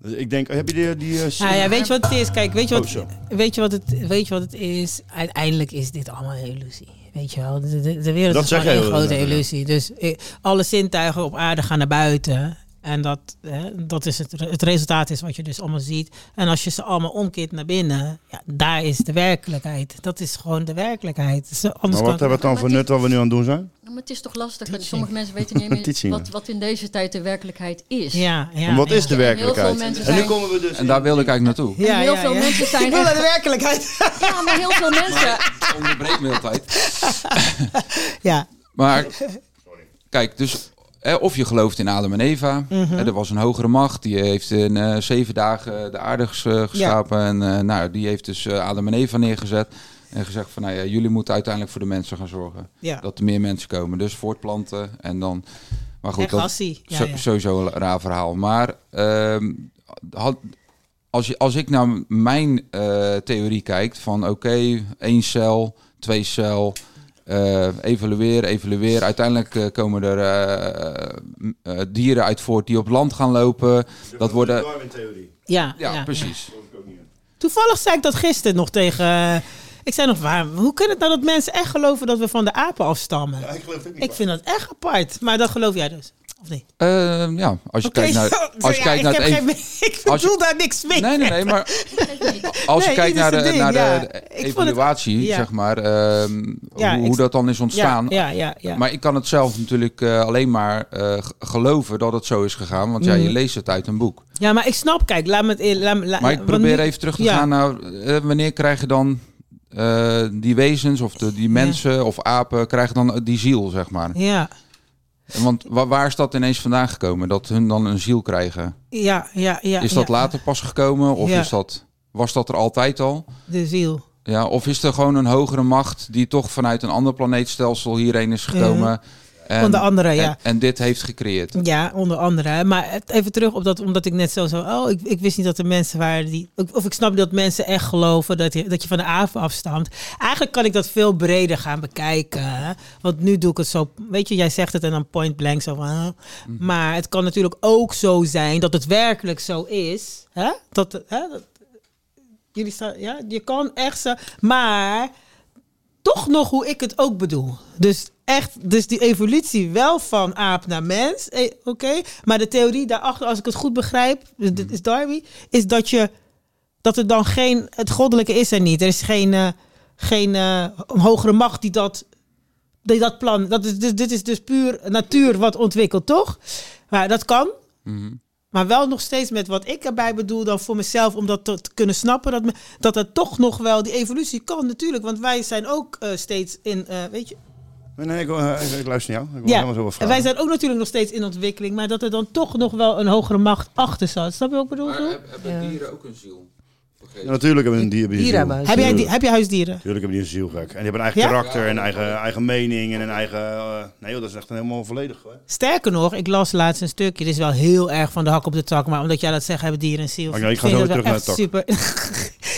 Dus ik denk, heb je die... die eh, Nou ja, weet je wat het is? Kijk, weet je Oh, wat, weet je wat, het, weet je wat het is? Uiteindelijk is dit allemaal een illusie. Weet je wel, de, de, de wereld Dat is gewoon een grote illusie. Dus eh, alle zintuigen op aarde gaan naar buiten. En dat, hè, dat is het, het resultaat is wat je dus allemaal ziet. En als je ze allemaal omkeert naar binnen, ja, daar is de werkelijkheid. Dat is gewoon de werkelijkheid. Dus, anders maar wat kan- hebben we dan voor nut wat we nu aan het doen zijn? Maar het is toch lastig. want Sommige mensen weten niet meer wat, wat in deze tijd de werkelijkheid is. Ja, ja. En wat is de werkelijkheid? En nu komen we dus... En daar wil ik eigenlijk naartoe. En heel veel mensen zijn Ik wil naar de werkelijkheid. Ja, maar heel veel mensen. Onderbreek me heel tijd. ja. Maar kijk, dus of je gelooft in Adam en Eva. Mhm. Er was een hogere macht. Die heeft in eh, zeven dagen de aarde eh, geschapen. En eh, nou, die heeft dus Adam en Eva neergezet. En gezegd van, nou ja, jullie moeten uiteindelijk voor de mensen gaan zorgen. Ja. Dat er meer mensen komen. Dus voortplanten en dan... Maar goed, dat gassie, ja, ja. sowieso een raar verhaal. Maar ehm, had, als, je, als ik naar mijn theorie kijk van oké, één cel, twee cel, eh, evalueren, evalueren. Uiteindelijk eh, komen er eh, eh, dieren uit voort die op land gaan lopen. Dat worden... Ja, Ja, ja, precies. Toevallig zei ik dat gisteren nog tegen. ik zei nog, waar, hoe kan het nou dat mensen echt geloven dat we van de apen afstammen? ik geloof het Ik vind dat echt apart. Maar dat geloof jij dus, of niet? Eh, ja, als je kijkt naar, als je ja, kijkt ik naar heb het geen- ik als je- bedoel daar niks mee. Nee, nee, nee, maar als je Nee, kijkt naar de, ding, naar de, ja. de Ik vond het- evaluatie, ja. zeg maar, ehm, Ja, hoe, ik- hoe dat dan is ontstaan. Ja, ja, ja, ja. Maar ik kan het zelf natuurlijk eh, alleen maar eh, geloven dat het zo is gegaan, want ja, je Mhm. leest het uit een boek. Ja, maar ik snap, kijk, laat me het... Laat, Maar ik probeer even terug te ja. gaan naar eh, wanneer krijgen dan eh, die wezens of de, die mensen of apen krijgen dan die ziel, zeg maar. Ja, Want wa- waar is dat ineens vandaan gekomen, dat hun dan een ziel krijgen? ja, ja. ja is dat ja. later pas gekomen of Ja. is dat, was dat er altijd al? De ziel. Ja, of is er gewoon een hogere macht die toch vanuit een ander planeetstelsel hierheen is gekomen? En, Onder andere, ja. En, en dit heeft gecreëerd. Ja, onder andere. Maar even terug op dat, omdat ik net zo zo. Oh, ik, ik wist niet dat er mensen waren die. Of ik snap dat mensen echt geloven dat je, dat je van de apen afstamt. Eigenlijk kan ik dat veel breder gaan bekijken. Want nu doe ik het zo. Weet je, jij zegt het en dan point blank zo van. huh? Mhm. Maar het kan natuurlijk ook zo zijn dat het werkelijk zo is. Hè? Dat, hè? dat jullie staan. Ja, je kan echt zo. Maar toch nog hoe ik het ook bedoel. Dus echt, dus die evolutie wel van aap naar mens, eh, oké. Maar de theorie daarachter, als ik het goed begrijp, dus dit is Darby, is dat je dat er dan geen het goddelijke is er niet. Er is geen eh, geen eh, hogere macht die dat die dat plan. Dat is dus dit is dus puur natuur wat ontwikkelt, toch? Maar dat kan. Maar wel nog steeds met wat ik erbij bedoel dan voor mezelf, om dat te, te kunnen snappen, dat, me, dat er toch nog wel die evolutie kan natuurlijk. Want wij zijn ook steeds in, weet je, Nee, nee, ik, eh, ik luister naar jou. Ik ja, helemaal zo wat en vragen. wij zijn ook natuurlijk nog steeds in ontwikkeling, maar dat er dan toch nog wel een hogere macht achter zat. Snap je wat ik bedoel? Hebben dieren ook een ziel? Ja, natuurlijk hebben we een hebben die Dieren ziel. hebben Heb jij, heb je huisdieren? Tuurlijk hebben die een ziel, gek. En die hebben een eigen Ja? karakter en eigen, eigen mening en een eigen... eh, nee joh, dat is echt helemaal volledig. Hoor. Sterker nog, ik las laatst een stukje. Dit is wel heel erg van de hak op de tak. Maar omdat jij dat zegt, hebben dieren een ziel. Oké, ik ga Vind zo dat weer wel terug naar echt Super.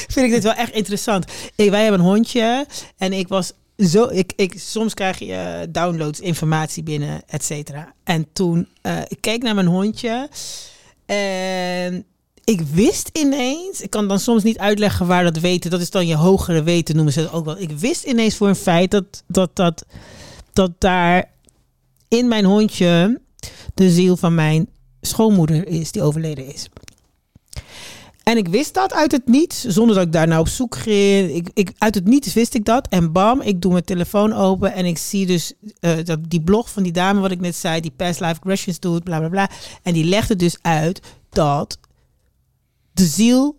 vind ik dit wel echt interessant. Ik, wij hebben een hondje. En ik was zo... Ik, ik, soms krijg je eh, downloads, informatie binnen, et cetera. En toen... eh, ik keek naar mijn hondje. En ik wist ineens... Ik kan dan soms niet uitleggen waar dat weten... Dat is dan je hogere weten, noemen ze het ook wel. Ik wist ineens voor een feit dat... dat, dat dat daar in mijn hondje de ziel van mijn schoonmoeder is die overleden is. En ik wist dat uit het niets, zonder dat ik daar nou op zoek ging. Ik, ik, uit het niets wist ik dat. En bam, ik doe mijn telefoon open en ik zie dus eh, dat, die blog van die dame, wat ik net zei, die past life regressions doet, bla bla bla. En die legde dus uit dat de ziel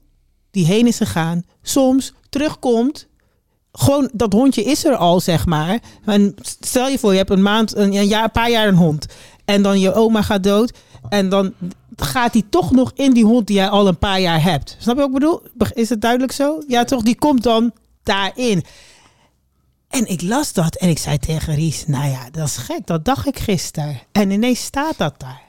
die heen is gegaan, soms terugkomt. Gewoon, dat hondje is er al, zeg maar. En stel je voor, je hebt een maand, een, een, jaar, een paar jaar een hond. En dan je oma gaat dood. En dan gaat die toch nog in die hond die jij al een paar jaar hebt. Snap je wat ik bedoel? Is het duidelijk zo? Ja, toch? Die komt dan daarin. En ik las dat en ik zei tegen Ries, nou ja, dat is gek. Dat dacht ik gisteren. En ineens staat dat daar.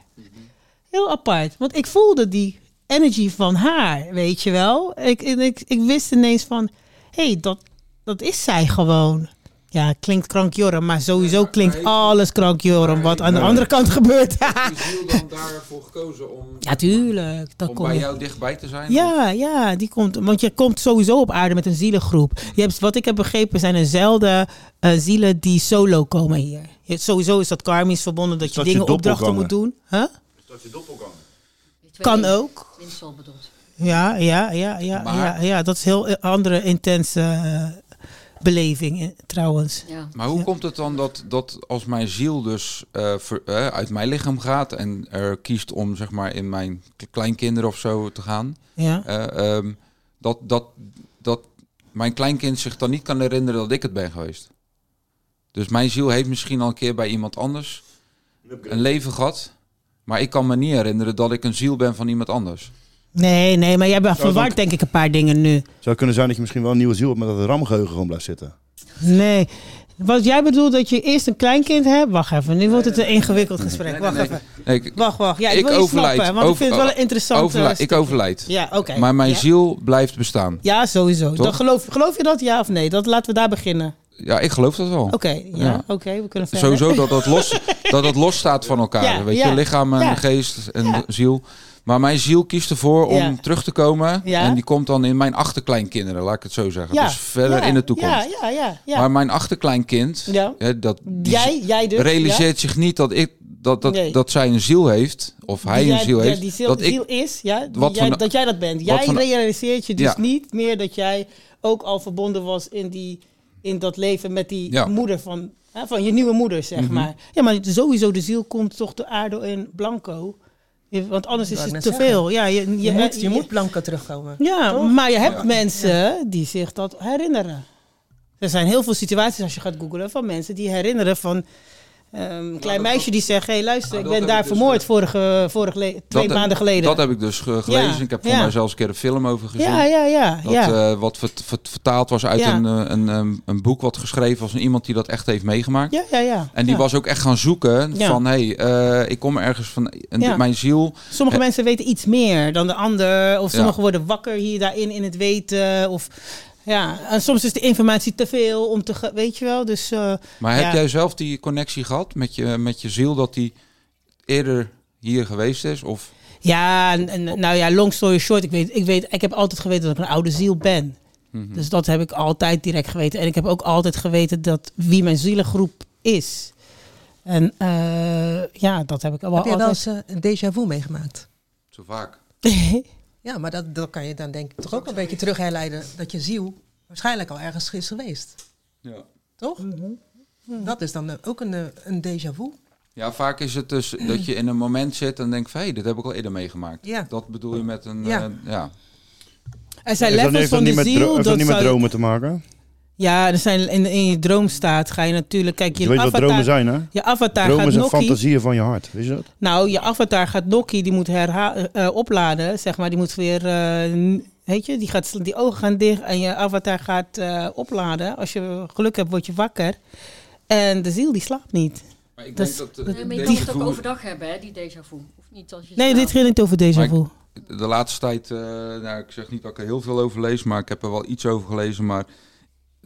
Heel apart. Want ik voelde die energy van haar, weet je wel. Ik, ik, ik wist ineens van, hé, hey, dat, dat is zij gewoon. Ja, klinkt krankjorum, maar sowieso klinkt alles krankjorum wat aan de andere kant gebeurt. Is ziel dan daarvoor gekozen om, ja, tuurlijk. Dat om kom bij je. jou dichtbij te zijn? Ja, ja, die komt. Want je komt sowieso op aarde met een zielengroep. Je hebt, wat ik heb begrepen zijn er zelden eh, zielen die solo komen hier. Je, sowieso is dat karmisch verbonden dat je dat je dingen opdrachten moet doen. Huh? Dat je doppelganger. Kan ook. Winsel bedoeld. Ja, ja, ja, ja, Maar- ja, ja. Dat is heel eh, andere intense eh, beleving eh, trouwens. Ja. Maar hoe komt het dan dat, dat als mijn ziel dus eh, ver- eh, uit mijn lichaam gaat en er kiest om zeg maar in mijn kleinkinderen of zo te gaan, Ja. eh, ehm, dat, dat, dat mijn kleinkind zich dan niet kan herinneren dat ik het ben geweest? Dus mijn ziel heeft misschien al een keer bij iemand anders een leven gehad, maar ik kan me niet herinneren dat ik een ziel ben van iemand anders. Nee, nee, maar jij bent Zou verward dan- denk ik een paar dingen nu. Zou het kunnen zijn dat je misschien wel een nieuwe ziel hebt, maar dat het ramgeheugen gewoon blijft zitten? Nee. Wat jij bedoelt dat je eerst een kleinkind hebt? Wacht even, nu wordt het een ingewikkeld gesprek. Wacht even. Nee, ik, Wacht, wacht. Ja, ik, ik wil je overlijd. snappen, want ik vind het wel een interessant overlijd- ik overlijd. Ja, oké. Maar mijn Ja. ziel blijft bestaan. Ja, sowieso. Toch? Dan geloof, geloof je dat, ja of nee? Dat, laten we daar beginnen. Ja, ik geloof dat wel. Oké, ja, Ja. oké, we kunnen verder. Sowieso dat dat los, dat dat los staat van elkaar. Ja, weet ja, je, lichaam en ja. geest en ziel. Maar mijn ziel kiest ervoor om Ja. terug te komen. Ja. En die komt dan in mijn achterkleinkinderen, laat ik het zo zeggen. Ja, Dus verder in de toekomst. Ja, ja, ja. ja. Maar mijn achterkleinkind, dat, Jij- jij dus, realiseert zich niet dat, ik, dat, dat, Nee. dat zij een ziel heeft. Of hij Die een ziel heeft. die ziel, dat ik, ziel is, ja, wat jij, van- dat jij dat bent. Jij van- realiseert je dus Ja. niet meer dat jij ook al verbonden was in, die, in dat leven met die Ja. moeder van, hè, van je nieuwe moeder, zeg Mhm. maar. Ja, maar sowieso de ziel komt toch de aarde in blanco. Je- want anders is het te zeggen. veel. Ja, je, je, Je, moet, je moet blanco terugkomen. ja, Toch? maar je hebt mensen die zich dat herinneren. Er zijn heel veel situaties als je gaat googlen van mensen die herinneren van ehm, een klein meisje die zegt: Hé, hey, luister, Nou, ik ben daar ik dus vermoord ge- vorige, vorige le- twee maanden geleden. Dat heb ik dus ge- gelezen. Ja, Ik heb voor ja. mij zelfs een keer een film over gezien. ja, ja, ja. Dat, ja. eh, wat vert- vert- vertaald was uit een, eh, een, een, een boek wat geschreven was van iemand die dat echt heeft meegemaakt. ja, ja, ja. En die was ook echt gaan zoeken van, hé, hey, eh, ik kom ergens van, en mijn ziel... Sommige Eh, mensen weten iets meer dan de ander. Of sommigen worden wakker hier daarin in het weten. Of ja, en soms is de informatie te veel om te, weet je wel. Dus, eh, Maar ja. heb jij zelf die connectie gehad met je, met je ziel, dat die eerder hier geweest is? Of, Ja, en, en- nou ja, long story short. Ik, weet, ik, weet, ik heb altijd geweten dat ik een oude ziel ben. Mhm. Dus dat heb ik altijd direct geweten. En ik heb ook altijd geweten dat wie mijn zielengroep is. En eh, ja, dat heb ik wel Heb je wel altijd... eens eh, een déjà vu meegemaakt? zo vaak. Ja, maar dat, dat kan je dan denk ik toch ook een beetje terug herleiden dat je ziel waarschijnlijk al ergens is geweest. Ja. Toch? Dat is dan ook een, een déjà vu. Ja, vaak is het dus dat je in een moment zit en denkt van, hé, dit heb ik al eerder meegemaakt. Ja. Dat bedoel je met een, Ja. ja. ja. Er zijn dat, levels heeft dat van niet de ziel. heeft dat Dat niet met dromen te maken? Ja, er zijn in, in je droomstaat ga je natuurlijk... Kijk, je, Je weet wat avatar, dromen zijn, hè? Je avatar Dromen gaat zijn fantasieën van je hart. Weet je dat? Nou, je avatar gaat nokkie, die moet herha- eh, opladen, zeg maar. Die moet weer, eh, n- weet je, die, gaat, die ogen gaan dicht en je avatar gaat eh, opladen. Als je geluk hebt, word je wakker. En de ziel, die slaapt niet. Maar ik Dat denk dat... dat- Nee, maar je kan het ook overdag hebben, hè, die déjà vu. Of niet als je Nee, slaapt. dit gaat niet over déjà vu. De laatste tijd, eh, nou, ik zeg niet dat ik er heel veel over lees, maar ik heb er wel iets over gelezen. Maar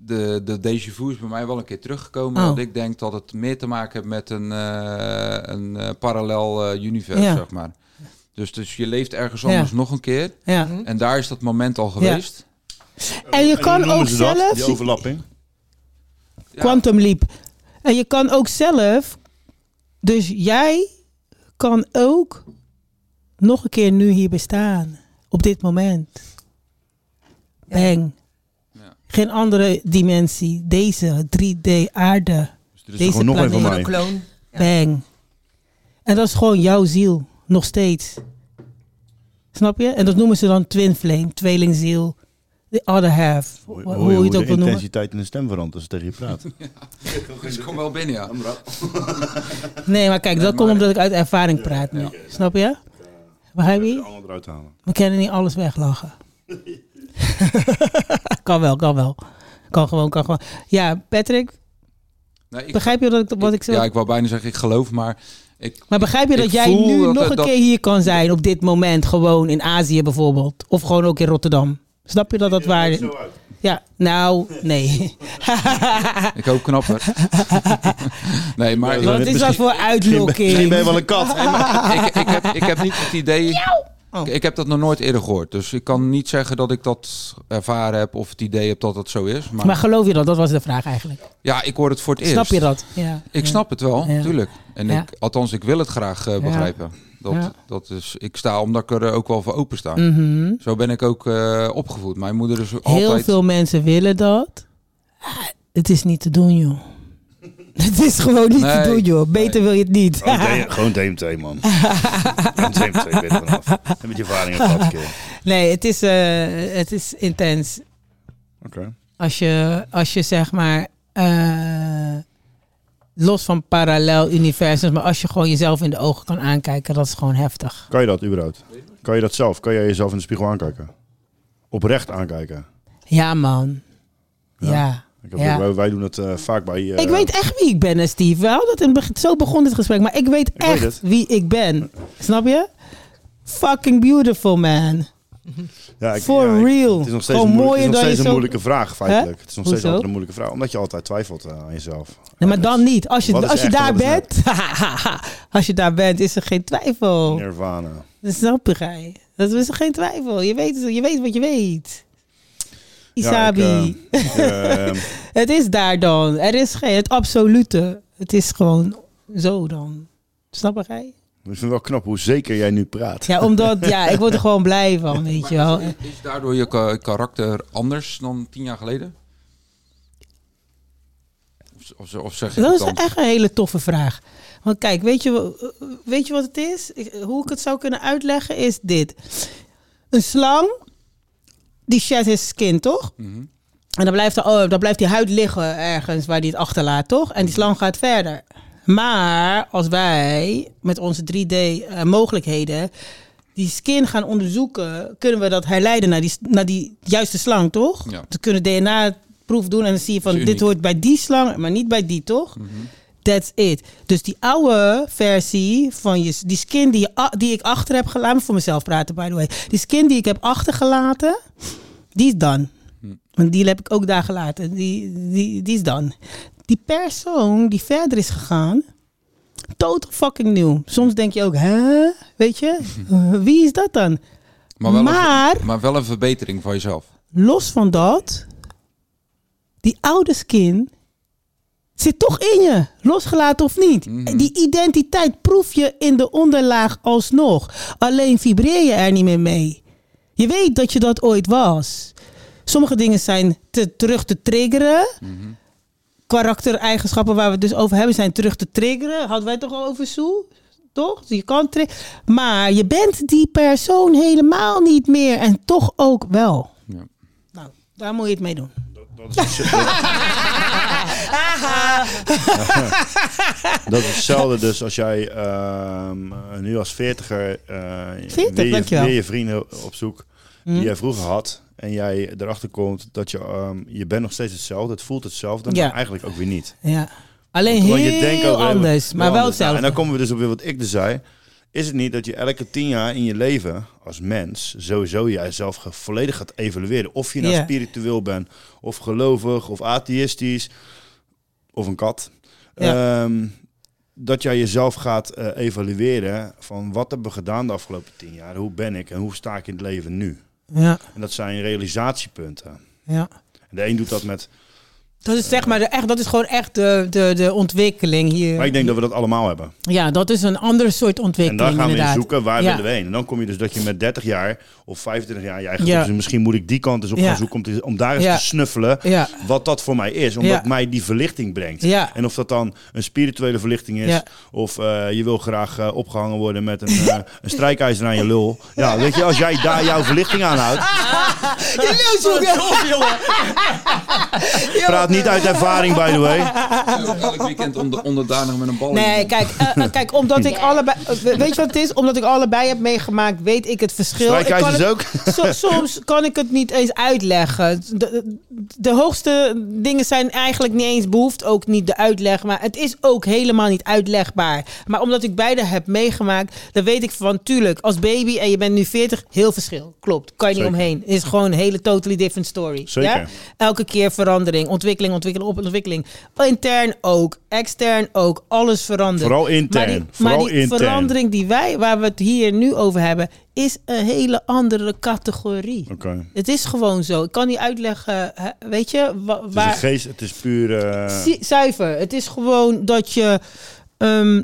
de, de déjà vu is bij mij wel een keer teruggekomen. Oh. Dat ik denk dat het meer te maken heeft met een, eh, een eh, parallel eh, universum, Ja. zeg maar. Dus, dus je leeft ergens Ja. anders nog een keer. Ja. En daar is dat moment al geweest. En je En kan ook dat, zelf... Die overlapping. Ja. Quantum leap. En je kan ook zelf, dus jij kan ook nog een keer nu hier bestaan. Op dit moment. Bang. Geen andere dimensie. Deze 3D aarde. er is Deze nog een van planeet. mij. Kloon. Bang. En dat is gewoon jouw ziel. Nog steeds. Snap je? En dat noemen ze dan twin flame. Tweelingziel. The other half. Hoe, Hoe, hoe, je het de ook wil noemen. intensiteit in de stem verandert als je tegen je praat. Dus ik kom wel binnen, ja. Nee, maar kijk, dat komt omdat ik uit ervaring praat nu. Snap je? Je? Allemaal eruit halen. We kunnen niet alles weglachen. kan wel, kan wel. Kan gewoon, kan gewoon. Ja, Patrick, Nee, ik- begrijp je dat ik, wat ik zeg? Ja, ik wou bijna zeggen, ik geloof, maar... Ik, maar begrijp je ik dat jij nu dat- nog een dat- keer hier kan zijn op dit moment, gewoon in Azië bijvoorbeeld, of gewoon ook in Rotterdam? Snap je dat dat waar is? Ja, nou, nee. Ik hoop knapper. nee, maar... Wat is dat voor uitlokking? Misschien ben je wel een kat. Ik, ik, heb, ik heb niet het idee... Oh. Ik, ik heb dat nog nooit eerder gehoord. Dus ik kan niet zeggen dat ik dat ervaren heb of het idee heb dat het zo is. Maar, Maar geloof je dat? Dat was de vraag eigenlijk. ja, ik hoor het voor het eerst. Snap je dat? Ja. Ik snap het wel, Ja. tuurlijk. En ik, althans, ik wil het graag eh, begrijpen. Dat, Ja. dat is, ik sta omdat ik er ook wel voor open sta. Mhm. Zo ben ik ook eh, opgevoed. Mijn moeder is Heel altijd... veel mensen willen dat. Ah, Het is niet te doen, joh. Het is gewoon niet Nee. te doen, joh. Beter wil je het niet. Gewoon, gewoon DMT, man. Gewoon DMT, ben je vanaf. Met je ervaring keer. Nee, het is, eh, het is intens. Oké. Als je, als je zeg maar, eh, los van parallel universums, maar als je gewoon jezelf in de ogen kan aankijken, dat is gewoon heftig. Kan je dat überhaupt? Kan je dat zelf? Kan jij jezelf in de spiegel aankijken? Oprecht aankijken? Ja, man. Ja. Ik heb, Ja. wij, wij doen het eh, vaak bij... eh, ik weet echt wie ik ben, Steve. Wel, dat in zo begon dit gesprek, maar ik weet echt wie ik ben. Snap je? Fucking beautiful, man. Ja, ik- For ja, ik- real. Het is nog steeds, een, moeilijk- mooier het is nog steeds een zo- moeilijke vraag, feitelijk. Het is nog steeds Hoezo? altijd een moeilijke vraag. Omdat je altijd twijfelt eh, aan jezelf. Nee, maar dan niet. Als je, als je echt daar bent, als je daar bent, is er geen twijfel. Nirvana. Dat snap je. Dat is er geen twijfel. Je weet, je weet wat je weet. Isabi. Ja, ik, eh, ehm, het is daar dan. Er is geen, het absolute. Het is gewoon zo dan. Snap je, gij? ik vind het wel knap hoe zeker jij nu praat. Ja, omdat, ja, ik word er gewoon blij van, weet je wel. Is daardoor je ka- karakter anders dan tien jaar geleden? Of, of, of zeg je Dat is dan? echt een hele toffe vraag. Want kijk, weet je, weet je wat het is? Ik- hoe ik het zou kunnen uitleggen is dit. Een slang, die sheds his skin, toch? Mhm. En dan blijft, er, oh, dan blijft die huid liggen ergens waar die het achterlaat, toch? En die slang gaat verder. Maar als wij met onze 3D-mogelijkheden die skin gaan onderzoeken, kunnen we dat herleiden naar die, naar die juiste slang, toch? Ja. We kunnen DNA-proef doen en dan zie je van is dit hoort bij die slang, maar niet bij die, toch? Mhm. That's it. Dus die oude versie van je, die skin die, je, die ik achter heb gelaten, voor mezelf praten by the way, die skin die ik heb achtergelaten, die is dan. Want die heb ik ook daar gelaten. Die, die, die is dan. Die persoon die verder is gegaan, total fucking nieuw. Soms denk je ook, hè? Weet je? Wie is dat dan? Maar wel, maar een, maar wel een verbetering van jezelf. los van dat, die oude skin zit toch in je, losgelaten of niet. Die identiteit proef je in de onderlaag alsnog. Alleen vibreer je er niet meer mee. Je weet dat je dat ooit was. Sommige dingen zijn te, terug te triggeren. Karaktereigenschappen waar we het dus over hebben zijn terug te triggeren. Hadden wij het toch al over Soe? Toch? Dus je kan maar je bent die persoon helemaal niet meer. En toch ook wel. Ja. Nou, daar moet je het mee doen. Dat is hetzelfde dus als jij ehm, eh, nu als veertiger 40, weer, je, weer je vrienden op zoek die Hm. jij vroeger had. En jij erachter komt dat je, ehm, je bent nog steeds hetzelfde. Het voelt hetzelfde, Ja. maar eigenlijk ook weer niet. Ja. Alleen heel je denkt ook, anders, maar wel. Nou, hetzelfde. en dan komen we dus op weer wat ik dus zei. Is het niet dat je elke tien jaar in je leven als mens sowieso jijzelf volledig gaat evalueren? Of je nou spiritueel bent, of gelovig, of atheïstisch, of een kat. Ja. Ehm, dat jij jezelf gaat eh, evalueren van wat hebben we gedaan de afgelopen tien jaar? Hoe ben ik en hoe sta ik in het leven nu? Ja. En dat zijn realisatiepunten. Ja. En de een doet dat met Dat is zeg maar de, echt, dat is gewoon echt de, de, de ontwikkeling hier. Maar ik denk dat we dat allemaal hebben. Ja, dat is een andere soort En ontwikkeling dan gaan we in zoeken waar ja. willen we heen. En dan kom je dus dat je met 30 jaar of 25 jaar je eigen Ja. dus misschien moet ik die kant eens op Ja. gaan zoeken om, te, om daar eens te snuffelen wat dat voor mij is. Omdat mij die verlichting brengt. Ja. En of dat dan een spirituele verlichting is of eh, je wil graag eh, opgehangen worden met een, eh, een strijkijzer aan je lul. Ja, weet je, als jij daar jouw verlichting aan houdt, praat niet uit ervaring by the way. Elk weekend onder, onderdanig met een bal. Nee, kijk, eh, eh, kijk, omdat ik allebei. eh, Weet je wat het is? Omdat ik allebei heb meegemaakt, weet ik het verschil. Ik kan het- ook? so- soms kan ik het niet eens uitleggen. De, de hoogste dingen zijn eigenlijk niet eens behoefte, ook niet de uitleg. Maar het is ook helemaal niet uitlegbaar. Maar omdat ik beide heb meegemaakt, dan weet ik van, tuurlijk, als baby en je bent nu 40, heel verschil. Klopt, kan je niet Zeker. omheen. Is gewoon een hele totally different story. Zeker. Ja? Elke keer verandering, ontwikkeling, ontwikkeling, op ontwikkeling. Intern ook, extern ook, alles verandert. Vooral intern, Maar die, vooral maar die intern. verandering die wij, waar we het hier nu over hebben, is een hele andere categorie. Oké. Het is gewoon zo. Ik kan niet uitleggen, weet je, wa- Het is waar... geest, het is puur... Zie- Zuiver. Het is gewoon dat je. ehm,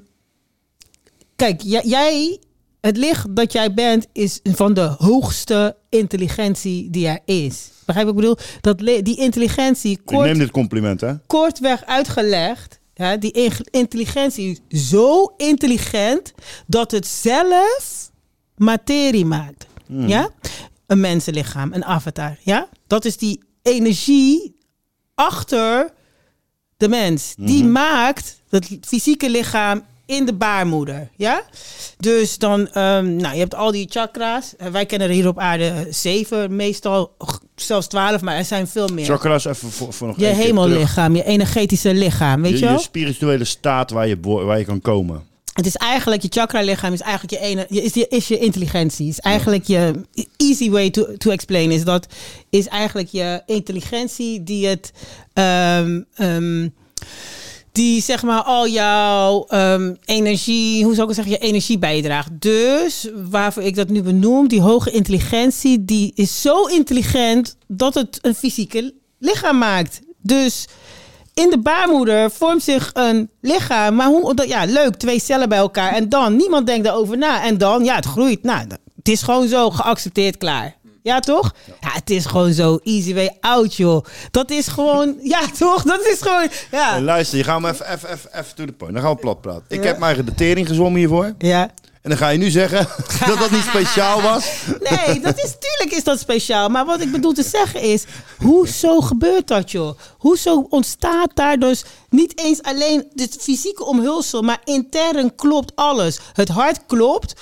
kijk, jij. Het licht dat jij bent is van de hoogste intelligentie die er is. Begrijp ik bedoel? Dat die intelligentie, ik kort, neem dit compliment, hè? kortweg uitgelegd. Die in- intelligentie is zo intelligent dat het zelf materie maakt. Hmm. Ja? Een mensenlichaam, een avatar. Ja? Dat is die energie achter de mens. Die Mhm. maakt het fysieke lichaam in de baarmoeder. Ja? Dus dan, ehm, nou, je hebt al die chakra's. Eh, Wij kennen er hier op aarde eh, zeven, meestal zelfs twaalf, maar er zijn veel meer. Chakras even voor, voor nog Je hemellichaam, je energetische lichaam, weet je, je, wel? je spirituele staat waar je, waar je kan komen. Het is eigenlijk, je chakra-lichaam is eigenlijk je ene, is, je, is je intelligentie. Is eigenlijk je easy way to, to explain is dat is eigenlijk je intelligentie die het, ehm, ehm, die zeg maar al jouw ehm, energie, hoe zou ik het zeggen, je energie bijdraagt. Dus waarvoor ik dat nu benoem, die hoge intelligentie, die is zo intelligent dat het een fysieke lichaam maakt. Dus in de baarmoeder vormt zich een lichaam. Maar hoe, ja, leuk, twee cellen bij elkaar. En dan, niemand denkt daarover na. En dan, ja, het groeit. Nou, het is gewoon zo geaccepteerd, klaar. Ja, toch? Ja, het is gewoon zo easy way out, joh. Dat is gewoon, ja, toch? Dat is gewoon, ja. Luister, je gaat me even, even, even, even to the point. Dan gaan we plat praten. Ik heb mijn eigen datering gezwommen hiervoor. Ja. En dan ga je nu zeggen dat dat niet speciaal was. Nee, dat is, tuurlijk is dat speciaal. Maar wat ik bedoel te zeggen is, hoezo gebeurt dat, joh? Hoezo ontstaat daar dus niet eens alleen het fysieke omhulsel, maar intern klopt alles. Het hart klopt,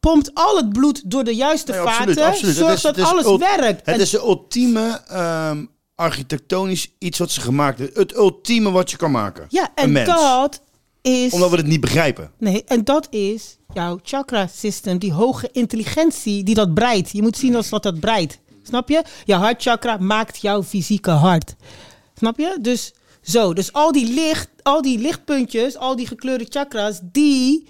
pompt al het bloed door de juiste Nee, vaten, absoluut, zorgt is- dat is alles werkt. Het En- is de ultieme ehm, architectonisch iets wat ze gemaakt hebben. Het ultieme wat je kan maken. ja, en dat is... Omdat we het niet begrijpen. Nee, en dat is jouw chakra-system, die hoge intelligentie die dat breidt. Je moet zien als dat dat breidt. Snap je? Je hartchakra maakt jouw fysieke hart. Snap je? Dus zo, dus al die licht, al die lichtpuntjes, al die gekleurde chakras, die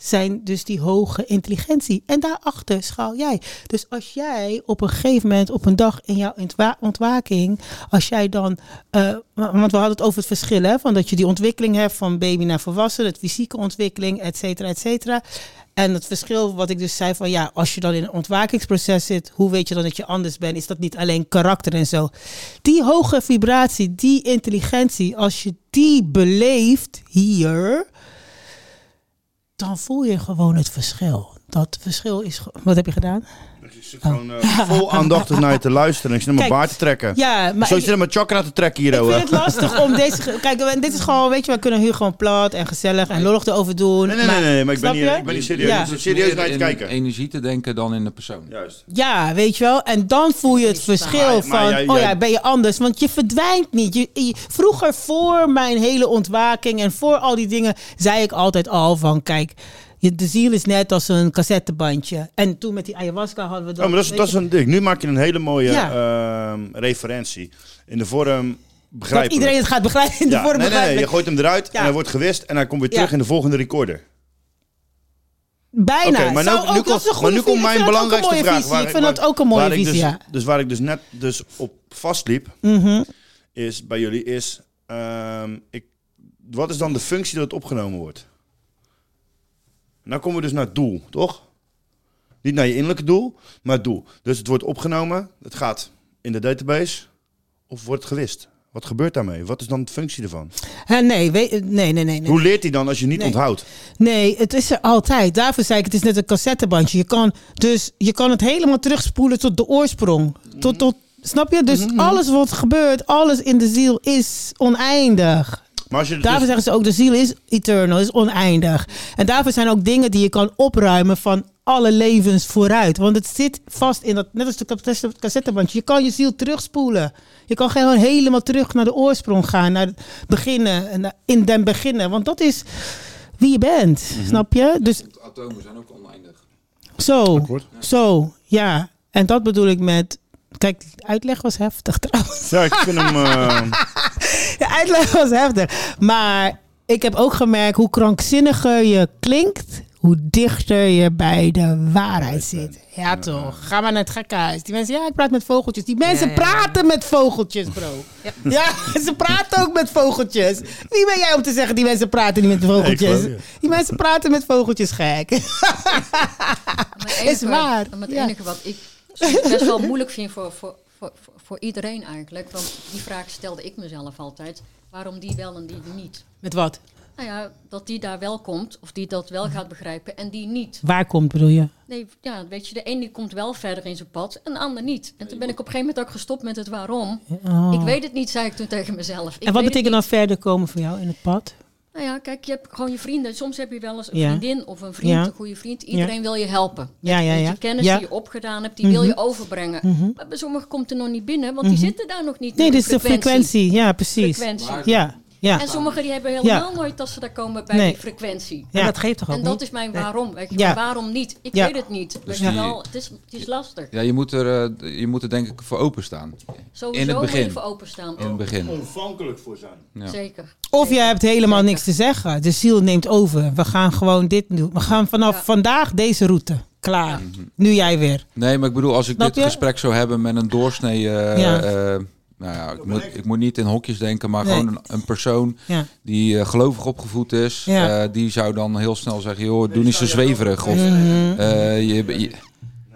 zijn dus die hoge intelligentie. En daarachter schaal jij. Dus als jij op een gegeven moment, op een dag in jouw ontwa- ontwaking, als jij dan, eh, want we hadden het over het verschil, hè, van dat je die ontwikkeling hebt van baby naar volwassen, het fysieke ontwikkeling, et cetera, et cetera. En het verschil wat ik dus zei van ja, als je dan in een ontwakingsproces zit, hoe weet je dan dat je anders bent? Is dat niet alleen karakter en zo? Die hoge vibratie, die intelligentie, als je die beleeft hier, dan voel je gewoon het verschil. Dat verschil is. Wat heb je gedaan? Ik zit gewoon eh, vol aandachtig naar je te luisteren. En ik zit naar mijn baard te trekken. ja, maar Zo ik- zit je naar mijn chakra te trekken hier. Ik vind het lastig om deze. Kijk, we- dit is gewoon, weet je, we kunnen hier gewoon plat en gezellig en lollig erover doen. Nee, nee, nee, nee, maar ik ben niet- je? ik ben niet serieus. Ja. Ik serieus naar je te in kijken. energie te denken dan in de persoon. Juist. Ja, weet je wel. En dan voel je het verschil Maar- maar van, jij- oh ja, ben je anders. Want je verdwijnt niet. Je, je- vroeger, voor mijn hele ontwaking en voor al die dingen, zei ik altijd al van, kijk, je, de ziel is net als een cassettebandje. En toen met die ayahuasca hadden we dat. Oh, maar dat is, dat is een ding. Nu maak je een hele mooie Ja. ehm, referentie. In de vorm begrijpelijk. dat iedereen het gaat begrijpen. In de ja, vorm nee, nee, nee, je gooit hem eruit Ja. en hij wordt gewist en hij komt weer terug in de volgende recorder. Bijna. Maar, Zou nou, ook- nu komt, maar nu komt mijn belangrijkste vraag. visie. Ik vind dat ook een mooie ik visie, dus, ja. Dus waar ik dus net dus op vastliep, Mhm. is bij jullie is, ehm, ik, wat is dan de functie dat het opgenomen wordt? Nou komen we dus naar het doel, toch? Niet naar je innerlijke doel, maar het doel. Dus het wordt opgenomen, het gaat in de database of wordt het gewist? Wat gebeurt daarmee? Wat is dan de functie ervan? Hè, nee, we- nee, nee, nee, nee. Hoe leert hij dan als je niet Nee. onthoudt? Nee, het is er altijd. Daarvoor zei ik, het is net een cassettebandje. Je kan, dus je kan het helemaal terugspoelen tot de oorsprong. Tot, tot, snap je? Dus alles wat gebeurt, alles in de ziel is oneindig. Maar als je het Daarvoor dus- zeggen ze ook, de ziel is eternal, is oneindig. En daarvoor zijn ook dingen die je kan opruimen van alle levens vooruit. Want het zit vast in dat, net als de cassette- cassettebandje, je kan je ziel terugspoelen. Je kan gewoon helemaal terug naar de oorsprong gaan, naar het beginnen, in den beginnen. Want dat is wie je bent, snap je? Dus Atomen zijn ook oneindig. zo, zo, ja. En dat bedoel ik met, kijk, de uitleg was heftig trouwens. Ja, ik vind hem... eh, De uitleg was heftig. Maar ik heb ook gemerkt hoe krankzinniger je klinkt, hoe dichter je bij de waarheid zit. Ja, toch? Ga maar naar het gekkenhuis. Die mensen, ja, ik praat met vogeltjes. Die mensen Ja, ja, ja. praten met vogeltjes, bro. Ja. ze praten ook met vogeltjes. Wie ben jij om te zeggen, die mensen praten niet met vogeltjes? die mensen praten met vogeltjes, gek. Maar het Is waar, Maar het ja. enige wat ik best wel moeilijk vind voor, voor, voor, voor- iedereen eigenlijk. Want die vraag stelde ik mezelf altijd. Waarom die wel en die niet? Met wat? Nou ja, dat die daar wel komt. Of die dat wel gaat begrijpen en die niet. Waar komt, bedoel je? Nee, ja, weet je, de ene die komt wel verder in zijn pad en de ander niet. En toen ben ik op een gegeven moment ook gestopt met het waarom. Oh. Ik weet het niet, zei ik toen tegen mezelf. Ik en wat betekent dan verder komen voor jou in het pad? Nou ja, kijk, je hebt gewoon je vrienden. Soms heb je wel eens een Ja. vriendin of een vriend, Ja. een goede vriend. Iedereen Ja. wil je helpen. Ja, ja, ja. je kennis die je opgedaan hebt, die wil je Mhm. overbrengen. Mhm. Maar bij sommigen komt er nog niet binnen, want die Mhm. zitten daar nog niet. Nee, dit is de frequentie. Ja, precies. Frequentie. Ja, ja. En sommigen die hebben Ja. helemaal nooit dat ze daar komen bij Nee. die frequentie. Ja. En dat geeft toch ook En dat niet? is mijn waarom. Weet je, Ja. maar waarom niet? Ik Ja. weet het niet. Dus Weet je die- wel, het is, het is lastig. Ja, je moet er, eh, je moet er denk ik voor openstaan. Sowieso In het moet begin. je voor openstaan. In het begin. Ontvankelijk voor zijn. Ja. Zeker. Of jij hebt helemaal niks te zeggen. De ziel neemt over. We gaan gewoon dit doen. We gaan vanaf vandaag deze route. Klaar. Nu jij weer. Nee, maar ik bedoel, als ik Snap dit je? gesprek zou hebben met een doorsnee... eh, Ja. eh, nou ja, ik moet, ik moet niet in hokjes denken, maar Nee. gewoon een, een persoon Ja. die eh, gelovig opgevoed is. Ja. eh, die zou dan heel snel zeggen, joh, doe niet zo zweverig. Of, Mhm. eh, je, je- Nee,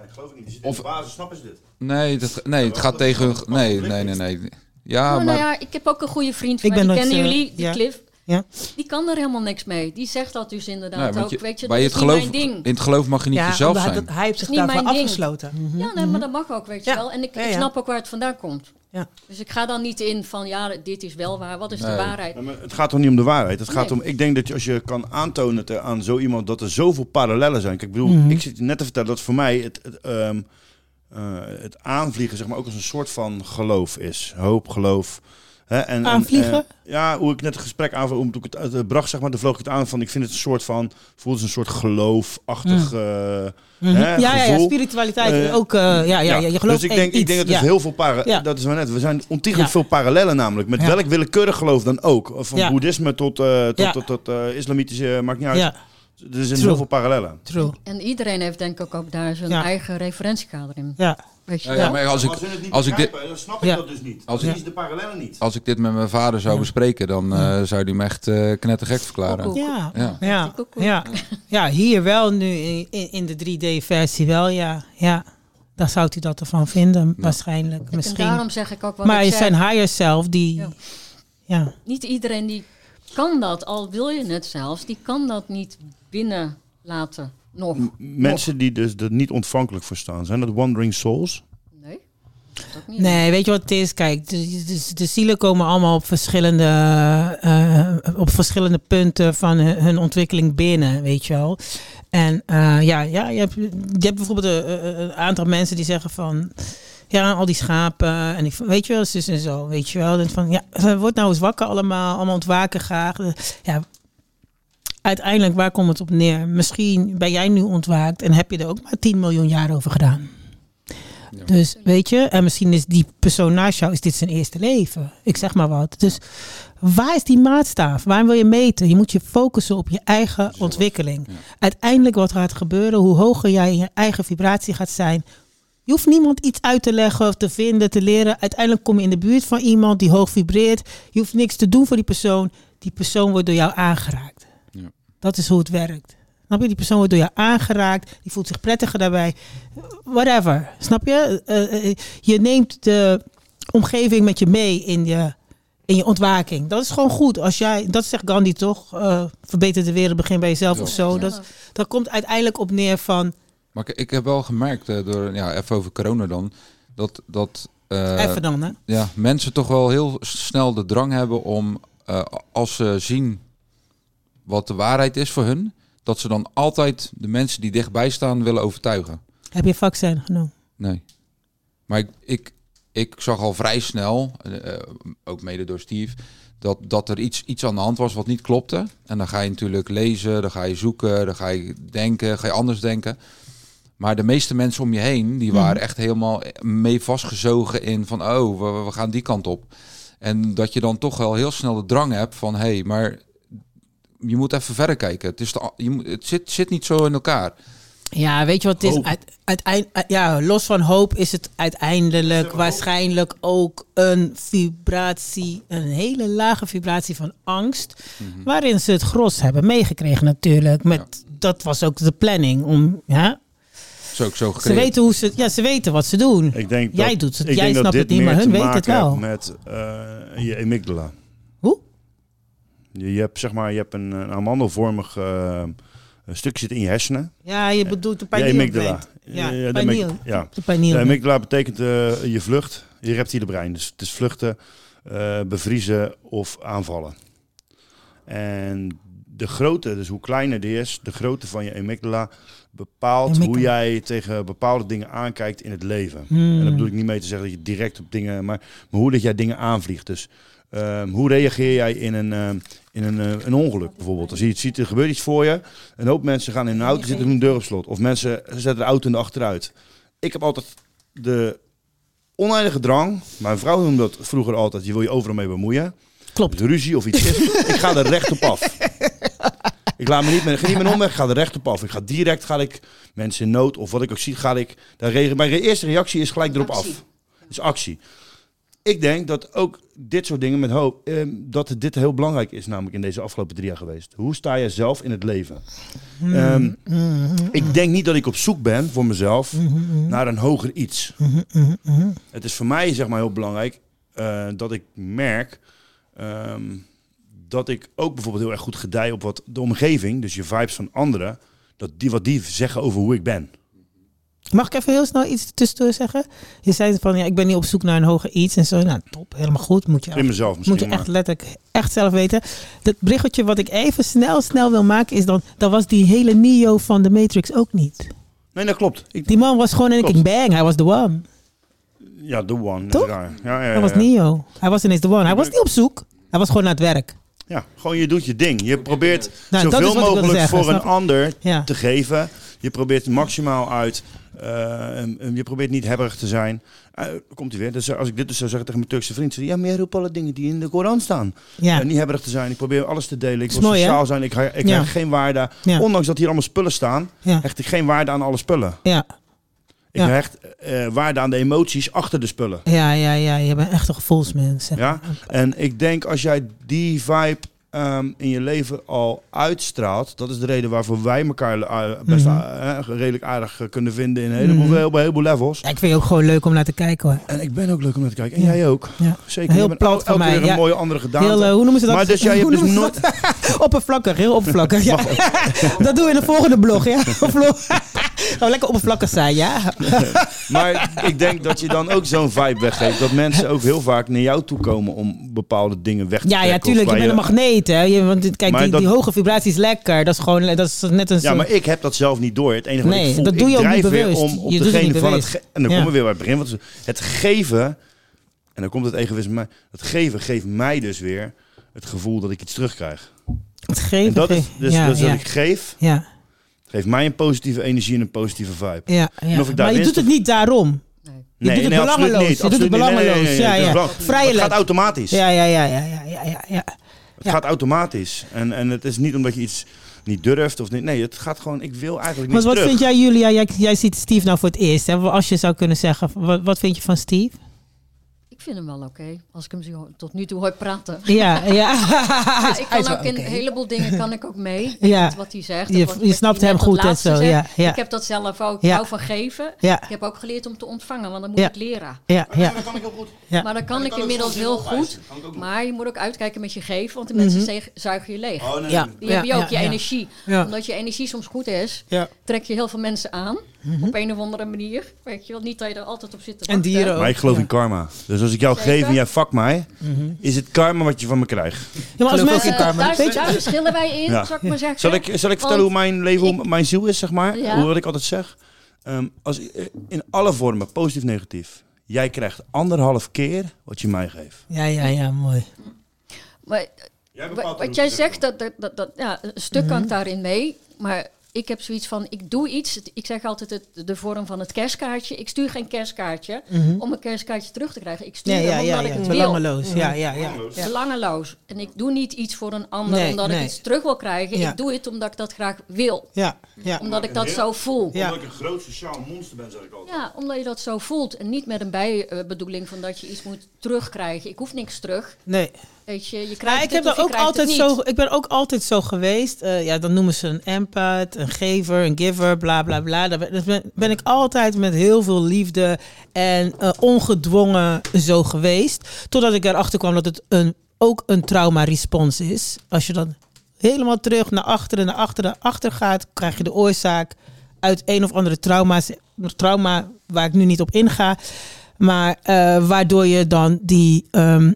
geloof ik niet. Zitten in de basis, snappen ze dit? nee, dat, nee, het gaat tegen hun... Nee, nee, nee, nee. Ja, nou, maar... nou ja, ik heb ook een goede vriend Ik van mij, ben die kennen jullie, die ja. Cliff. Ja. Die kan er helemaal niks mee. Die zegt dat dus inderdaad Nee, want ook. je- weet je, dat het is niet geloof, mijn ding. in het geloof mag je niet Ja, jezelf zijn. hij heeft zich ding. afgesloten. Ja, nee, maar dat mag ook, weet je Ja. wel. En ik, Ja, ik snap ook waar het vandaan komt. Ja. Dus ik ga dan niet in van, ja, dit is wel waar. Wat is de waarheid? Ja, maar het gaat toch niet om de waarheid. Het gaat Nee. om, ik denk dat je, als je kan aantonen te- aan zo iemand dat er zoveel parallellen zijn. Kijk, ik bedoel, Mhm. ik zit je net te vertellen dat voor mij het, het, ehm, eh, het aanvliegen zeg maar, ook als een soort van geloof is. Hoop, geloof. Hè, en, en, Aanvliegen? eh, ja, hoe ik net het gesprek aan, hoe ik het uit- bracht, zeg maar, dan vloog ik het aan van, ik vind het een soort van, voelt als een soort geloofachtig Mm. eh, Mhm. hè, Ja, ja, ja, spiritualiteit Eh, ook, eh, ja, ja, ja, je gelooft Dus ik denk, ik denk dat er ja. heel veel parallellen, Ja. dat is maar net, we zijn ontiegelijk Ja. veel parallellen namelijk, met Ja. welk willekeurig geloof dan ook. Van Ja. boeddhisme tot, eh, tot, Ja. tot, tot, eh, islamitische, maakt niet uit. Ja. Er zijn True. heel veel parallellen. True. En iedereen heeft denk ik ook daar zijn Ja. eigen referentiekader in. Ja. Weet je Ja, wel? ja, maar als ik, als het ik dit, dan snap ik Ja. dat dus niet. Als Dan ik- ze de parallellen niet. als ik dit met mijn vader zou bespreken, dan eh, zou hij me echt eh knettergek verklaren. Koekoek. Ja, Ja. ja. Ja. ja, hier wel nu in, in, de 3D-versie wel, ja. ja. Dan zou u dat ervan vinden, waarschijnlijk. En Misschien. daarom zeg ik ook wat maar ik je zijn higher self die... Ja. Ja. Niet iedereen die kan dat, al wil je het zelfs, die kan dat niet binnen laten. Nog. Mensen die dus er niet ontvankelijk voor staan, zijn dat wandering souls? Nee. Niet. Nee, weet je wat het is? Kijk, de, de, de zielen komen allemaal op verschillende, eh, op verschillende punten van hun, hun ontwikkeling binnen, weet je wel. En eh, ja, ja je, hebt, je hebt bijvoorbeeld een, een- een aantal mensen die zeggen van... Ja, al die schapen en ik, weet je wel, zus en zo, weet je wel. En van, ja, word nou eens wakker allemaal, allemaal ontwaken graag. Ja, uiteindelijk, waar komt het op neer? Misschien ben jij nu ontwaakt en heb je er ook maar 10 miljoen jaar over gedaan. Dus weet je, en misschien is die persoon naast jou, is dit zijn eerste leven. Ik zeg maar wat. Dus waar is die maatstaaf? Waar wil je meten? Je moet je focussen op je eigen ontwikkeling. Uiteindelijk wat gaat gebeuren, hoe hoger jij in je eigen vibratie gaat zijn, Je hoeft niemand iets uit te leggen of te vinden, te leren. Uiteindelijk kom je in de buurt van iemand die hoog vibreert. Je hoeft niks te doen voor die persoon. Die persoon wordt door jou aangeraakt. Dat is hoe het werkt. Snap je? Die persoon wordt door jou aangeraakt. Die voelt zich prettiger daarbij. Whatever. Snap je? Eh, eh, je neemt de omgeving met je mee in je, in je ontwaking. Dat is gewoon goed. Als jij, dat zegt Gandhi toch? Eh, verbeter de wereld, begin bij jezelf of zo. Dat, dat komt uiteindelijk op neer van... Maar ik, ik heb wel gemerkt, eh, door, ja, even over corona dan, dat, dat eh, Even dan, hè? ja, mensen toch wel heel snel de drang hebben om, eh, als ze zien wat de waarheid is voor hun, dat ze dan altijd de mensen die dichtbij staan willen overtuigen. Heb je vaccin genomen? Nee. Maar ik, ik, ik zag al vrij snel, eh, eh, ook mede door Steve, dat, dat er iets, iets aan de hand was wat niet klopte. En dan ga je natuurlijk lezen, dan ga je zoeken, dan ga je denken, ga je anders denken. Maar de meeste mensen om je heen, die waren echt helemaal mee vastgezogen in van, oh, we, we gaan die kant op. En dat je dan toch wel heel snel de drang hebt van, hé, hey, maar je moet even verder kijken. Het, is de, je moet, het zit, zit niet zo in elkaar. Ja, weet je wat het is? Hoop. Uit, uiteind- uit- ja, los van hoop is het uiteindelijk waarschijnlijk ook een vibratie, een hele lage vibratie van angst, waarin ze het gros hebben meegekregen natuurlijk. Met, Dat was ook de planning om, ja. Zo ook zo Ze weten, hoe ze, ja, ze weten wat ze doen. Ik denk Jij dat, doet het, ik jij denk dat snapt dit het niet, maar hun weten het wel. met eh, je amygdala. Je, je hebt zeg maar, je hebt een, een amandelvormig eh, stukje zit in je hersenen. Ja, je bedoelt de pineal amygdala. Ja, Eh, de pineal. Ja. De pineal. De amygdala betekent eh, je vlucht, je reptiele brein. Dus het is vluchten, eh, bevriezen of aanvallen. En de grootte, dus hoe kleiner die is, de grootte van je amygdala bepaalt Amygdala. hoe jij tegen bepaalde dingen aankijkt in het leven. Hmm. En daar bedoel ik niet mee te zeggen dat je direct op dingen, maar, maar hoe dat jij dingen aanvliegt. Dus ehm, hoe reageer jij in een, ehm, in een, eh, een ongeluk bijvoorbeeld? Als je iets ziet, er gebeurt iets voor je. Een hoop mensen gaan in een auto zitten en doen de deur op slot. Of mensen zetten de auto in de achteruit. Ik heb altijd de oneindige drang. Mijn vrouw noemde dat vroeger altijd, je wil je overal mee bemoeien. Klopt. De ruzie of iets is. ik ga er recht op af. Ik laat me niet meer, niet meer omweg, ik ga er recht op af. Ik ga direct, ga ik mensen in nood of wat ik ook zie, ga ik, daar reageer, mijn eerste reactie is gelijk erop af. is actie. Ik denk dat ook dit soort dingen met hoop, ehm, dat dit heel belangrijk is, namelijk in deze afgelopen drie jaar geweest. Hoe sta je zelf in het leven? Hmm. Ehm, ik denk niet dat ik op zoek ben voor mezelf naar een hoger iets. Het is voor mij zeg maar heel belangrijk eh, dat ik merk ehm, dat ik ook bijvoorbeeld heel erg goed gedij op wat de omgeving, dus je vibes van anderen, dat die wat die zeggen over hoe ik ben. Mag ik even heel snel iets tussendoor zeggen? Je zei van ja, ik ben niet op zoek naar een hoger iets en zo. Nou, top, helemaal goed. Moet je, In mezelf misschien, moet je echt letterlijk echt zelf weten. Dat berichtje wat ik even snel, snel wil maken is dan, dat was die hele Neo van de Matrix ook niet. Nee, dat klopt. Ik, Die man was gewoon in een bang, hij was the one. ja, the one. Toch? Ja, ja, ja, Hij was. Neo. Hij was ineens the one. Hij was niet op zoek. Hij was gewoon aan het werk. Ja, gewoon je doet je ding. Je probeert Nou, zoveel mogelijk zeggen, voor een ander te geven. Je probeert maximaal uit. eh, en- en je probeert niet hebberig te zijn. Eh, komt hij weer. Dus als ik dit dus zou zeggen tegen mijn Turkse vriend. zeg ik, Ja, maar jij roept alle dingen die in de Koran staan. Ja. Eh, niet hebberig te zijn. Ik probeer alles te delen. Ik wil mooi, sociaal zijn. Ik, ik Ja. hecht geen waarde. Ja. Ondanks dat hier allemaal spullen staan. Hecht ik geen waarde aan alle spullen. Ja. Ik Ja. hecht waarde aan de emoties achter de spullen. Ja, ja, ja. Je bent echt een gevoelsmens. Ja? En ik denk als jij die vibe ehm, in je leven al uitstraalt, dat is de reden waarvoor wij elkaar eh, best Mhm. eh, redelijk aardig eh, kunnen vinden in een heleboel, een heleboel levels. Ja, ik vind je ook gewoon leuk om naar te kijken hoor. En ik ben ook leuk om naar te kijken. En jij ook. Ja. Zeker. Heel plat elke van keer mij. een ja. mooie andere gedaante. Heel, eh, hoe noemen ze dat? Maar dus jij hebt dus nooit... oppervlakkig, heel oppervlakkig. Ja. dat doen we in de volgende blog, ja. Gaan we lekker oppervlakkig zijn, ja. Maar ik denk dat je dan ook zo'n vibe weggeeft. Dat mensen ook heel vaak naar jou toe komen om bepaalde dingen weg te Ja, ja, trekken. tuurlijk. Of Je bent een magneet, hè. Je, want kijk, die, dat- die hoge vibratie is lekker. Dat is gewoon, dat is net een Ja, maar ik heb dat zelf niet door. Het enige wat Nee, ik voel, dat doe je ik ook niet bewust. om op Je het degene niet van het... bewust. En dan Ja. komen we weer bij het begin. Want het geven, en dan komt het egoïsme, maar het geven geeft mij dus weer het gevoel dat ik iets terugkrijg. het geven. En dat is dus, ja, dus ja. dat ik geef, Ja, geeft mij een positieve energie en een positieve vibe. ja, ja. of ik daar Maar je doet het niet daarom. Je Nee, doet het nee, belangeloos. niet, Je doet het belangeloos. nee, nee, Ja, ja. belang- Het gaat automatisch. Ja, ja, ja, ja, ja, ja, ja, ja. Het gaat automatisch. En, en het is niet omdat je iets niet durft of niet. Nee, het gaat gewoon, ik wil eigenlijk Maar niet wat terug. vind jij, Julia? Jij, jij ziet Steve nou voor het eerst. Hè? Als je zou kunnen zeggen, wat, wat vind je van Steve? Ik vind hem wel oké, als ik hem zo tot nu toe hoor praten. Ja, ja. Ja, ik kan ook in een heleboel dingen kan ik ook mee. Ja. Met wat hij zegt. Je- je snapt hem goed dat en zo, ja, ja. Ik heb dat zelf ook. Ja. Ik hou van geven. Ja. Ik heb ook geleerd om te ontvangen, want dan moet Ja. ik leren. Ja, ja. Ja. Maar dat kan ik inmiddels heel goed. Maar je moet ook uitkijken met je geven, want de Mhm. mensen zuigen je leeg. Oh, nee. Ja. Die hebben je ook je energie. Ja. Omdat je energie soms goed is, Ja. trek je heel veel mensen aan. Mhm. Op een of andere manier. Weet je wel, niet dat je er altijd op zit te En wachten. dieren ook. Maar ik geloof in karma. Dus als ik jou Zeker. geef en jij fuck mij, Mhm. is het karma wat je van me krijgt. Ja, maar als mensen... daar, Weet je- daar verschillen wij in, Ja. zal ik maar zeggen. Zal ik, zal ik vertellen hoe mijn leven, mijn ziel is, zeg maar? Ja. Hoe wat ik altijd zeg? Ehm, als, in alle vormen, positief, negatief. Jij krijgt anderhalf keer wat je mij geeft. Ja, ja, ja, mooi. Maar wat, jij zegt, dat, dat, dat, dat- ja, een stuk kan ik daarin mee. Maar ik heb zoiets van, ik doe iets. Ik zeg altijd het, de vorm van het kerstkaartje. Ik stuur geen kerstkaartje Mhm. om een kerstkaartje terug te krijgen. Ik stuur Ja, hem ja, omdat ja, ik ja. het Belangeloos. wil. Ja, ja, ja. Ja. Belangeloos. En ik doe niet iets voor een ander Nee, omdat nee. ik iets terug wil krijgen. Ja. Ik doe het omdat ik dat graag wil. Ja, ja. Omdat ik dat zo voel. Ja. Omdat ik een groot sociaal monster ben, zeg ik altijd. Ja, omdat je dat zo voelt. En niet met een bijbedoeling van dat je iets moet terugkrijgen. Ik hoef niks terug. Nee. Weet je, je krijgt Maar ik, heb er ook altijd zo, ik ben ook altijd zo geweest. Eh, ja, dan noemen ze een empath, een gever, een giver, bla bla bla. Daar ben, ben, ben ik altijd met heel veel liefde en eh, ongedwongen zo geweest. Totdat ik erachter kwam dat het een, ook een trauma-respons is. Als je dan helemaal terug naar achteren, naar achteren, naar achter gaat, krijg je de oorzaak uit een of andere trauma's, trauma waar ik nu niet op inga. Maar eh, waardoor je dan die ehm,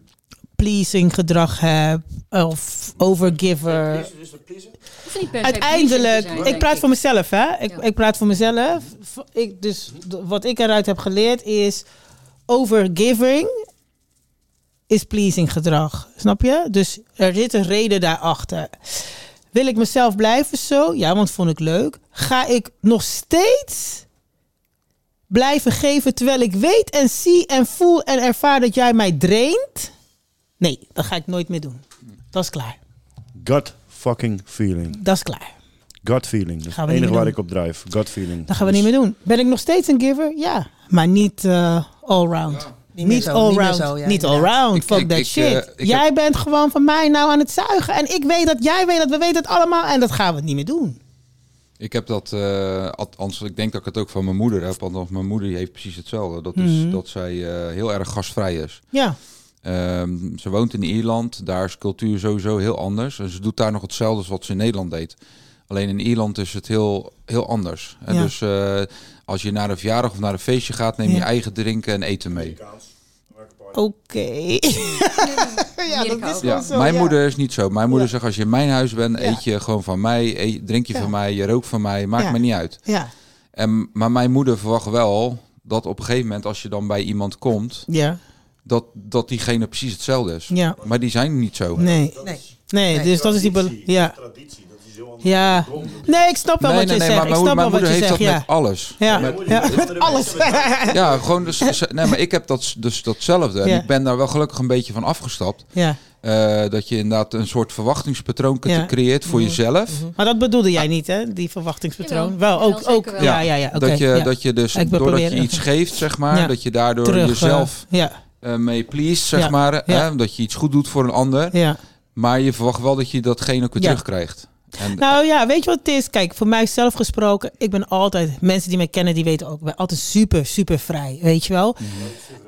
pleasing gedrag hebt of overgiver. Uiteindelijk, zijn, ik praat voor mezelf, hè? Ik, Ja. ik praat voor mezelf. Ik, dus wat ik eruit heb geleerd is overgiving is pleasing gedrag. Snap je? Dus er zit een reden daarachter. Wil ik mezelf blijven zo? Ja, want vond ik leuk. Ga ik nog steeds blijven geven terwijl ik weet en zie en voel en ervaar dat jij mij draint? Nee, dat ga ik nooit meer doen. Dat is klaar. Gut fucking feeling. Dat is klaar. Gut feeling. Dat is het enige waar doen. ik op drijf. Gut feeling. Dat gaan we niet meer doen. Ben ik nog steeds een giver? Ja. Maar niet uh, all-round. Niet Niet zo, all niet meer round. zo, ja, niet all inderdaad. round. Ik- Fuck ik- that ik, shit. eh, ik jij heb- bent gewoon van mij nou aan het zuigen. En ik weet dat jij weet dat we weten het allemaal. En dat gaan we niet meer doen. Ik heb dat, eh althans, ik denk dat ik het ook van mijn moeder heb. Want mijn moeder die heeft precies hetzelfde. Dat is Mhm. dat zij eh, heel erg gastvrij is. Ja. Ehm, ze woont in Ierland. Daar is cultuur sowieso heel anders. En ze doet daar nog hetzelfde als wat ze in Nederland deed. Alleen in Ierland is het heel, heel anders. En Ja. dus eh, als je naar een verjaardag of naar een feestje gaat, neem je Ja. eigen drinken en eten mee. Oké. ja, dat is Ja, zo. mijn ja. moeder is niet zo. Mijn moeder Ja. zegt als je in mijn huis bent, Ja. eet je gewoon van mij, eet, drink je Ja. van mij, je rookt van mij, maakt Ja. me niet uit. Ja. En, maar mijn moeder verwacht wel dat op een gegeven moment, als je dan bij iemand komt, Ja. Dat, dat diegene precies hetzelfde is. Ja. Maar die zijn niet zo. Nee. Nee. Nee, dus dat is die... Ja. Ja. Nee, ik snap wel nee, wat nee, je nee, zegt. maar Ik snap mijn wel wat moeder je heeft zegt, dat ja. met alles. Ja, Met, ja, met alles. ja, gewoon dus, nee, maar ik heb dat, dus datzelfde. En ik ben daar wel gelukkig een beetje van afgestapt. Ja. Eh, dat je inderdaad een soort verwachtingspatroon Ja. creëert voor Mhm. jezelf. Maar dat bedoelde jij niet, hè? Die verwachtingspatroon. Wel, ook. Ook wel. ja, ja, ja. oké, dat, je, ja. dat je dus, doordat je iets geeft, zeg maar, Ja. dat je daardoor Terug, jezelf eh, ja. Eh, mee please, zeg Ja. maar. Ja. Hè, dat je iets goed doet voor een ander. Ja. Maar je verwacht wel dat je datgene ook weer terugkrijgt. En, Nou ja, weet je wat het is? Kijk, voor mijzelf gesproken, ik ben altijd, mensen die mij kennen, die weten ook, ik ben altijd super, super vrij, weet je wel.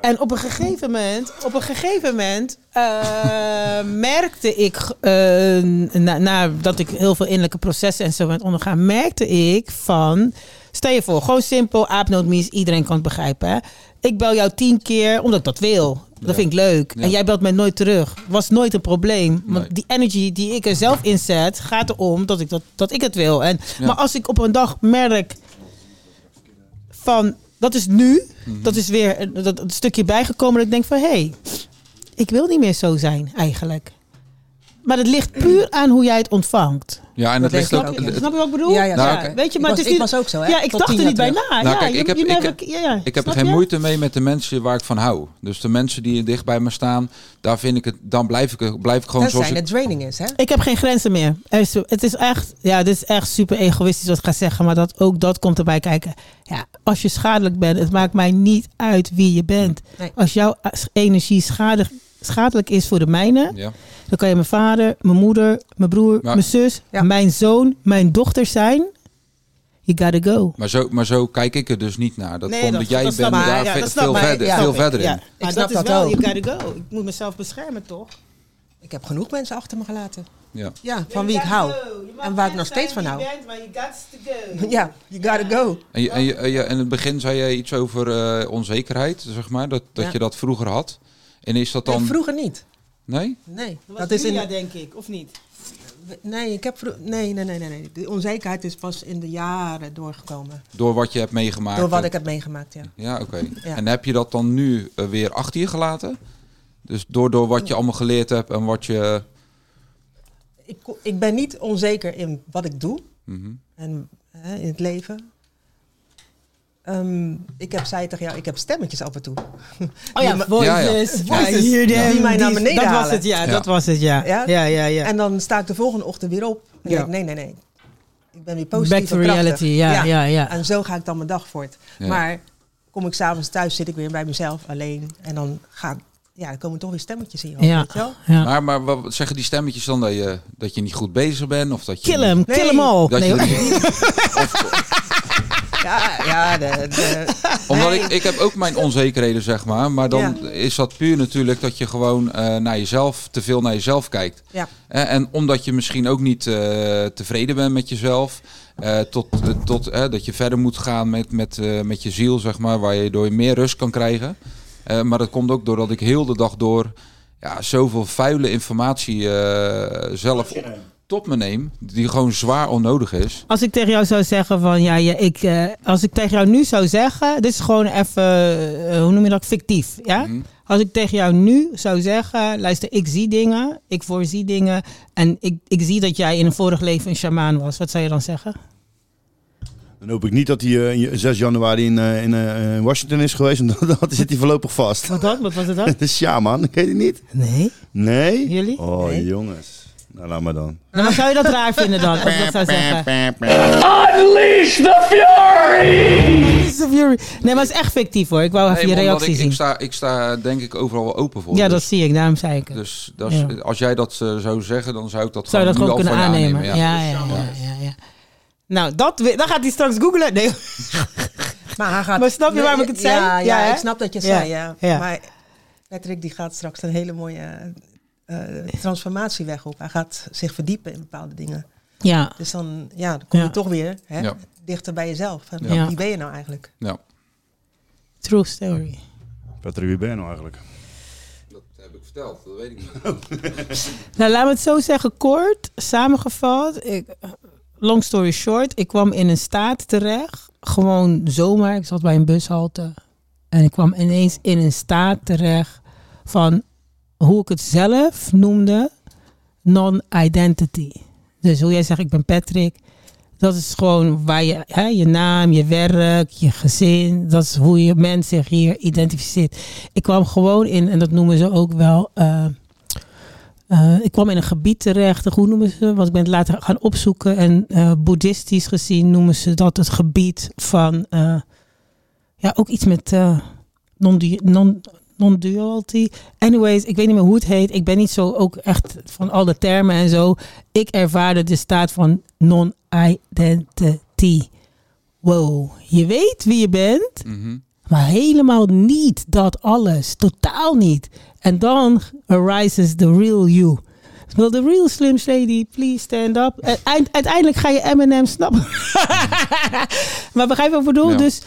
En op een gegeven moment, op een gegeven moment eh, merkte ik, na, nadat ik heel veel innerlijke processen en zo ben ondergaan, merkte ik van, stel je voor, gewoon simpel, aapnootmies, iedereen kan het begrijpen. Hè? Ik bel jou tien keer omdat ik dat wil. Dat Ja. vind ik leuk. Ja. En jij belt mij nooit terug. Was nooit een probleem. Want Nee. die energy die ik er zelf inzet, gaat erom dat ik, dat, dat ik het wil. En, Ja. Maar als ik op een dag merk van, dat is nu, Mhm. dat is weer dat stukje bijgekomen dat ik denk van, hé, hey, ik wil niet meer zo zijn eigenlijk. Maar het ligt puur aan hoe jij het ontvangt. Ja, en dat ligt snap, ook... je, het- snap je wat ik bedoel? Ja, ja, Nou. Weet je, Ik maar was- het is ik niet, was ook zo, hè? Ja, ik Tot dacht er niet bij na. Nou, ja, kijk, ik heb, ik heb, heb er geen je? moeite mee met de mensen waar ik van hou. Dus de mensen die dicht bij me staan, daar vind ik het, dan blijf ik, blijf ik gewoon Tenzij zoals ik... het draining is, hè? Ik heb geen grenzen meer. Er is- Het is echt, ja, dit is echt super egoïstisch wat ik ga zeggen, maar dat, ook dat komt erbij kijken. Ja, als je schadelijk bent, het maakt mij niet uit wie je bent. Nee. Als jouw energie schadelijk, schadelijk is voor de mijne, Ja. Dan kan je mijn vader, mijn moeder, mijn broer, Maar- mijn zus, Ja. mijn zoon, mijn dochter zijn. You gotta go. Maar zo, maar zo kijk ik er dus niet naar. Dat komt dat jij dat bent ik. daar Ja, ve- dat snap veel, ik. verder, Ja, veel ik. verder in. Ja. Maar snap dat is wel, ook. you gotta go. Ik moet mezelf beschermen, toch? Ik heb genoeg mensen achter me gelaten. Ja. Ja, van wie ik hou. En waar ik nog steeds van hou. Ja, you gotta go. En, je, en, je, en je- in het begin zei je iets over eh, onzekerheid, zeg maar, dat, dat Ja. je dat vroeger had. En is dat dan... Nee, vroeger niet. Nee? Nee, Dat, dat is is in. Julia, denk ik, of niet? Nee, ik heb vro- nee, nee, nee, nee, nee. De onzekerheid is pas in de jaren doorgekomen. Door wat je hebt meegemaakt? Door wat ik heb meegemaakt, ja. Ja, oké. Ja. En heb je dat dan nu eh, weer achter je gelaten? Dus door, door wat je allemaal geleerd hebt en wat je... Ik, ik ben niet onzeker in wat ik doe Mhm. en hè, in het leven. Ehm, ik heb, zei tegen jou, ik heb stemmetjes af en toe. Oh ja, Die voices. Ja, ja. Die dem, mij naar die- beneden Dat was het, ja, Ja. dat was het, ja. Ja? Ja, ja, ja. En dan sta ik de volgende ochtend weer op. En Ja. denk ik, nee, nee, nee. Ik ben weer positief Back to reality, ja, ja, ja. En zo ga ik dan mijn dag voort. Ja. Maar kom ik s'avonds thuis, zit ik weer bij mezelf alleen. En dan, gaan, ja, dan komen toch weer stemmetjes in je hoofd, Ja. weet je wel? ja. Maar, maar wat zeggen die stemmetjes dan dat je, dat je niet goed bezig bent? Of dat je Kill hem, kill hem. Dat Nee. Ja, ja, de, de, Omdat Nee. ik, ik heb ook mijn onzekerheden, zeg maar. Maar dan Ja. is dat puur natuurlijk dat je gewoon eh, naar jezelf, te veel naar jezelf kijkt. Ja. Eh, en omdat je misschien ook niet eh, tevreden bent met jezelf. eh, tot tot dat je verder moet gaan met, met, eh, met je ziel, zeg maar. Waar je door je meer rust kan krijgen. Eh, maar dat komt ook doordat ik heel de dag door ja, zoveel vuile informatie eh, zelf op, tot me neem. Die gewoon zwaar onnodig is. Als ik tegen jou zou zeggen van ja, ja ik, eh, als ik tegen jou nu zou zeggen, dit is gewoon even, eh, hoe noem je dat, fictief, ja? Mhm. Als ik tegen jou nu zou zeggen, luister, ik zie dingen, ik voorzie dingen en ik, ik zie dat jij in een vorig leven een shamaan was, wat zou je dan zeggen? Dan hoop ik niet dat hij eh, in 6 januari in, eh, in eh, in Washington is geweest. En dan, dan zit hij voorlopig vast. Wat dan? Wat was het dan? De shaman, ken je die niet? Nee. Nee? Jullie? Oh, Nee. jongens. Nou, laat maar dan. Nou, maar zou je dat raar vinden dan, als ik dat zou zeggen? Unleash the fury! The Fury. Nee, maar het is echt fictief hoor. Ik wou even Nee, je omdat reactie ik, zien. ik, sta, ik sta denk ik overal wel open voor. ja, Dus- dat zie ik, daarom zei ik het. Dus dat is- Ja. als jij dat eh, zou zeggen, dan zou ik dat Zou je gewoon dat nu gewoon al kunnen van je aannemen? aannemen. Ja, ja, ja, ja, ja. Nou, dat, we- dan gaat hij straks googlen. Nee. maar, hij gaat, Maar snap je waarom ik het zei? Ja, ja, Ja, hè? ik snap dat je het Ja, zei, ja. ja. Maar Patrick die gaat straks een hele mooie transformatieweg op. Hij gaat zich verdiepen in bepaalde dingen. Ja. Dus dan, ja, dan kom je Ja. toch weer hè, Ja. dichter bij jezelf. En Ja. Wie ben je nou eigenlijk? Ja. True story. Patrick, wie ben je nou eigenlijk? Dat heb ik verteld, dat weet ik niet. Nou, laat me het zo zeggen, kort, samengevat. Ik, long story short, ik kwam in een staat terecht. Gewoon zomaar, ik zat bij een bushalte. En ik kwam ineens in een staat terecht van hoe ik het zelf noemde, non-identity. Dus hoe jij zegt, ik ben Patrick. Dat is gewoon waar je, hè, je naam, je werk, je gezin. Dat is hoe je mens zich hier identificeert. Ik kwam gewoon in, en dat noemen ze ook wel. eh, eh, ik kwam in een gebied terecht, hoe noemen ze? Want ik ben het later gaan opzoeken. En eh, boeddhistisch gezien noemen ze dat het gebied van. ja, ook iets met non-du- non- non-duality. Anyways, ik weet niet meer hoe het heet. Ik ben niet zo ook echt van al de termen en zo. Ik ervaarde de staat van non-identity. Wow, je weet wie je bent, Mhm. maar helemaal niet dat alles. Totaal niet. En dan arises the real you. Will the real Slim Shady please stand up? En eind- uiteindelijk ga je Eminem snappen. maar begrijp je wat ik bedoel? Ja. Dus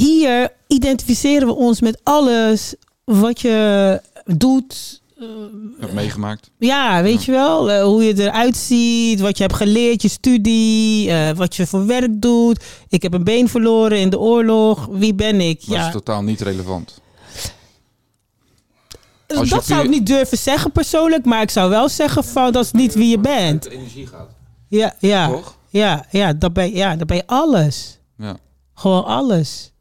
hier identificeren we ons met alles wat je doet. Ik heb meegemaakt. Ja, weet je wel, eh, hoe je eruit ziet, wat je hebt geleerd, je studie, eh, wat je voor werk doet. Ik heb een been verloren in de oorlog. Wie ben ik? Dat ja. is totaal niet relevant. Als je dat zou ik niet durven zeggen persoonlijk, maar ik zou wel zeggen van dat is niet wie je bent. energie gaat. Ja, ja, Toch? ja, ja, dat ben, ja, dat ben je alles. Ja. Gewoon alles.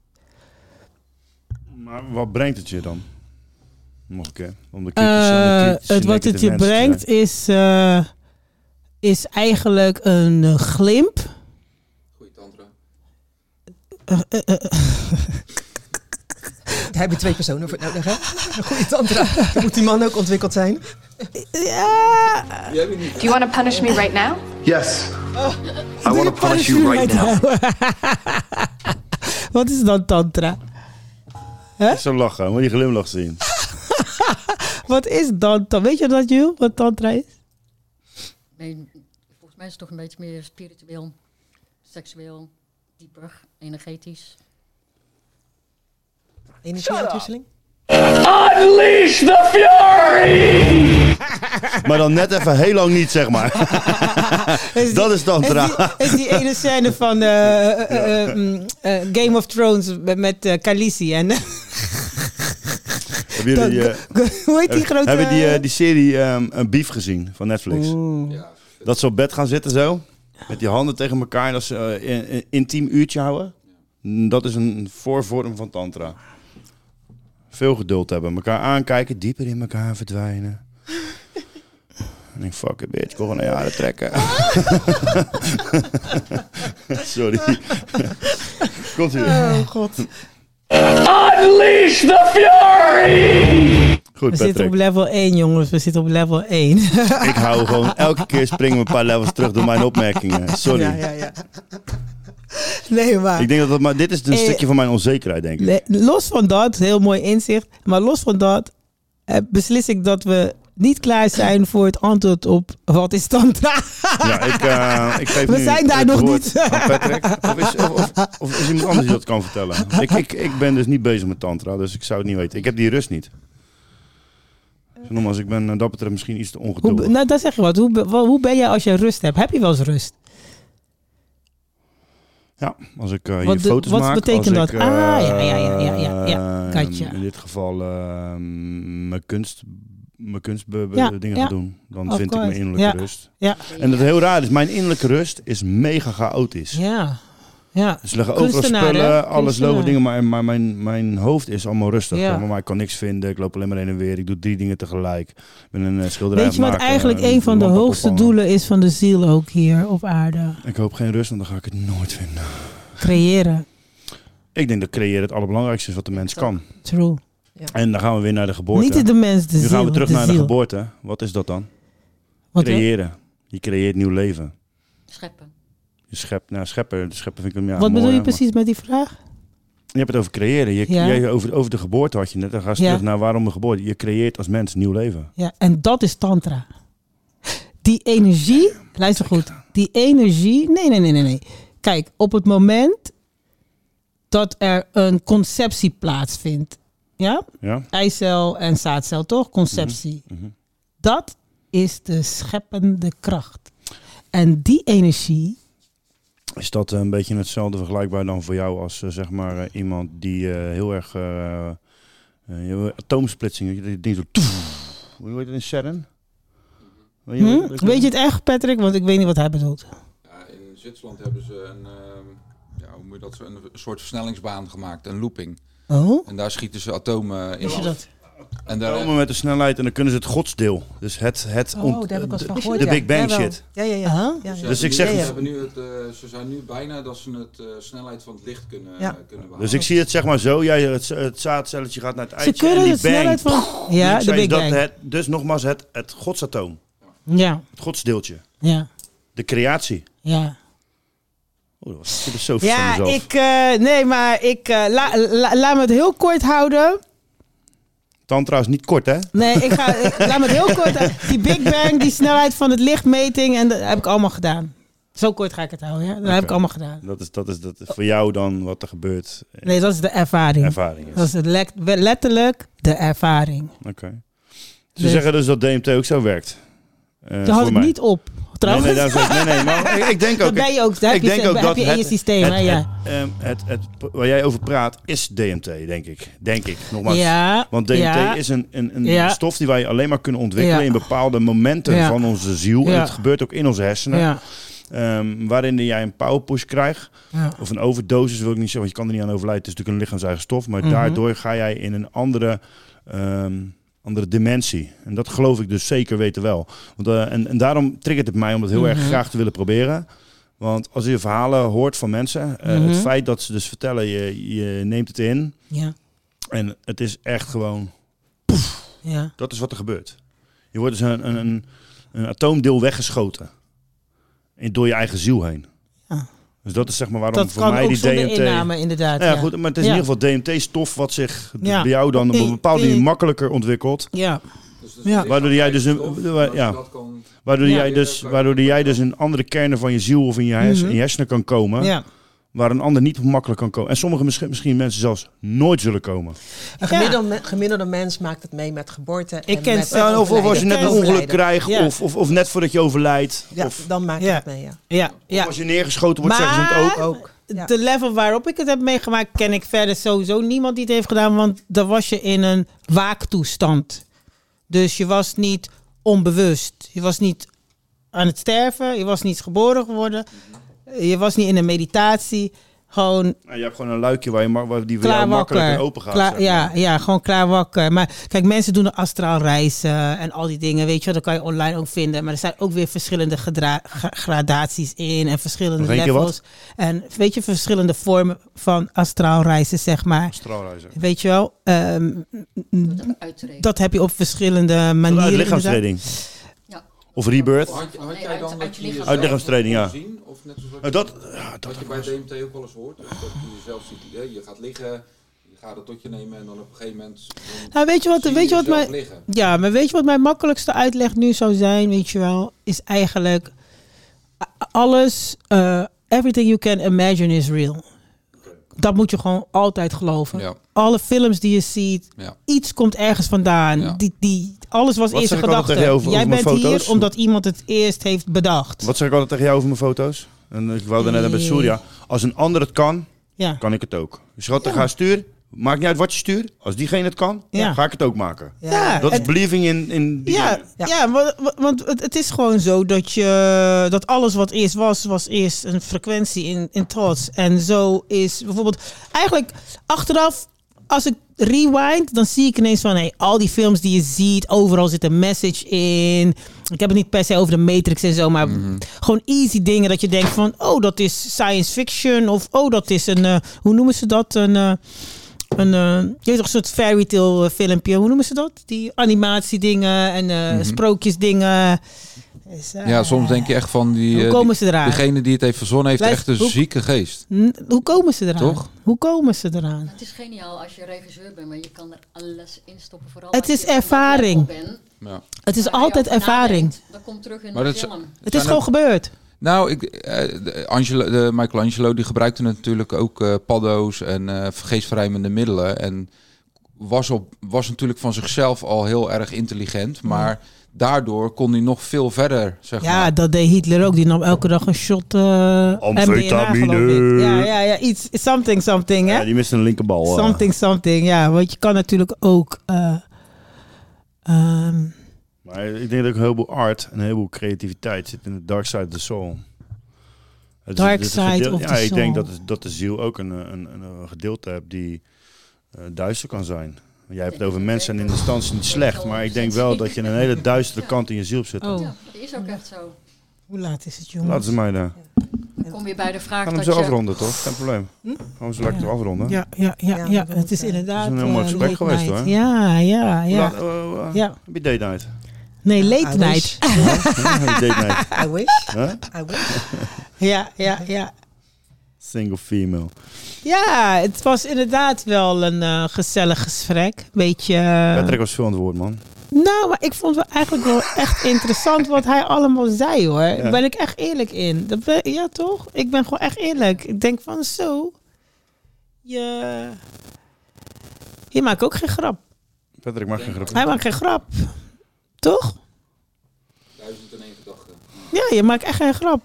Maar wat brengt het je dan? Nog een keer. Om de kritische, om de Eh, het, wat het je brengt is, eh, is eigenlijk een eh, glimp. Goeie tantra. Eh, eh, eh, Daar heb je twee personen voor nodig, hè? Een goede tantra. Dan moet die man ook ontwikkeld zijn. ja. Do you want to punish me right now? Yes. I want to punish you right now. Wat is dan tantra? Zo lachen, moet je glimlach zien. Wat is dan? ta- Weet je dat, Jules? Wat tantra is? Nee, volgens mij is het toch een beetje meer spiritueel, seksueel, dieper, energetisch. Energieuitwisseling? Unleash the fury! Maar dan net even heel lang niet, zeg maar. Is dat is tantra. Is die, is die ene scène van eh, eh, eh, mm, Game of Thrones met, Khaleesi en... Hebben jullie die, Hoe heet die grote... Hebben die, die serie ehm, een Beef gezien van Netflix? Dat ze op bed gaan zitten zo. Met die handen tegen elkaar. En dat ze een, intiem uurtje houden. Dat is een voorvorm van tantra. Veel geduld hebben. Elkaar aankijken. Dieper in elkaar verdwijnen. En ik fuck it bitch. Ik wil gewoon naar je haren trekken. Sorry. Komt. Oh god. Unleash the fury! Goed, We zitten op level 1, jongens. We zitten op level 1. Ik hou gewoon elke keer springen we een paar levels terug door mijn opmerkingen. Sorry. Ja, ja, ja. Nee, maar... Ik denk dat dat maar dit is een Eh, stukje van mijn onzekerheid, denk ik. Nee, los van dat, heel mooi inzicht. Maar los van dat eh, beslis ik dat we niet klaar zijn voor het antwoord op wat is tantra. Ja, ik, eh, ik geef We nu zijn daar nog niet. Patrick. Of is, of, of, of is iemand anders die dat kan vertellen? Ik, ik, ik ben dus niet bezig met tantra, dus ik zou het niet weten. Ik heb die rust niet. Dus nogmaals, ik ben dat betreft misschien iets te Hoe, ongeduldig. nou, dat zeg je wat. Hoe, hoe ben jij als je rust hebt? Heb je wel eens rust? Ja, als ik eh, hier Wat foto's wat maak. betekent als dat? ik, Ah, eh, ja, ja, ja, ja, ja, ja. ehm, Gotcha. In dit geval eh, mijn kunst, mijn kunstdingen Ja, dingen ja. doen. Dan Of vind ik mijn innerlijke Ja, rust. ja. En dat heel raar is, mijn innerlijke rust is mega chaotisch. Ja. Ja. Dus liggen overal spullen, alles lopen dingen, maar, maar mijn, mijn hoofd is allemaal rustig. Ja. Maar, ik kan niks vinden, ik loop alleen maar heen en weer, ik doe drie dingen tegelijk. Ik ben een eh, schilderij Weet je wat maken, eigenlijk een van de hoogste doelen is van de ziel ook hier op aarde? Ik hoop geen rust, want dan ga ik het nooit vinden. Creëren. Ik denk dat creëren het allerbelangrijkste is wat de mens kan. True. En dan gaan we weer naar de geboorte. Niet de mens, de nu gaan we ziel, terug de naar de ziel. geboorte. Wat is dat dan? Wat dan? creëren. Je creëert nieuw leven. Scheppen. Je schept, nou, schepper, schepper vind ik hem ja, Wat bedoel je maar- precies met die vraag? Je hebt het over creëren. Je, Ja. jij, over, over de geboorte had je net. Dan ga je Ja. terug naar waarom de geboorte. Je creëert als mens nieuw leven. Ja, en dat is tantra. Die energie, luister goed, die energie, nee, nee, nee, nee, nee. Kijk, op het moment dat er een conceptie plaatsvindt, ja? Ja. Eicel en zaadcel, toch? Conceptie. Mhm. Dat is de scheppende kracht. En die energie, Is dat eh, een beetje hetzelfde vergelijkbaar dan voor jou als eh, zeg maar eh, iemand die eh, heel erg uh, uh, atoomsplitsing, dat je ding zo hoe heet het in CERN? Weet je, hm? weet je het echt, Patrick? Want ik weet niet wat hij bedoelt. Ja, in Zwitserland hebben ze een, ehm, ja, hoe moet je dat, zo- een soort versnellingsbaan gemaakt, een looping. Oh? En daar schieten ze atomen in. Wist je af. dat? En daar, Atomen met de snelheid en dan kunnen ze het godsdeel. Dus het, het Oh, ont- daar heb ik van de- gehoord, De. Big Bang shit. Ja, ja, ja. Aha. ja, ja. Dus ik zeg- ze, nu het, eh, ze zijn nu bijna dat ze het eh, snelheid van het licht kunnen, Ja. kunnen behalen. Dus ik zie het zeg maar zo. Jij, het, het zaadcelletje gaat naar het Ze eitje kunnen en de die bang. snelheid van... Ja, de Big dat Bang. Het, dus nogmaals het, het godsatoom. Ja, Het godsdeeltje. ja, De creatie. ja. Oh, dat was van Ja, ik... eh, nee, maar ik... eh, la- la- laat me het heel kort houden. Tantra is niet kort, hè? Nee, ik ga... ik- laat me het heel kort. Die Big Bang, die snelheid van het lichtmeting... En dat heb ik allemaal gedaan. Zo kort ga ik het houden, ja. Dat heb ik allemaal gedaan. Dat is, dat is dat voor jou dan wat er gebeurt. Nee, dat is de ervaring. Ervaring is. Dat is het le- letterlijk de ervaring. Oké. Ze Dus- zeggen dus dat DMT ook zo werkt. Eh, Daar had ik mij. niet op. trouwens. Nee, nee, maar ik, ik denk ook... Dat ben je ook, ik heb je- denk ook dat je in het, je systeem, het, hè, ja. Het, ehm, het, het, waar jij over praat is DMT, denk ik. Denk ik, nogmaals. Ja, Want DMT ja. is een, een, een Ja. stof die wij alleen maar kunnen ontwikkelen in bepaalde momenten van onze ziel. En het gebeurt ook in onze hersenen. Ehm, waarin jij een powerpush krijgt. Ja. Of een overdosis wil ik niet zeggen, want je kan er niet aan overlijden. Het is natuurlijk een lichaams-eigen stof. Maar Mhm. daardoor ga jij in een andere, ehm, andere dimensie. En dat geloof ik dus zeker weten wel. Want, eh, en, en daarom triggert het mij om het heel erg Mhm. graag te willen proberen. Want als je verhalen hoort van mensen, eh, Mhm. het feit dat ze dus vertellen, je, je neemt het in. Ja. En het is echt gewoon, Ja. dat is wat er gebeurt. Je wordt dus een, een, een, een atoomdeel weggeschoten. En door je eigen ziel heen. Dus dat is zeg maar waarom Dat voor kan mij ook die DMT... inname, inderdaad, Nou ja, ja. goed, maar het is Ja. in ieder geval DMT-stof wat zich Ja. bij jou dan op een bepaalde manier makkelijker ontwikkelt. Ja. Ja. Waardoor jij dus een, wa- ja, waardoor Ja. jij dus, waardoor jij dus in andere kernen van je ziel of in je, hers- Mhm. in je hersenen kan komen. Ja. Waar een ander niet makkelijk kan komen. En sommige misschien, misschien mensen zelfs nooit zullen komen. Een gemiddelde, gemiddelde mens maakt het mee met geboorte. en ken- met Ja, of, of als je net een ongeluk krijgt, Ja. of, of, of net voordat je overlijdt. Ja, of, dan maak je Ja. het mee, ja. Ja, ja. of als je neergeschoten wordt, zeggen ze het ook. De level waarop ik het heb meegemaakt, ken ik verder sowieso niemand die het heeft gedaan. Want dan was je in een waaktoestand. Dus je was niet onbewust. Je was niet aan het sterven. Je was niet geboren geworden. Je was niet in een meditatie. Gewoon Nou, je hebt gewoon een luikje waar, je, waar die voor jou wakker. open gaat. Klaar- zeg maar. ja, ja, gewoon klaar wakker. Maar kijk, mensen doen astraal reizen en al die dingen. Weet je wel, dat kan je online ook vinden. Maar er zijn ook weer verschillende gradaties in en verschillende levels. En weet je, verschillende vormen van astraal reizen, zeg maar. Astraalreizen. Weet je wel, ehm, dat heb je op verschillende manieren. Inderdaad. Of rebirth. Had, jij uit- dan uit dat je Uit ja. zien? Of net zoals Nou, dat, ja, dat wat je bij DMT ook wel eens hoort. Dat je jezelf ziet, hè, je gaat liggen, je gaat het tot je nemen en dan op een gegeven moment... Nou, weet je wat, zie weet je wat mijn, liggen. ja, maar weet je wat mijn makkelijkste uitleg nu zou zijn, weet je wel, is eigenlijk alles, eh, everything you can imagine is real. Dat moet je gewoon altijd geloven. Ja. Alle films die je ziet, Ja. iets komt ergens vandaan. Die, die, alles was eerst een zeg ik altijd gedachte. tegen jou over- Jij over bent foto's? hier omdat iemand het eerst heeft bedacht. Wat zeg ik altijd tegen jou over mijn foto's? En ik wou net bij Surya. Als een ander het kan, Ja. kan ik het ook. Schat, ga stuur. Maakt niet uit wat je stuurt. Als diegene het kan, Ja. ga ik het ook maken. Ja, dat is believing in, in die Ja, ja. wa- want het, het is gewoon zo dat je dat alles wat eerst was, was eerst een frequentie in, in thoughts. En zo is bijvoorbeeld eigenlijk achteraf, als ik rewind, dan zie ik ineens van hey, al die films die je ziet, overal zit een message in. Ik heb het niet per se over de Matrix en zo, maar gewoon easy dingen dat je denkt van oh, dat is science fiction of oh, dat is een, eh, hoe noemen ze dat? Een. eh, een, eh, je weet toch, een soort fairy tale eh, filmpje. Hoe noemen ze dat? Die animatiedingen en eh Mhm. sprookjesdingen. Dus, eh, Ja, soms denk je echt van die... Hoe komen die- ze eraan? Degene die het heeft verzonnen heeft echt een hoe- zieke geest. Hoe komen ze eraan? Toch? Hoe komen ze eraan? Het is geniaal als je regisseur bent, maar je kan er alles in stoppen. Vooral Het als is ervaring. Ja. Het is altijd ervaring. nadenkt. Dat komt terug in Maar de is- film. Het is gewoon gebeurd. Nou, ik, eh, Angelo, de Michelangelo die gebruikte natuurlijk ook eh, paddo's en eh geestverruimende middelen. En was, op, was natuurlijk van zichzelf al heel erg intelligent. Maar daardoor kon hij nog veel verder, zeg Ja, maar. dat deed Hitler ook. Die nam elke dag een shot eh Amfetamine. ik. Ja, ja, ja. Iets, something, something, hè? Ja, die mist een linkerbal. Something, something. Ja, want je kan natuurlijk ook... eh, ehm, Maar ik denk dat ook een heleboel art en een heleboel creativiteit zit in de dark side of the soul. Het Dark side gedeel- of ja, the ik denk soul. dat, het- dat de ziel ook een, een, een, een gedeelte hebt die eh, duister kan zijn. Jij hebt het over mensen en in instantie niet slecht, maar ik denk wel dat je een hele duistere kant in je ziel zit. Oh. Ja, dat is ook echt zo. Hoe laat is het, jongens? Laten ze mij daar. Dan kom je bij de vraag Gaan dat hem zo je... afronden, toch? Geen probleem. Gaan we zo lekker afronden. Ja, ja, ja, Ja, ja. we het is inderdaad... Het is een heel mooi eh, gesprek geweest, hoor. Ja, ja, ja. laat- eh, eh, Ja. Heb je date night? Nee, late I night. wish. Ja, date night. I wish. Huh? I wish. Ja, ja, ja. Single female. Ja, het was inderdaad wel een eh, gezellig gesprek. Beetje. eh, Patrick was veel aan het woord, man. nou, maar ik vond het wel eigenlijk wel echt interessant wat hij allemaal zei hoor. Daar ben ik echt eerlijk in. Dat ben- ja, toch? Ik ben gewoon echt eerlijk. Ik denk van zo. Je. Je maakt ook geen grap. Patrick maakt geen grap. Hij maakt geen grap. Toch? Duizend en één gedachte. Ja, je maakt echt geen grap.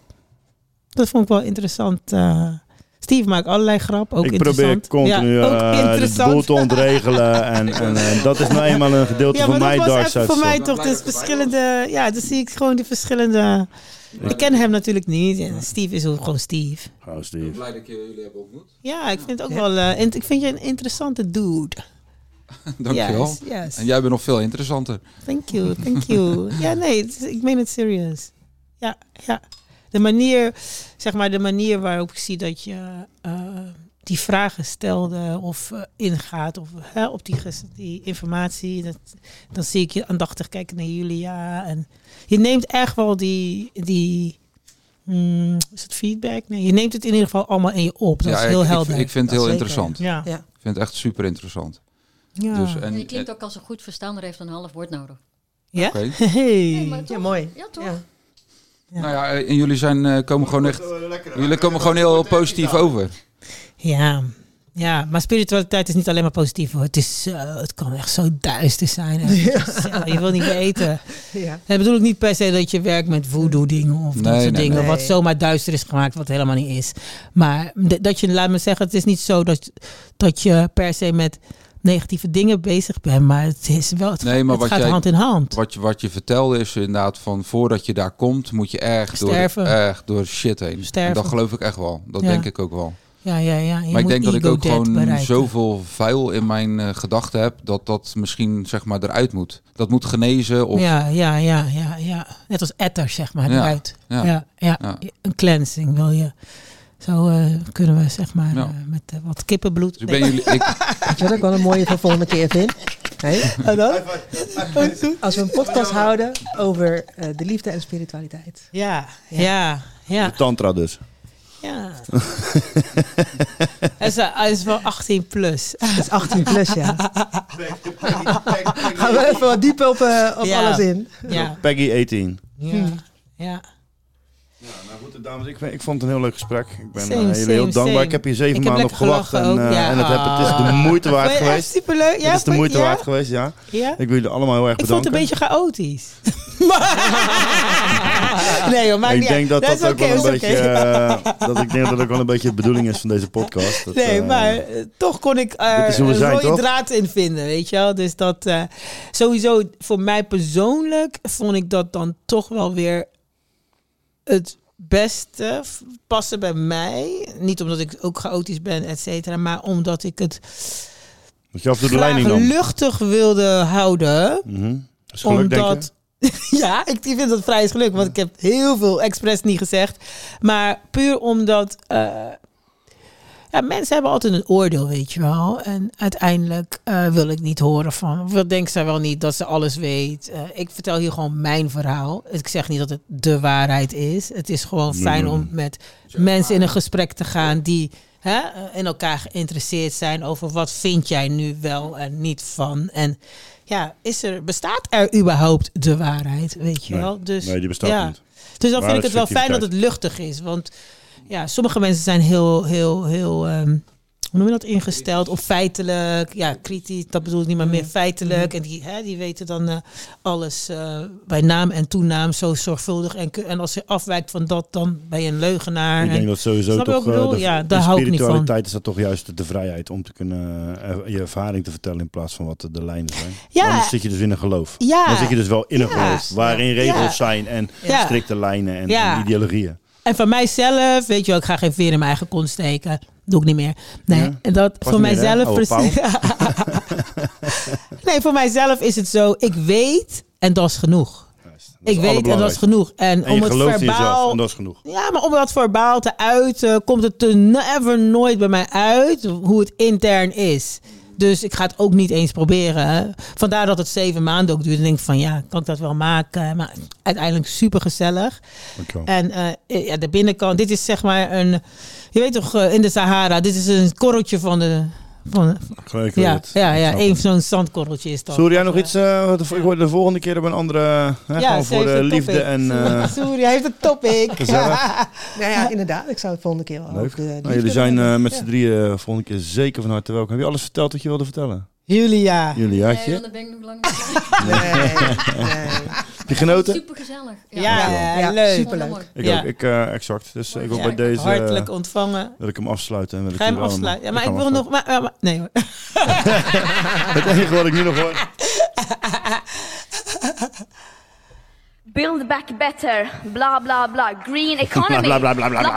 Dat vond ik wel interessant. eh. Steve maakt allerlei grap, ook ik probeer continu ja, ook eh, de interessant. boel te ontregelen. En, en eh, dat is nou eenmaal een gedeelte Ja, van mijn dat was dark side. voor mij toch dus verschillende... Ja, dan zie ik gewoon die verschillende... Ik ken hem natuurlijk niet. En Steve is ook gewoon Steve. Oh, Steve. Blij dat ik jullie heb ontmoet. Ja, ik vind het ook wel... eh, ik vind je een interessante dude. Dankjewel. Yes, yes. En jij bent nog veel interessanter. Thank you, thank you. ja, nee, het ik meen het serieus. Ja, ja. De manier, zeg maar, de manier waarop ik zie dat je eh, die vragen stelde of eh, ingaat of, hè, op die, die informatie. Dat, dan zie ik je aandachtig kijken naar Julia. En je neemt echt wel die, die hmm, is het feedback? Nee, je neemt het in ieder geval allemaal in je op. Dat ja, is heel ik, helder. Ik, ik vind het heel interessant. Ja. Ik vind het echt super interessant. Ja. Dus, En en, je klinkt ook als een goed verstaander heeft een half woord nodig. Ja? Oké. Hey. maar toch? Ja, mooi. Ja, toch? Nou ja, en jullie zijn, eh, komen gewoon echt... Jullie komen gewoon heel positief over. Ja, ja, maar spiritualiteit is niet alleen maar positief hoor. Het, is, eh, het kan echt zo duister zijn. je wil niet weten. Ja. En bedoel ik niet per se dat je werkt met voodoo dingen of dat soort nee, dingen. nee. Wat zomaar duister is gemaakt, wat helemaal niet is. Maar dat je, laat me zeggen, het is niet zo dat, dat je per se met negatieve dingen bezig bent. Maar het is wel, het, Nee, maar het wat gaat jij, hand in hand. Wat je, wat je vertelde is inderdaad van voordat je daar komt, moet je erg door, Sterven. erg door shit heen. Sterven. En dat geloof ik echt wel. Dat Ja. denk ik ook wel. Ja, ja, ja. Je maar ik denk dat ik ook gewoon bereiken. zoveel vuil in mijn eh, gedachten heb, dat dat misschien zeg maar eruit moet. Dat moet genezen of Ja, ja, ja, ja, ja. Net als etter, zeg maar, Ja, eruit. Ja, ja, ja. Een cleansing wil je. Zo eh, kunnen we, zeg maar, Ja. eh, met eh, wat kippenbloed. Dus ik ben jullie, ik, Weet je wat ik wel een mooie voor volgende keer vind? Hey? En dan? Als we een podcast houden over eh, de liefde en spiritualiteit. Ja, ja, ja. De tantra dus. ja. hij, is, is wel 18 plus. Dat is 18 plus, ja. Gaan we even wat dieper op, op Ja. alles in. Ja, Peggy 18. ja, ja. Ja, nou goed, dames, ik, ik vond het een heel leuk gesprek. Ik ben Same, eh, jullie same, heel dankbaar. same. Ik heb hier zeven Ik maanden op gewacht. En, eh, ja. en het, heb, het is de Ah. moeite waard geweest. superleuk? Ja, het is de moeite waard geweest, ja. Ik wil jullie allemaal heel erg Ik vond het bedanken. een beetje chaotisch. nee maakt ik niet denk uit. dat dat, ook wel een beetje, eh, dat ik denk dat dat ook wel een beetje de bedoeling is van deze podcast. Dat, Nee, maar toch kon ik er een zijn, rode toch? draad in vinden, weet je wel. Dus dat sowieso voor mij persoonlijk vond ik dat dan toch wel weer het beste passen bij mij. Niet omdat ik ook chaotisch ben, et cetera, maar omdat ik het Dat je af de leiding nam. luchtig wilde houden. Dat is geluk? Omdat, ja, ik vind dat vrij is geluk, want ik heb heel veel expres niet gezegd. Maar puur omdat eh, ja, mensen hebben altijd een oordeel, weet je wel. En uiteindelijk eh, wil ik niet horen van, of wat denkt zij wel niet dat ze alles weet. Eh, ik vertel hier gewoon mijn verhaal. Ik zeg niet dat het de waarheid is. Het is gewoon fijn om met mensen in een gesprek te gaan die hè, in elkaar geïnteresseerd zijn over wat vind jij nu wel en niet van. En ja, is er, bestaat er überhaupt de waarheid, weet je Nee. wel? Dus, Nee, die bestaat ja. niet. Dus dan vind ik het wel fijn dat het luchtig is. Want ja, sommige mensen zijn heel, heel, heel, ehm, hoe noem je dat, ingesteld of feitelijk. Ja, kritisch, dat bedoel ik niet, maar meer feitelijk. En die, hè, die weten dan eh, alles eh, bij naam en toenaam zo zorgvuldig. En, en als je afwijkt van dat, dan ben je een leugenaar. Ik denk En- dat sowieso toch... eh, de, Ja, daar hou ik niet van. spiritualiteit is dat toch juist de vrijheid om te kunnen je ervaring te vertellen in plaats van wat de, lijnen zijn. Ja. Anders zit je dus in een geloof. Ja. Dan zit je dus wel in een Ja. geloof waarin regels Ja. zijn en strikte lijnen en, Ja. en ideologieën. En van mijzelf, weet je wel, ik ga geen veer in mijn eigen kont steken. Doe ik niet meer. Nee, Ja? en dat voor mijzelf precies. nee, voor mijzelf is het zo, ik weet en dat is genoeg. ik weet en dat is genoeg. En, En om het verbaal. en dat is genoeg. Ja, maar om dat verbaal te uiten, komt het er never nooit bij mij uit hoe het intern is. Dus ik ga het ook niet eens proberen. Vandaar dat het zeven maanden ook duurt. En denk ik van ja, kan ik dat wel maken? Maar uiteindelijk super gezellig. En eh, ja, de binnenkant, dit is zeg maar een, je weet toch, eh, in de Sahara, dit is een korreltje van de, van, Ik weet ja, het. ja, zo'n zandkorreltje is dat. Surya, Of, nog eh, iets? eh, wat de- ik hoorde de volgende keer op een andere... Hè, Ja, voor de liefde topic. en... eh, Surya heeft een topic. Nou ja, inderdaad. Ik zou het volgende keer wel Leuk. over de Nou, jullie zijn eh, met hebben. z'n drieën eh, volgende keer zeker van harte welkom. Heb je alles verteld wat je wilde vertellen? Julia. Juliaatje? Nee, ben ik nog lang niet Nee, nee. Heb je genoten? Super gezellig. Ja, Ja, ja, leuk. superleuk. Ik Ja. ook, ik, eh, exact. Dus ik wil Ja, bij deze... eh, hartelijk ontvangen. Wil ik hem afsluiten. En wil ik Ga je hem allemaal- afsluiten? Ja, maar ik hem wil nog... Maar, maar- maar- nee hoor. Het enige wat ik nu nog hoor... Build back better, blah blah blah. Green economy, blah, blah, blah, blah, blah,